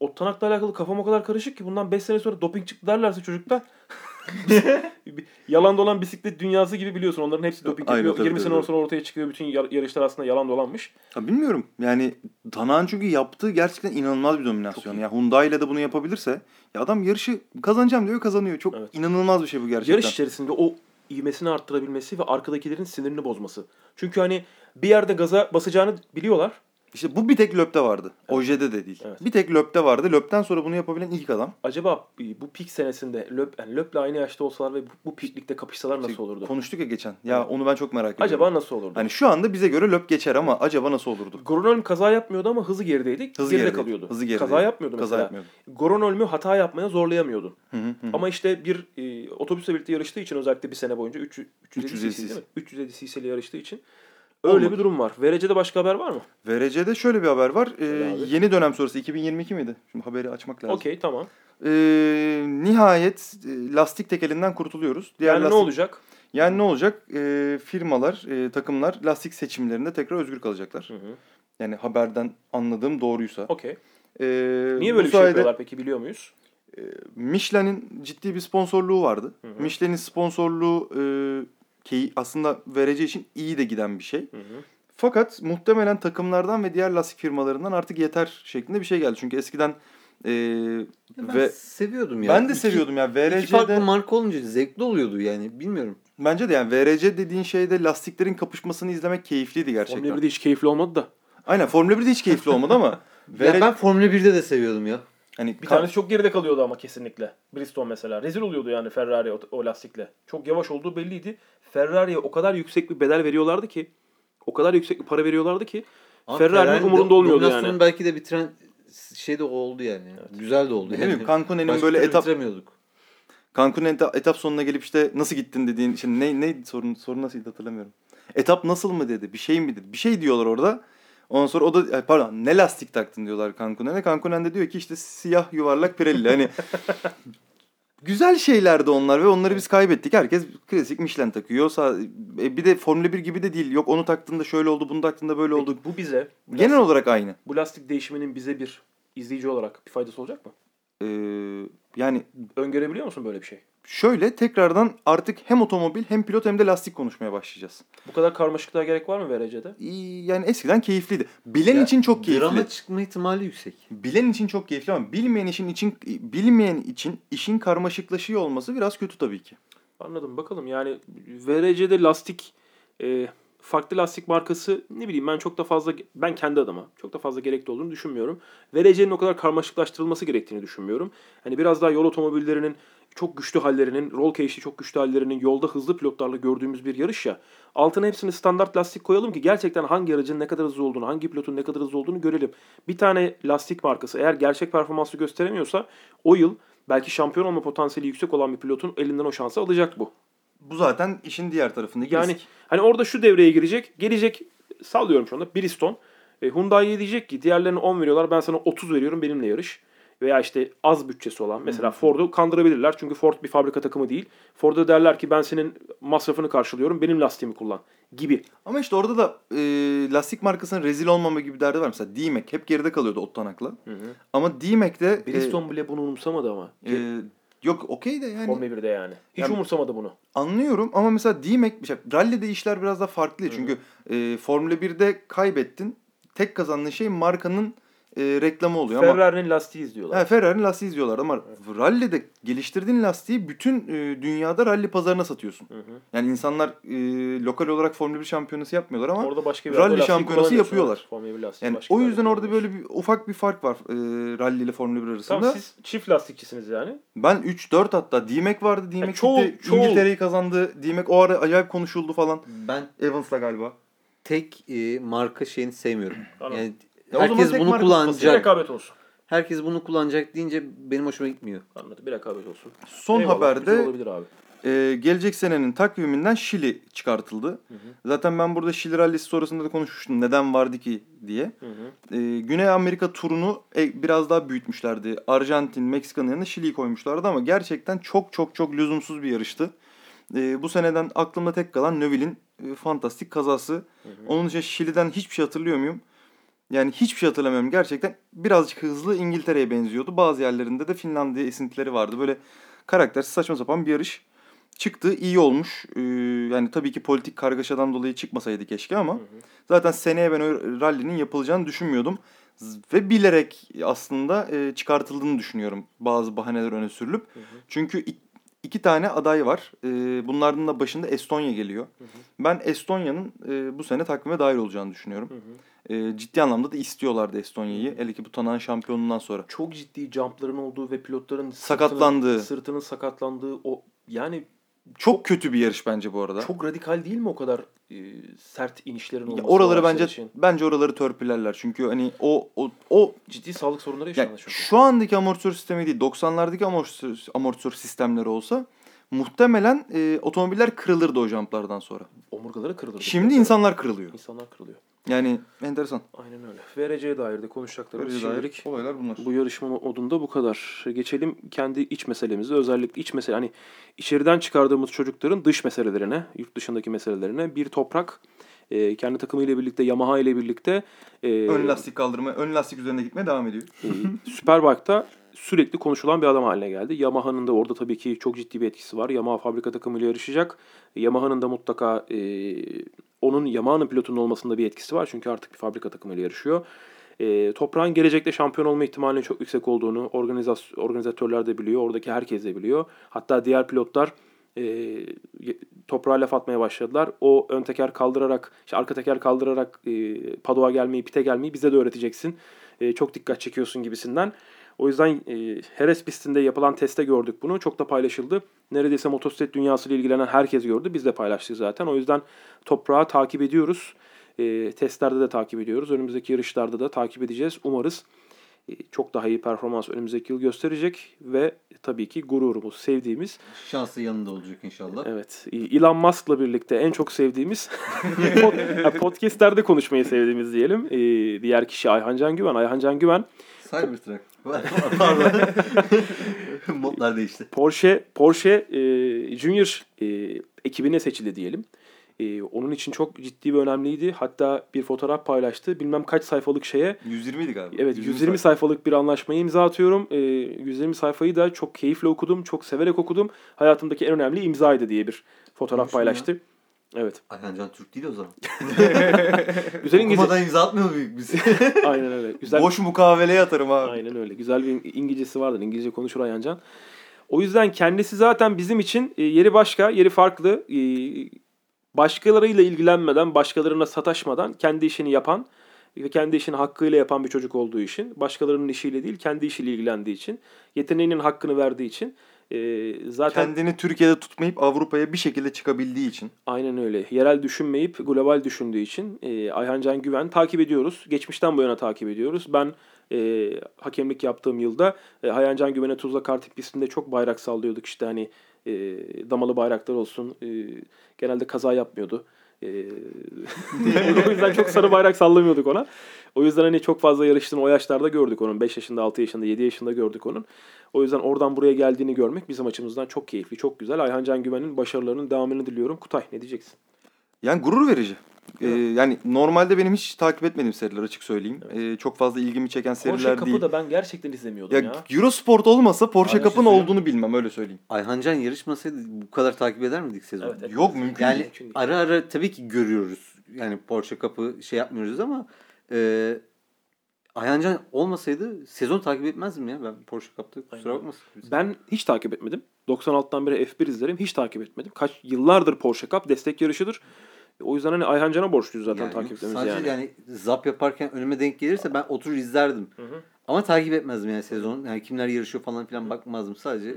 Ottanak'la alakalı kafam o kadar karışık ki bundan 5 sene sonra doping çıktı derlerse çocukta yalan dolan bisiklet dünyası gibi biliyorsun. Onların hepsi doping Aynen, yapıyor. tabii, 20 sene tabii. sonra ortaya çıkıyor. Bütün yar- yarışlar aslında yalan dolanmış. Ha, bilmiyorum. Yani Tanak'ın çünkü yaptığı gerçekten inanılmaz bir dominasyon. Ya Hyundai ile de bunu yapabilirse ya adam yarışı kazanacağım diyor kazanıyor. Çok Evet. inanılmaz bir şey bu gerçekten. Yarış içerisinde o ivmesini arttırabilmesi ve arkadakilerin sinirini bozması. Çünkü hani bir yerde gaza basacağını biliyorlar. İşte bu bir tek Löp'te vardı. Oje'de de değil. Evet. Bir tek Löp'te vardı. Löp'ten sonra bunu yapabilen ilk adam. Acaba bu pik senesinde Löp, yani Löp'le aynı yaşta olsalar ve bu, bu piklikte kapışsalar nasıl olurdu? Konuştuk ya geçen. Ya Evet. onu ben çok merak ediyorum. Acaba nasıl olurdu? Hani şu anda bize göre Löp geçer ama acaba nasıl olurdu? Goronolm kaza yapmıyordu ama hızı gerideydi. Hızı geride kalıyordu. Hızı gerideydi. Kaza yapmıyordu Kaza mesela. yapmıyordu. Goronolm'ü hata yapmaya zorlayamıyordun. Hı hı hı. Ama işte bir e, otobüsle birlikte yarıştığı için özellikle bir sene boyunca 300, 350 350 cc değil mi? 350 cc'li yarıştığı için Olmadı. öyle bir durum var. VRC'de başka haber var mı? VRC'de şöyle bir haber var. Ee, yeni dönem sonrası 2022 miydi? Şimdi haberi açmak lazım. Okey tamam. Ee, nihayet e, lastik tekelinden kurtuluyoruz. Diğer yani lastik- ne olacak? Yani ne olacak? Ee, firmalar, e, takımlar lastik seçimlerinde tekrar özgür kalacaklar. Hı hı. Yani haberden anladığım doğruysa. Okey. Ee, Niye böyle bir şey yapıyorlar peki biliyor muyuz? Michelin'in ciddi bir sponsorluğu vardı. Hı hı. Michelin'in sponsorluğu e, ki aslında vereceği için iyi de giden bir şey. Hı hı. Fakat muhtemelen takımlardan ve diğer lastik firmalarından artık yeter şeklinde bir şey geldi. Çünkü eskiden e, Ben ve seviyordum ya. ben de İki- seviyordum ya İki farklı VRC'de marka olunca zevkli oluyordu yani bilmiyorum. bence de yani VRC dediğin şeyde lastiklerin kapışmasını izlemek keyifliydi gerçekten. Formula 1'de hiç keyifli olmadı da. Aynen Formula 1'de hiç keyifli olmadı ama Ya VRC ben Formula 1'de de seviyordum ya. Hani Bir ka- tanesi çok geride kalıyordu ama kesinlikle. Bristol mesela. Rezil oluyordu yani Ferrari o, o lastikle. Çok yavaş olduğu belliydi. Ferrari'ye o kadar yüksek bir bedel veriyorlardı ki. O kadar yüksek bir para veriyorlardı ki. Ama Ferrari'nin Ferrari'nin umurunda olmuyordu yani. belki de bitiren şey de o oldu yani. Güzel de oldu. ne yani. Cancun'un Başka böyle etap. Cancun'un etap, etap sonuna gelip işte nasıl gittin dediğin şimdi ne ne sorun sorun nasıl hatırlamıyorum. Etap nasıl mı dedi? Bir şey mi dedi? Bir şey diyorlar orada. Ondan sonra o da pardon ne lastik taktın diyorlar Cancun'e. Cancun'en de diyor ki işte siyah yuvarlak Pirelli. Hani güzel şeylerdi onlar ve onları biz kaybettik. Herkes klasik Michelin takıyor. E, Bir de Formula 1 gibi de değil. Yok onu taktığında şöyle oldu, bunu taktığında böyle oldu. Peki bu bize bu Genel lastik, olarak aynı. bu lastik değişiminin bize bir izleyici olarak bir faydası olacak mı? Ee, yani Öngörebiliyor musun böyle bir şey? Şöyle tekrardan artık hem otomobil hem pilot hem de lastik konuşmaya başlayacağız. Bu kadar karmaşıklığa gerek var mı VRC'de? Yani eskiden keyifliydi. Bilen Ya, için çok keyifli. Drama çıkma ihtimali yüksek. Bilen için çok keyifli ama bilmeyen için için bilmeyen için işin karmaşıklaşıyor olması biraz kötü tabii ki. Anladım bakalım yani VRC'de lastik e, farklı lastik markası ne bileyim ben çok da fazla ben kendi adıma çok da fazla gerekli olduğunu düşünmüyorum. VRC'nin o kadar karmaşıklaştırılması gerektiğini düşünmüyorum. Hani biraz daha yol otomobillerinin çok güçlü hallerinin, roll cage'li çok güçlü hallerinin yolda hızlı pilotlarla gördüğümüz bir yarış ya. Altına hepsini standart lastik koyalım ki gerçekten hangi aracın ne kadar hızlı olduğunu, hangi pilotun ne kadar hızlı olduğunu görelim. Bir tane lastik markası eğer gerçek performansı gösteremiyorsa o yıl belki şampiyon olma potansiyeli yüksek olan bir pilotun elinden o şansı alacak bu. Bu zaten işin diğer tarafındaki Yani risk. hani orada şu devreye girecek. Gelecek sallıyorum şu anda Bridgestone. E, Hyundai'ye diyecek ki diğerlerine 10 veriyorlar ben sana 30 veriyorum benimle yarış. Veya işte az bütçesi olan mesela Ford'u kandırabilirler. Çünkü Ford bir fabrika takımı değil. Ford'a derler ki ben senin masrafını karşılıyorum benim lastiğimi kullan gibi. Ama işte orada da e, lastik markasının rezil olmama gibi derdi var. Mesela D-Mac hep geride kalıyordu Ottanak'la. Ama D-Mac'de e, Bridgestone bile bunu umursamadı ama. e, yok okey de yani Formula 1'de yani. Hiç Yani- umursamadı bunu. anlıyorum ama mesela D-Mac şey, rally'de işler biraz daha farklı. Çünkü e, Formula 1'de kaybettin. Tek kazandığın şey markanın e, reklamı oluyor ama Ferrari'nin lastiği izliyorlar. Ha, Ferrari'nin lastiği izliyorlar ama rally'de geliştirdiğin lastiği bütün e, dünyada rally pazarına satıyorsun. Hı hı. Yani insanlar e, lokal olarak Formula 1 şampiyonası yapmıyorlar ama Orada başka bir rally şampiyonası yapıyorlar. evet. Formula 1 lastiği yani başka o yüzden orada böyle bir ufak bir fark var e, rally ile Formula 1 arasında. Tamam siz çift lastikçisiniz yani. Ben 3-4 hatta D-Mac vardı. D-Mac çoğu- gitti. çoğu- İngiltere'yi kazandı. D-Mac o ara acayip konuşuldu falan. Ben Evans'la galiba. tek e, marka şeyini sevmiyorum. Anladım. Yani Ya herkes bunu kullanacak. rekabet olsun. Herkes bunu kullanacak deyince benim hoşuma gitmiyor. Anladım. Bir rekabet olsun. Son Eyvallah, haberde olabilir abi. e, gelecek senenin takviminden Şili çıkartıldı. Zaten ben burada Şili rallisi sonrasında da konuşmuştum. Neden vardı ki diye. Hı hı. Ee, Güney Amerika turunu e, biraz daha büyütmüşlerdi. Arjantin, Meksika'nın yanına Şili'yi koymuşlardı ama gerçekten çok çok çok lüzumsuz bir yarıştı. Ee, bu seneden aklımda tek kalan Neville'in e, fantastik kazası. Onun için Şili'den hiçbir şey hatırlıyor muyum? Yani hiçbir şey hatırlamıyorum. Gerçekten birazcık hızlı İngiltere'ye benziyordu. Bazı yerlerinde de Finlandiya esintileri vardı. Böyle karakter saçma sapan bir yarış. Çıktı iyi olmuş. Ee, yani tabii ki politik kargaşadan dolayı çıkmasaydı keşke ama zaten seneye ben o rally'nin yapılacağını düşünmüyordum. Ve bilerek aslında e, çıkartıldığını düşünüyorum bazı bahaneler öne sürülüp. Çünkü ik- iki tane aday var. E, bunlardan da başında Estonya geliyor. Ben Estonya'nın e, bu sene takvime dahil olacağını düşünüyorum. E, ciddi anlamda da istiyorlardı Estonya'yı. Hele ki bu Tanan şampiyonundan sonra. Çok ciddi jumpların olduğu ve pilotların Sakatlandığı. Sırtının, sırtının sakatlandığı o yani Çok kötü bir yarış bence bu arada. çok radikal değil mi o kadar e, sert inişlerin Ya olması? oraları o araçlar bence için? bence oraları törpülerler. Çünkü hani o o o ciddi sağlık sorunları yani yaşandı çünkü. şu andaki amortisör sistemi değil 90'lardaki amortisör, amortisör sistemleri olsa muhtemelen e, otomobiller kırılırdı o jumplardan sonra. Omurgaları kırılır. Şimdi insanlar kırılıyor. insanlar kırılıyor. Yani enteresan. Aynen öyle. VRC'ye dair de konuşacaklarımız şimdilik olaylar bunlar. bu yarışma modunda bu kadar. Geçelim kendi iç meselemize. Özellikle iç mesele hani içeriden çıkardığımız çocukların dış meselelerine, yurt dışındaki meselelerine bir toprak e, kendi takımıyla birlikte Yamaha ile birlikte e, Ön lastik kaldırma, ön lastik üzerinde gitmeye devam ediyor. e, Superbike'da sürekli konuşulan bir adam haline geldi. Yamaha'nın da orada tabii ki çok ciddi bir etkisi var. Yamaha fabrika takımıyla yarışacak. Yamaha'nın da mutlaka e, onun Yamaha'nın pilotunun olmasında bir etkisi var. Çünkü artık bir fabrika takımıyla yarışıyor. E, toprağın gelecekte şampiyon olma ihtimalinin çok yüksek olduğunu organizas- organizatörler de biliyor. Oradaki herkes de biliyor. Hatta diğer pilotlar e, toprağa laf atmaya başladılar. O ön teker kaldırarak, işte arka teker kaldırarak e, padoğa gelmeyi, pite gelmeyi bize de öğreteceksin. E, çok dikkat çekiyorsun gibisinden. O yüzden e, Heres pistinde yapılan teste gördük bunu. Çok da paylaşıldı. Neredeyse motosiklet dünyasıyla ilgilenen herkes gördü. Biz de paylaştık zaten. O yüzden toprağı takip ediyoruz. E, testlerde de takip ediyoruz. Önümüzdeki yarışlarda da takip edeceğiz. Umarız e, çok daha iyi performans önümüzdeki yıl gösterecek ve tabii ki gururumuz, sevdiğimiz, Şansı yanında olacak inşallah. evet Elon Musk'la birlikte en çok sevdiğimiz podcastlerde konuşmayı sevdiğimiz diyelim. E, diğer kişi Ayhan Can Güven. Ayhan Can Güven Cybertruck. Pardon. Modlar değişti. Porsche Porsche e, Junior e, ekibine seçildi diyelim. E, onun için çok ciddi ve önemliydi. Hatta bir fotoğraf paylaştı. Bilmem kaç sayfalık şeye 120 idi galiba. Evet 120 sayfalık bir anlaşmaya imza atıyorum. Ee, 120 sayfayı da çok keyifle okudum, çok severek okudum. Hayatımdaki en önemli imzaydı diye bir fotoğraf bu paylaştı. Evet. Ayhan Can Türk değil o zaman. Güzel İngilizce. Okumadan imza atmıyor muyuz biz? Aynen öyle. Güzel. Boş mukaveleye atarım abi. Aynen öyle. Güzel bir İngilizcesi vardır. İngilizce konuşur Ayhancan. O yüzden kendisi zaten bizim için e, yeri başka, yeri farklı. E, başkalarıyla ilgilenmeden, başkalarına sataşmadan kendi işini yapan ve kendi işini hakkıyla yapan bir çocuk olduğu için, başkalarının işiyle değil, kendi işiyle ilgilendiği için, yeteneğinin hakkını verdiği için e, zaten Kendini Türkiye'de tutmayıp Avrupa'ya bir şekilde çıkabildiği için. Aynen öyle. Yerel düşünmeyip global düşündüğü için e, Ayhan Can Güven takip ediyoruz. Geçmişten bu yana takip ediyoruz. Ben e, hakemlik yaptığım yılda e, Ayhan Can Güven'e Tuzla Kartik pistinde çok bayrak sallıyorduk. İşte hani e, damalı bayraklar olsun. E, genelde kaza yapmıyordu. O yüzden çok sarı bayrak sallamıyorduk ona. O yüzden hani çok fazla yarıştığını o yaşlarda gördük onun. 5 yaşında, 6 yaşında, 7 yaşında gördük onun. O yüzden oradan buraya geldiğini görmek bizim açımızdan çok keyifli, çok güzel. Ayhan Can Güven'in başarılarının devamını diliyorum. Kutay ne diyeceksin? Yani gurur verici. Ee, yani normalde benim hiç takip etmediğim seriler açık söyleyeyim. Ee, çok fazla ilgimi çeken Porsche seriler Cup'ı değil. da ben gerçekten izlemiyordum Ya, ya. Eurosport olmasa Porsche Cup'ın şey olduğunu bilmem öyle söyleyeyim. Ayhan Can yarışmasaydı bu kadar takip eder miydik sezon? Evet, evet. Yok mümkün Yani değil. Mümkün değil. ara ara tabii ki görüyoruz. Yani Porsche kapı şey yapmıyoruz ama e, Ayhan Can olmasaydı sezon takip etmezdim ya ben Porsche kaptı. Kusura bakmasın. Ben hiç takip etmedim. 96'dan beri F1 izlerim. Hiç takip etmedim. Kaç yıllardır Porsche Cup destek yarışıdır. O yüzden hani Ayhan Can'a borçluyuz zaten Yani takip etmemiz sadece yani. yani. zap yaparken önüme denk gelirse ben oturur izlerdim. Hı hı. Ama takip etmezdim yani sezon. Yani kimler yarışıyor falan filan bakmazdım sadece.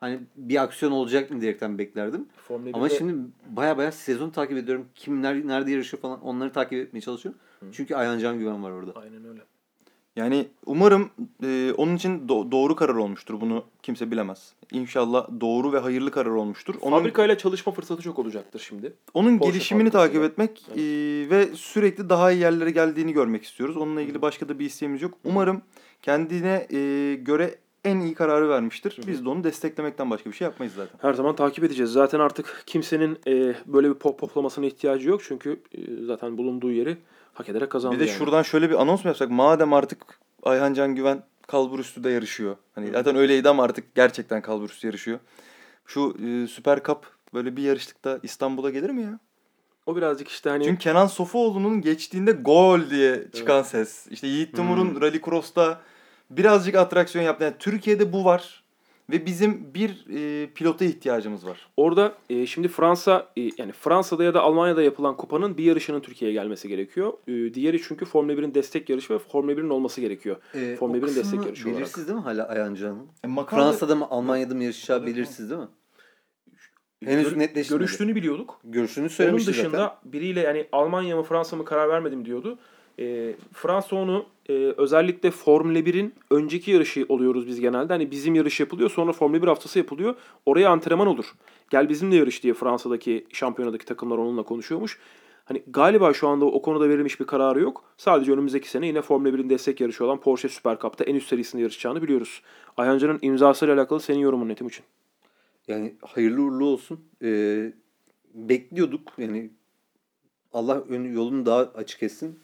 Hani bir aksiyon olacak mı diyerekten beklerdim. Formula Ama 1'de şimdi baya baya sezon takip ediyorum. Kimler nerede yarışıyor falan onları takip etmeye çalışıyorum. Çünkü Ayhan Can Güven var orada. Aynen öyle. Yani umarım e, onun için do- doğru karar olmuştur. Bunu kimse bilemez. İnşallah doğru ve hayırlı karar olmuştur. Onun, Fabrikayla çalışma fırsatı çok olacaktır şimdi. onun Porsche gelişimini takip etmek e, ve sürekli daha iyi yerlere geldiğini görmek istiyoruz. Onunla ilgili başka da bir isteğimiz yok. Umarım kendine e, göre en iyi kararı vermiştir. Biz de onu desteklemekten başka bir şey yapmayız zaten. Her zaman takip edeceğiz. Zaten artık kimsenin e, böyle bir pop poplamasına ihtiyacı yok. Çünkü e, zaten bulunduğu yeri hak ederek kazandı Bir de yani. şuradan şöyle bir anons mu yapsak? Madem artık Ayhan Can Güven kalbur üstü de yarışıyor. Hani zaten öyleydi ama artık gerçekten kalbur üstü yarışıyor. Şu e, Süper Cup böyle bir yarışlıkta İstanbul'a gelir mi ya? O birazcık işte hani Çünkü Kenan Sofuoğlu'nun geçtiğinde gol diye çıkan ses. İşte Yiğit Timur'un Rally Cross'ta birazcık atraksiyon yaptı. Yani Türkiye'de bu var. Ve bizim bir e, pilota ihtiyacımız var. Orada e, şimdi Fransa e, yani Fransa'da ya da Almanya'da yapılan kupanın bir yarışının Türkiye'ye gelmesi gerekiyor. E, diğeri çünkü Formula 1'in destek yarışı ve Formula 1'in olması gerekiyor. Ee, Formula o 1'in destek yarışı olarak. Belirsiz değil mi hala Ayancı'nın? E, Makarna- Fransa'da mı Almanya'da mı yarışacağı belirsiz değil mi? Henüz Gör- netleşmedi. Görüştüğünü biliyorduk. Görüşünü Onun söylemişti dışında zaten. biriyle yani Almanya mı Fransa mı karar vermedim diyordu. E, Fransa onu e, özellikle Formula 1'in önceki yarışı oluyoruz biz genelde. Hani bizim yarış yapılıyor sonra Formula 1 haftası yapılıyor. Oraya antrenman olur. Gel bizimle yarış diye Fransa'daki şampiyonadaki takımlar onunla konuşuyormuş. Hani galiba şu anda o konuda verilmiş bir kararı yok. Sadece önümüzdeki sene yine Formula 1'in destek yarışı olan Porsche Super Cup'ta en üst serisinde yarışacağını biliyoruz. Ayhancı'nın imzasıyla alakalı senin yorumun netim için. Yani hayırlı uğurlu olsun. Ee, bekliyorduk. Yani Allah ön yolunu daha açık etsin.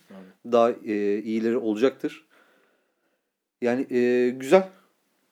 Daha e, iyileri olacaktır. Yani e, güzel.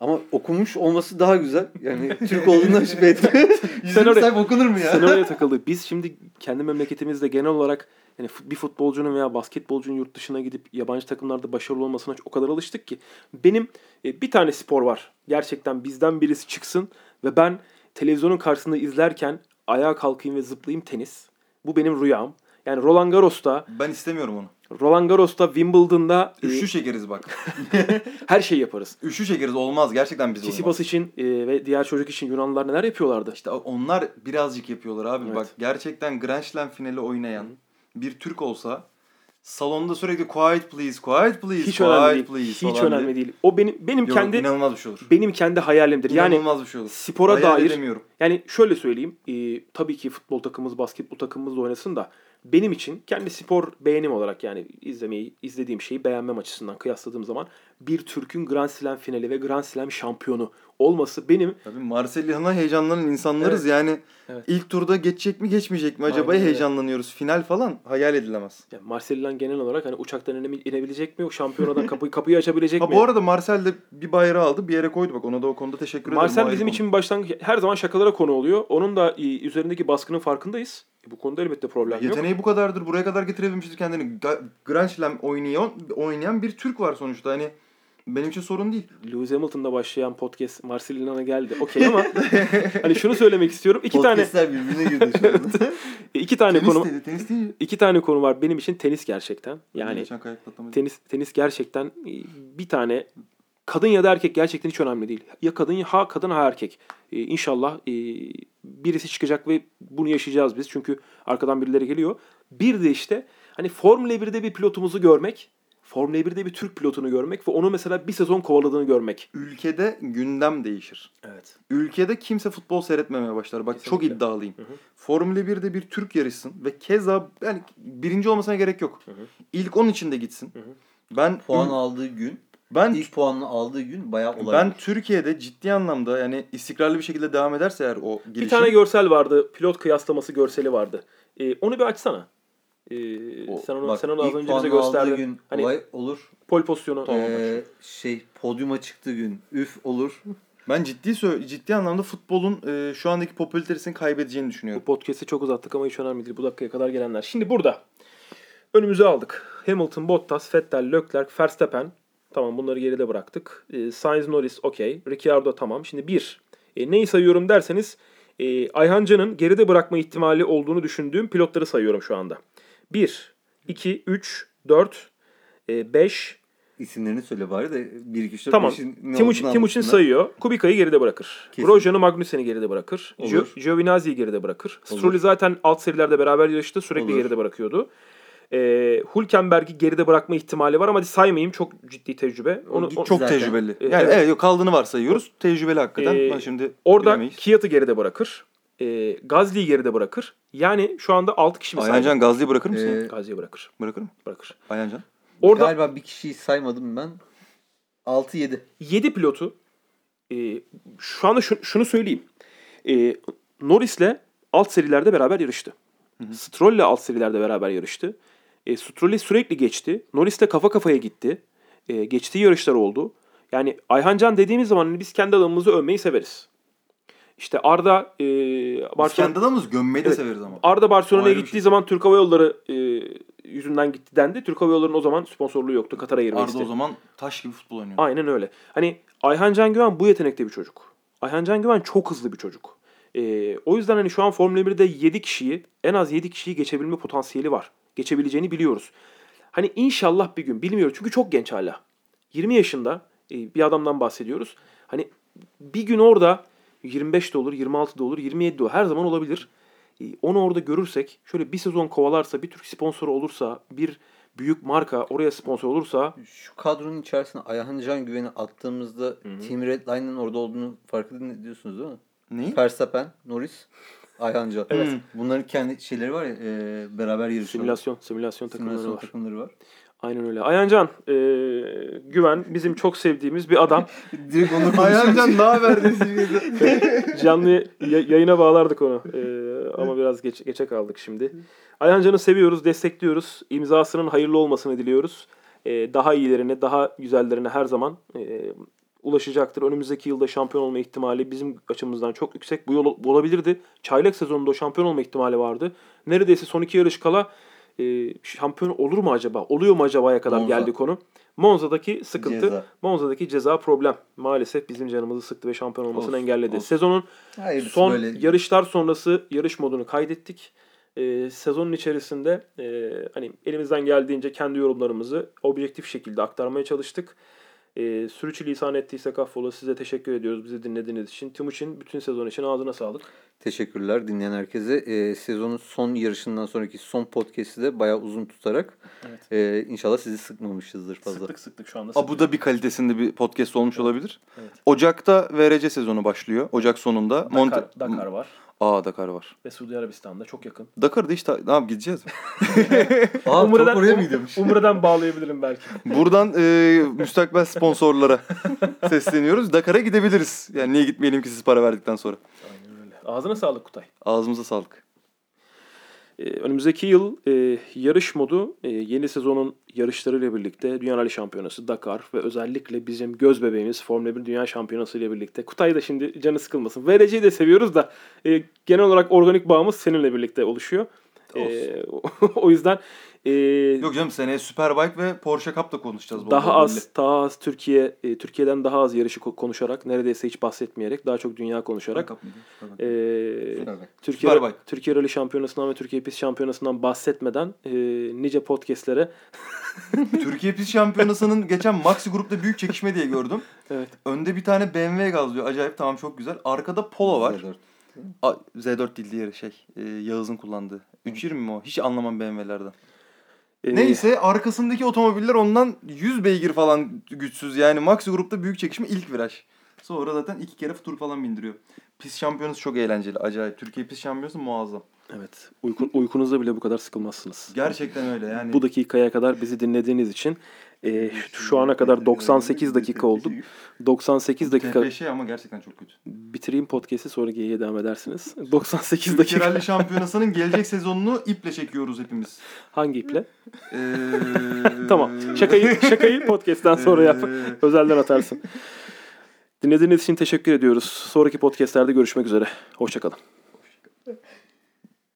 Ama okumuş olması daha güzel. Yani Türk olduğundan şüphe etmiyorum. Sen oraya- sayfa okunur mu ya? Sen oraya takıldık. Biz şimdi kendi memleketimizde genel olarak yani bir futbolcunun veya basketbolcunun yurt dışına gidip yabancı takımlarda başarılı olmasına o kadar alıştık ki. Benim e, bir tane spor var. Gerçekten bizden birisi çıksın ve ben televizyonun karşısında izlerken ayağa kalkayım ve zıplayayım tenis. Bu benim rüyam. Yani Roland Garros'ta, Ben istemiyorum onu. Roland Garros'ta, Wimbledon'da e, Üçlü çekeriz bak. her şey yaparız. Üçlü çekeriz olmaz. Gerçekten biz olmaz. Tsitsipas için e, ve diğer çocuk için Yunanlılar neler yapıyorlardı? İşte onlar birazcık yapıyorlar abi. Evet. Bak gerçekten Grand Slam finali oynayan bir Türk olsa salonda sürekli quiet please, quiet please, Hiç quiet önemli değil. please Hiç önemli diye. değil. O benim benim Yok, kendi inanılmaz bir şey olur. benim kendi hayalimdir. Yani İnanılmaz bir şey olur. spora Hayal dair edemiyorum. yani şöyle söyleyeyim. e, tabii ki futbol takımımız, basketbol takımımız da oynasın da benim için kendi spor beğenim olarak yani izlemeyi, izlediğim şeyi beğenmem açısından kıyasladığım zaman bir Türk'ün Grand Slam finali ve Grand Slam şampiyonu olması benim Tabii Marsilya'na heyecanlanan insanlarız yani. Evet. ilk turda geçecek mi geçmeyecek mi acaba Aynen heyecanlanıyoruz. Final falan hayal edilemez. yani Marceli'den genel olarak hani uçaktan ine- inebilecek mi? O şampiyonadan kapıyı, kapıyı açabilecek Ha mi? bu arada Marcel de bir bayrağı aldı bir yere koydu bak ona da o konuda teşekkür ederim. O Marcel bizim konu. için başlangıç her zaman şakalara konu oluyor. Onun da üzerindeki baskının farkındayız. E, bu konuda elbette problem yok. Yeteneği bu kadardır. Buraya kadar getirebilmiştir kendini. Grand Slam oynayan, oynayan bir Türk var sonuçta. Hani benim için sorun değil. Lewis Hamilton'da başlayan podcast Marcelina'na geldi. Okey ama hani şunu söylemek istiyorum. İki tane Podcastler birbirine girdi şu anda. iki tane tenis konu dedi, tenis değil. iki tane konu var benim için tenis gerçekten. Yani tenis tenis gerçekten e, bir tane kadın ya da erkek gerçekten hiç önemli değil. Ya kadın ya ha kadın ha erkek. E, inşallah e, birisi çıkacak ve bunu yaşayacağız biz. Çünkü arkadan birileri geliyor. Bir de işte hani Formula 1'de bir pilotumuzu görmek, Formula 1'de bir Türk pilotunu görmek ve onu mesela bir sezon kovaladığını görmek. Ülkede gündem değişir. Evet. Ülkede kimse futbol seyretmemeye başlar. Bak çok Kesinlikle. iddialıyım. Hı hı. Formula 1'de bir Türk yarışsın ve keza yani birinci olmasına gerek yok. Hı hı. İlk onun içinde gitsin. Hı hı. Ben Puan aldığı gün, ben ilk puanını aldığı gün bayağı olay. ben Türkiye'de ciddi anlamda yani istikrarlı bir şekilde devam ederse eğer o gelişim. Bir tane görsel vardı. Pilot kıyaslaması görseli vardı. E, onu bir açsana. E, O- sen onu bak, sen onu az ilk önce bize gösterdin. gün Hani olay olur. pol pozisyonu. Tamam. Ee, şey podyuma çıktığı gün üf olur. Ben ciddi ciddi anlamda futbolun e, şu andaki popülaritesini kaybedeceğini Bu düşünüyorum. podcast'i çok uzattık ama hiç önemli değil. Bu dakikaya kadar gelenler. Şimdi burada önümüze aldık. Hamilton, Bottas, Vettel, Leclerc, Verstappen. Tamam bunları geride bıraktık. E, Sainz, Norris okey. Ricciardo tamam. Şimdi bir. E, neyi sayıyorum derseniz e, Ayhancan'ın geride bırakma ihtimali olduğunu düşündüğüm pilotları sayıyorum şu anda. 1, 2, 3, 4, 5, İsimlerini söyle bari de 1 2 3 4 Tamam. 5'in ne Timuçin, olduğunu Timuçin sayıyor. Kubica'yı geride bırakır. Grosjean'ı Magnussen'i geride bırakır. Gio- Giovinazzi'yi geride bırakır. Olur. Stroll'ü zaten alt serilerde beraber yarıştı. Sürekli Olur. geride bırakıyordu. Ee, Hulkenberg'i geride bırakma ihtimali var ama hadi saymayayım. Çok ciddi tecrübe. O Onu, gitti o- Çok zaten. tecrübeli. E, Yani evet. evet, kaldığını varsayıyoruz. Tecrübeli hakikaten. Ee, ben şimdi orada bilemeyiz. Kiat'ı geride bırakır. Ee, Gazli'yi geride bırakır. Yani şu anda 6 kişi mi saydı? Ayhancan Gazlı'yı bırakır mısın? Ee? Gazli'yi bırakır. Bırakır mı? Bırakır. Ayhancan. Orada Galiba bir kişiyi saymadım ben. 6 7. 7 pilotu e, şu anda şu- şunu söyleyeyim. E, Norris'le alt serilerde beraber yarıştı. Stroll'le alt serilerde beraber yarıştı. E, Stroll'i sürekli geçti. Norris'le kafa kafaya gitti. E, geçtiği yarışlar oldu. Yani Ayhancan dediğimiz zaman hani biz kendi adamımızı övmeyi severiz. İşte Arda e, Biz Barcelona- kendi adamımız gömmeyi de Evet. severiz ama. Arda Barcelona'ya gittiği şey. zaman Türk Hava Yolları e, yüzünden gitti dendi. Türk Hava Yolları'nın o zaman sponsorluğu yoktu. Katar Airways'ti. Arda o zaman taş gibi futbol oynuyor. Aynen öyle. Hani Ayhan Can Güven bu yetenekte bir çocuk. Ayhan Can Güven çok hızlı bir çocuk. Ee, o yüzden hani şu an Formula 1'de 7 kişiyi en az 7 kişiyi geçebilme potansiyeli var. Geçebileceğini biliyoruz. Hani inşallah bir gün bilmiyoruz çünkü çok genç hala. 20 yaşında e, bir adamdan bahsediyoruz. Hani bir gün orada 25 de olur, 26 da olur, 27 de olur. Her zaman olabilir. E, onu orada görürsek, şöyle bir sezon kovalarsa, bir Türk sponsoru olursa, bir büyük marka oraya sponsor olursa Şu kadronun içerisine Ayhan Can Güven'i attığımızda Team Redline'ın orada olduğunu fark ediyorsunuz değil mi? Neyi? Verstappen, Norris, Ayhan Can. Evet. Bunların kendi şeyleri var ya e, beraber yarışıyorlar. simülasyon, simülasyon takımları Simülasyon var. takımları var. Aynen öyle. Ayhancan e, Güven bizim çok sevdiğimiz bir adam. Direkt onu Ayhancan ne haber Canlı ya- yayına bağlardık onu. E, ama biraz geç, geçe kaldık şimdi. Ayhancan'ı seviyoruz, destekliyoruz. İmzasının hayırlı olmasını diliyoruz. E, daha iyilerine, daha güzellerine her zaman e, ulaşacaktır. Önümüzdeki yılda şampiyon olma ihtimali bizim açımızdan çok yüksek. Bu yol bu olabilirdi. Çaylak sezonunda o şampiyon olma ihtimali vardı. Neredeyse son iki yarış kala e, şampiyon olur mu acaba? Oluyor mu acaba'ya kadar Monza. geldi konu. Monza'daki sıkıntı, Ceza. Monza'daki ceza problem. Maalesef bizim canımızı sıktı ve şampiyon olmasını Olsun, engelledi. olsun. Sezonun Hayırlısı son böyle. yarışlar sonrası yarış modunu kaydettik. Ee, sezonun içerisinde e, hani elimizden geldiğince kendi yorumlarımızı objektif şekilde aktarmaya çalıştık. E, sürçülisan ettiysek affola size teşekkür ediyoruz bizi dinlediğiniz için. Timuçin bütün sezon için ağzına sağlık. Teşekkürler dinleyen herkese. Ee, sezonun son yarışından sonraki son podcast'i de bayağı uzun tutarak Evet. e, inşallah sizi sıkmamışızdır fazla. Sıktık sıktık şu anda. Abu Dhabi kalitesinde bir podcast olmuş olabilir. Evet. Ocak'ta VRC sezonu başlıyor. Ocak sonunda. Dakar, Monte- Dakar var Aa Dakar var. ve Suudi Arabistan'da çok yakın. Dakar'da işte ne yap gideceğiz mi? Aa, Umre'den, oraya mı gidiyormuş? Umre'den bağlayabilirim belki. Buradan e, müstakbel sponsorlara sesleniyoruz. Dakar'a gidebiliriz. Yani niye gitmeyelim ki siz para verdikten sonra. Aynen. Ağzına sağlık Kutay. Ağzımıza sağlık. Ee, önümüzdeki yıl e, yarış modu e, yeni sezonun yarışlarıyla birlikte Dünya Rally Şampiyonası, Dakar ve özellikle bizim göz bebeğimiz Formula 1 Dünya Şampiyonası ile birlikte. Kutay da şimdi canı sıkılmasın. VRC'yi de seviyoruz da e, genel olarak organik bağımız seninle birlikte oluşuyor. E, o yüzden e, Yok canım seneye Superbike ve Porsche Cup da konuşacağız. daha az daha az Türkiye e, Türkiye'den daha az yarışı ko- konuşarak neredeyse hiç bahsetmeyerek daha çok dünya belli. konuşarak e, Superbike. Türkiye, Superbike. Türkiye Rally Şampiyonası'ndan ve Türkiye Pist Şampiyonası'ndan bahsetmeden e, nice podcastlere Türkiye Pist Şampiyonası'nın geçen Maxi Grup'ta büyük çekişme diye gördüm. evet Önde bir tane BMW gazlıyor. Acayip tamam çok güzel. Arkada Polo var. Z4. A, Z4 değil diğeri şey. e, Yağız'ın kullandığı. 320 mi o? Hiç anlamam BMW'lerden. E, Neyse arkasındaki otomobiller ondan 100 beygir falan güçsüz. Yani Maxi Grup'ta büyük çekişme ilk viraj. Sonra zaten iki kere tur falan bindiriyor. Pist şampiyonası çok eğlenceli. Acayip. Türkiye pist şampiyonası muazzam. Evet. Uyku, uykunuzda bile bu kadar sıkılmazsınız. Gerçekten öyle yani. Bu dakikaya kadar bizi dinlediğiniz için e, şu ana kadar 98 dakika oldu. 98 dakika TP şey ama gerçekten çok kötü. bitireyim podcast'i sonra G'ye devam edersiniz. 98 Türkiye dakika Rally Şampiyonası'nın gelecek sezonunu iple çekiyoruz hepimiz. hangi iple? Ee, Tamam. Şakayı şakayı podcast'ten sonra yap. Ee, Özelden atarsın. Dinlediğiniz için teşekkür ediyoruz. Sonraki podcast'lerde görüşmek üzere. Hoşçakalın.